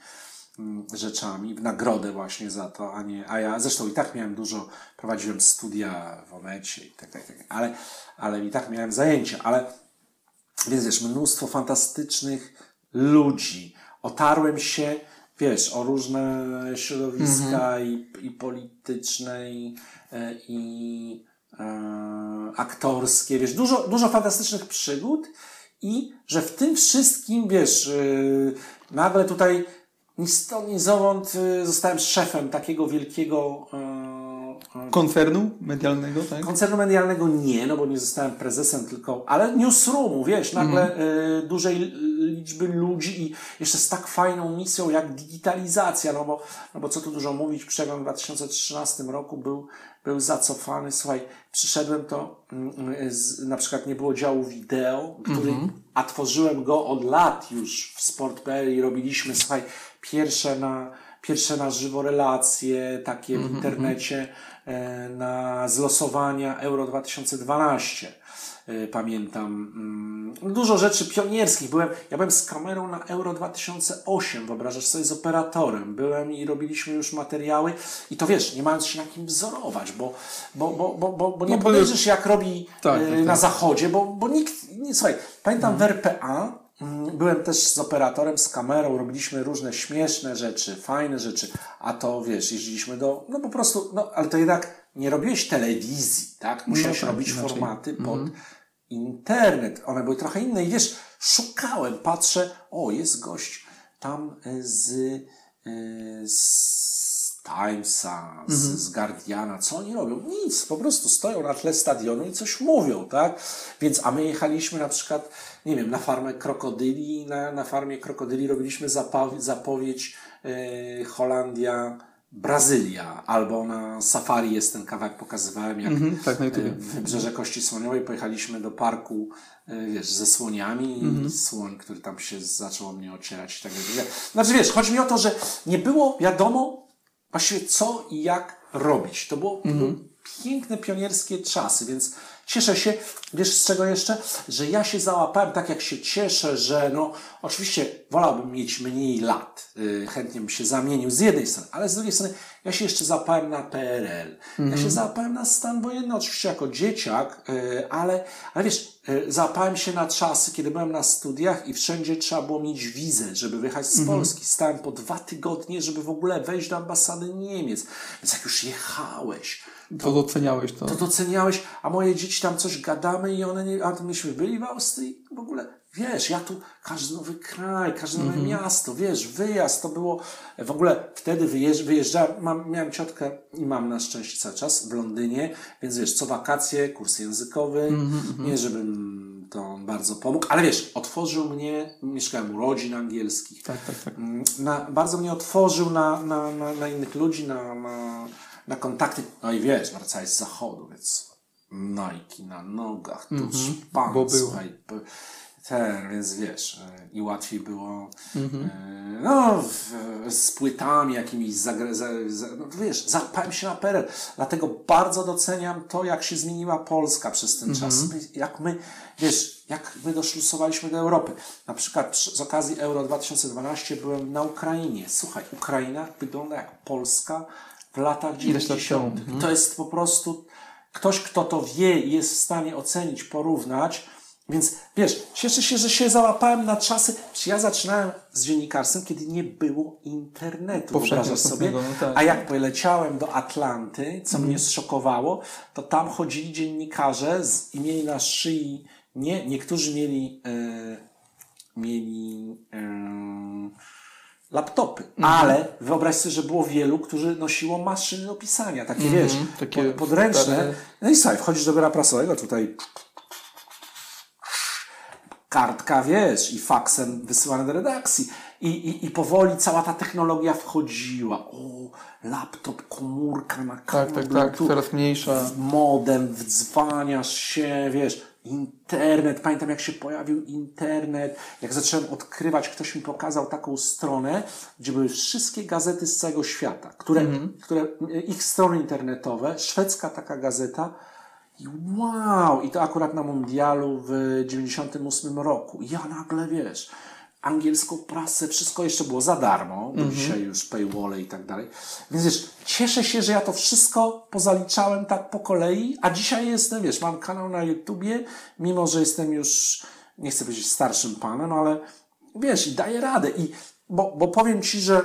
mm, rzeczami, w nagrodę właśnie za to, a nie, a ja zresztą i tak miałem dużo, prowadziłem studia w Onecie i tak, tak, tak, ale, ale i tak miałem zajęcia, ale więc wiesz, mnóstwo fantastycznych ludzi. Otarłem się, wiesz, o różne środowiska i, i polityczne, i, e, i e, aktorskie, wiesz, dużo, dużo fantastycznych przygód i że w tym wszystkim, wiesz, yy, nagle tutaj ni stąd, ni zowąd yy, zostałem szefem takiego wielkiego yy, Koncernu medialnego, tak? Koncernu medialnego nie, no bo nie zostałem prezesem, tylko, ale newsroomu, wiesz, nagle y, dużej li- liczby ludzi i jeszcze z tak fajną misją jak digitalizacja, no bo, no bo co tu dużo mówić, przegląd w 2013 roku był, był zacofany. Słuchaj, przyszedłem to, mm, z, na przykład nie było działu wideo, który, a tworzyłem go od lat już w Sport.pl i robiliśmy, słuchaj, pierwsze na, pierwsze na żywo relacje takie w internecie e, na zlosowania Euro 2012. E, Pamiętam mm, dużo rzeczy pionierskich. Byłem, ja byłem z kamerą na Euro 2008, wyobrażasz sobie, z operatorem. Byłem i robiliśmy już materiały i to wiesz, nie mając się na kim wzorować, bo, bo, bo, bo, bo, bo nie No, podejrzysz jak robi Tak, e, tak, na tak. zachodzie, bo, bo nikt, nie, słuchaj, pamiętam w RPA, byłem też z operatorem, z kamerą, robiliśmy różne śmieszne rzeczy, fajne rzeczy, a to wiesz, jeździliśmy do, no po prostu, no ale to jednak nie robiłeś telewizji, tak? Musiałeś tak, robić inaczej. formaty pod internet. One były trochę inne i wiesz, szukałem, patrzę, o, jest gość tam y, z, y, z Timesa, z, z Guardiana. Co oni robią? Nic, po prostu stoją na tle stadionu i coś mówią, tak? Więc, a my jechaliśmy na przykład, nie wiem, na farmę krokodyli na, na farmie krokodyli robiliśmy zapowiedź, zapowiedź y, Holandia, Brazylia, albo na safari jest ten kawałek, pokazywałem, jak Mhm, tak, na YouTubie. w Wybrzeże Kości Słoniowej pojechaliśmy do parku, e, wiesz, ze słoniami Mhm. i słoń, który tam się zaczął mnie ocierać i tak dalej. Znaczy wiesz, chodzi mi o to, że nie było wiadomo właściwie co i jak robić. To było Mhm. były piękne, pionierskie czasy, więc cieszę się, wiesz z czego jeszcze? Że ja się załapałem, tak jak się cieszę, że no, oczywiście wolałbym mieć mniej lat, yy, chętnie bym się zamienił z jednej strony, ale z drugiej strony ja się jeszcze załapałem na PRL, ja się załapałem na stan wojenny, oczywiście jako dzieciak, yy, ale, ale wiesz, yy, załapałem się na czasy, kiedy byłem na studiach i wszędzie trzeba było mieć wizę, żeby wyjechać z Polski. Stałem po dwa tygodnie, żeby w ogóle wejść do ambasady Niemiec. Więc jak już jechałeś, To doceniałeś to. to doceniałeś, a moje dzieci tam coś gadamy i one nie, a to myśmy byli w Austrii, w ogóle, wiesz, ja tu, każdy nowy kraj, każde nowe miasto, wiesz, wyjazd, to było, w ogóle wtedy wyjeżdż, wyjeżdżałem, mam, miałem ciotkę i mam na szczęście cały czas w Londynie, więc wiesz, co wakacje, kurs językowy, nie żebym to bardzo pomógł, ale wiesz, otworzył mnie, mieszkałem u rodzin angielskich, Tak, tak, tak. Mm, na, bardzo mnie otworzył na, na, na, na innych ludzi, na, na, na kontakty. No i wiesz, wracałeś z zachodu, więc Nike na nogach, tu szpan, bo było. słuchaj, ten, więc wiesz, e, i łatwiej było, Mhm. e, no, w, z płytami jakimiś, zagra, za, za, no wiesz, zapałem się na PRL. Dlatego bardzo doceniam to, jak się zmieniła Polska przez ten Mhm. czas. My, jak my, wiesz, jak my doszlusowaliśmy do Europy. Na przykład przy, z okazji Euro 2012 byłem na Ukrainie. Słuchaj, Ukraina wygląda jak Polska w latach Ileś lat 90. temu. I to jest po prostu ktoś, kto to wie i jest w stanie ocenić, porównać. Więc wiesz, cieszę się, że się załapałem na czasy. Przecież Ja zaczynałem z dziennikarstwem, kiedy nie było internetu. Wyobrażasz sobie? no tak. A jak poleciałem do Atlanty, co mnie zszokowało, to tam chodzili dziennikarze z, i mieli na szyi, nie, niektórzy mieli, e, mieli e, laptopy, ale wyobraź sobie, że było wielu, którzy nosiło maszyny do pisania, takie wiesz, takie pod, podręczne. stare- No i słuchaj, wchodzisz do biura prasowego, tutaj kartka, wiesz, i faksem wysyłane do redakcji. I, i, I powoli cała ta technologia wchodziła. O, laptop, komórka na Tak, tak, kablu, tak. tu Coraz mniejsza. modem, wdzwaniasz się, wiesz, internet. Pamiętam, jak się pojawił internet, jak zacząłem odkrywać, ktoś mi pokazał taką stronę, gdzie były wszystkie gazety z całego świata, które, które ich strony internetowe, szwedzka taka gazeta, i wow! I to akurat na mundialu w 98 roku. Ja nagle, wiesz, angielską prasę, wszystko jeszcze było za darmo, bo dzisiaj już paywall i tak dalej. Więc wiesz, cieszę się, że ja to wszystko pozaliczałem tak po kolei, a dzisiaj jestem, wiesz, mam kanał na YouTubie, mimo że jestem już, nie chcę powiedzieć starszym panem, ale wiesz, i daję radę. I, bo, bo powiem Ci, że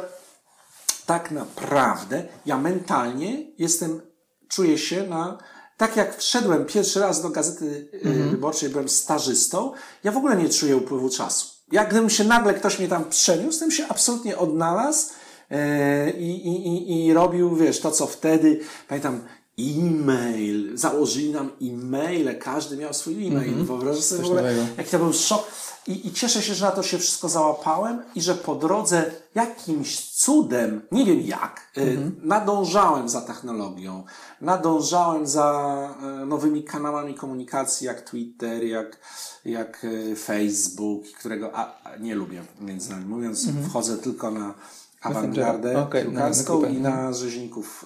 tak naprawdę ja mentalnie jestem, czuję się na, tak jak wszedłem pierwszy raz do Gazety y, Wyborczej, byłem stażystą, ja w ogóle nie czuję upływu czasu. Jak gdybym się nagle ktoś mnie tam przeniósł, to bym się absolutnie odnalazł e, i, i, i, i robił, wiesz, to co wtedy, pamiętam, e-mail, założyli nam e-maile, każdy miał swój e-mail. Mhm. Wyobrażasz sobie Coś w ogóle, nowego. jaki to był szok. I, I cieszę się, że na to się wszystko załapałem i że po drodze jakimś cudem, nie wiem jak, y, Mhm. nadążałem za technologią, nadążałem za e, nowymi kanałami komunikacji, jak Twitter, jak, jak e, Facebook, którego a, a, nie lubię, między nami mówiąc, wchodzę tylko na awangardę Mhm. Okej, na- na piłkarską kupę. i na rzeźników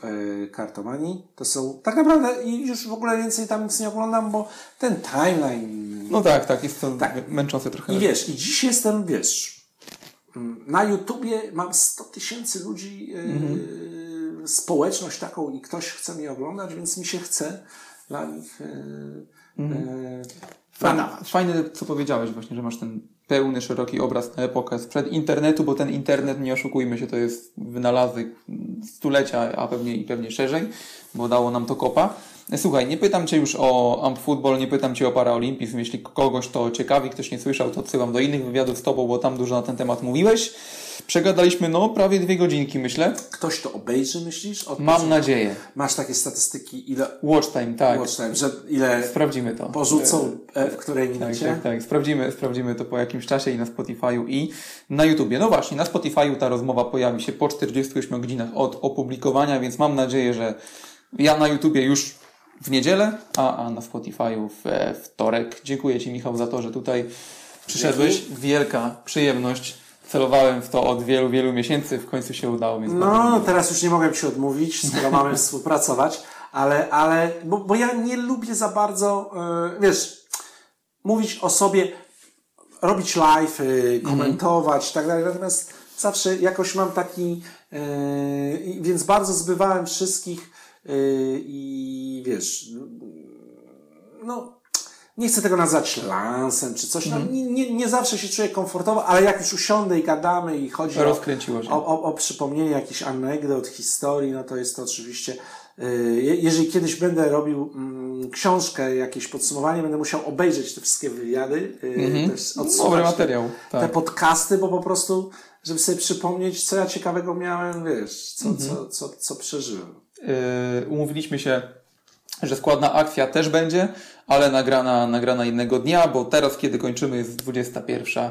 kartomanii. To są tak naprawdę i już w ogóle więcej tam nic nie oglądam, bo ten timeline No tak, tak, jest to Tak. męczące trochę. i wiesz, i dziś jestem, wiesz, mm, na YouTubie mam 100 tysięcy ludzi, e, Mhm. społeczność taką i ktoś chce mnie oglądać, więc mi się chce dla nich Mhm. e, Fajne, fajne, co powiedziałeś właśnie, że masz ten pełny, szeroki obraz na epokę sprzed internetu, bo ten internet, nie oszukujmy się, to jest wynalazek stulecia, a pewnie i pewnie szerzej, bo dało nam to kopa. Słuchaj, nie pytam Cię już o Amp Football, nie pytam Cię o Paraolimpizm. Jeśli kogoś to ciekawi, ktoś nie słyszał, to odsyłam do innych wywiadów z Tobą, bo tam dużo na ten temat mówiłeś. Przegadaliśmy, no, prawie dwie godzinki, myślę. Ktoś to obejrzy, myślisz? Od Mam nadzieję. Masz takie statystyki, ile Watch time, tak. watch time, że ile Sprawdzimy to. porzucą e, w której Tak, minucie? tak, tak. Sprawdzimy, sprawdzimy to po jakimś czasie i na Spotify'u i na YouTubie. No właśnie, na Spotify'u ta rozmowa pojawi się po 48 godzinach od opublikowania, więc mam nadzieję, że ja na YouTubie już w niedzielę, a, a na Spotify'u w e, wtorek. Dziękuję Ci Michał za to, że tutaj przyszedłeś. Wielka przyjemność. Celowałem w to od wielu, wielu miesięcy. W końcu się udało, bardzo No, teraz już nie mogę Ci odmówić, skoro mamy współpracować, ale, ale bo, bo ja nie lubię za bardzo, e, wiesz, mówić o sobie, robić live, e, komentować i tak dalej, natomiast zawsze jakoś mam taki, i- więc bardzo zbywałem wszystkich e, i wiesz, no, nie chcę tego nazwać lansem czy coś, no, nie, nie, nie zawsze się czuję komfortowo, ale jak już usiądę i gadamy i chodzi o, o, o, o przypomnienie jakichś anegdot, historii, no to jest to oczywiście, y, je- jeżeli kiedyś będę robił mm, książkę, jakieś podsumowanie, będę musiał obejrzeć te wszystkie wywiady, y, też odsłuchać Dobry te- materiał. te Tak. podcasty, bo po prostu, żeby sobie przypomnieć, co ja ciekawego miałem, wiesz, co, Mhm. co, co, co przeżyłem. Yy, umówiliśmy się, że składna akcja też będzie, ale nagrana, nagrana innego dnia, bo teraz, kiedy kończymy, jest 21.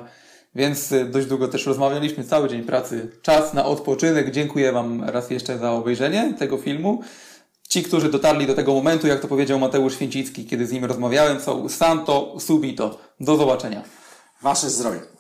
Więc y, dość długo też rozmawialiśmy, cały dzień pracy, czas na odpoczynek. Dziękuję Wam raz jeszcze za obejrzenie tego filmu. Ci, którzy dotarli do tego momentu, jak to powiedział Mateusz Święcicki, kiedy z nim rozmawiałem, są santo subito. Do zobaczenia. Wasze zdrowie.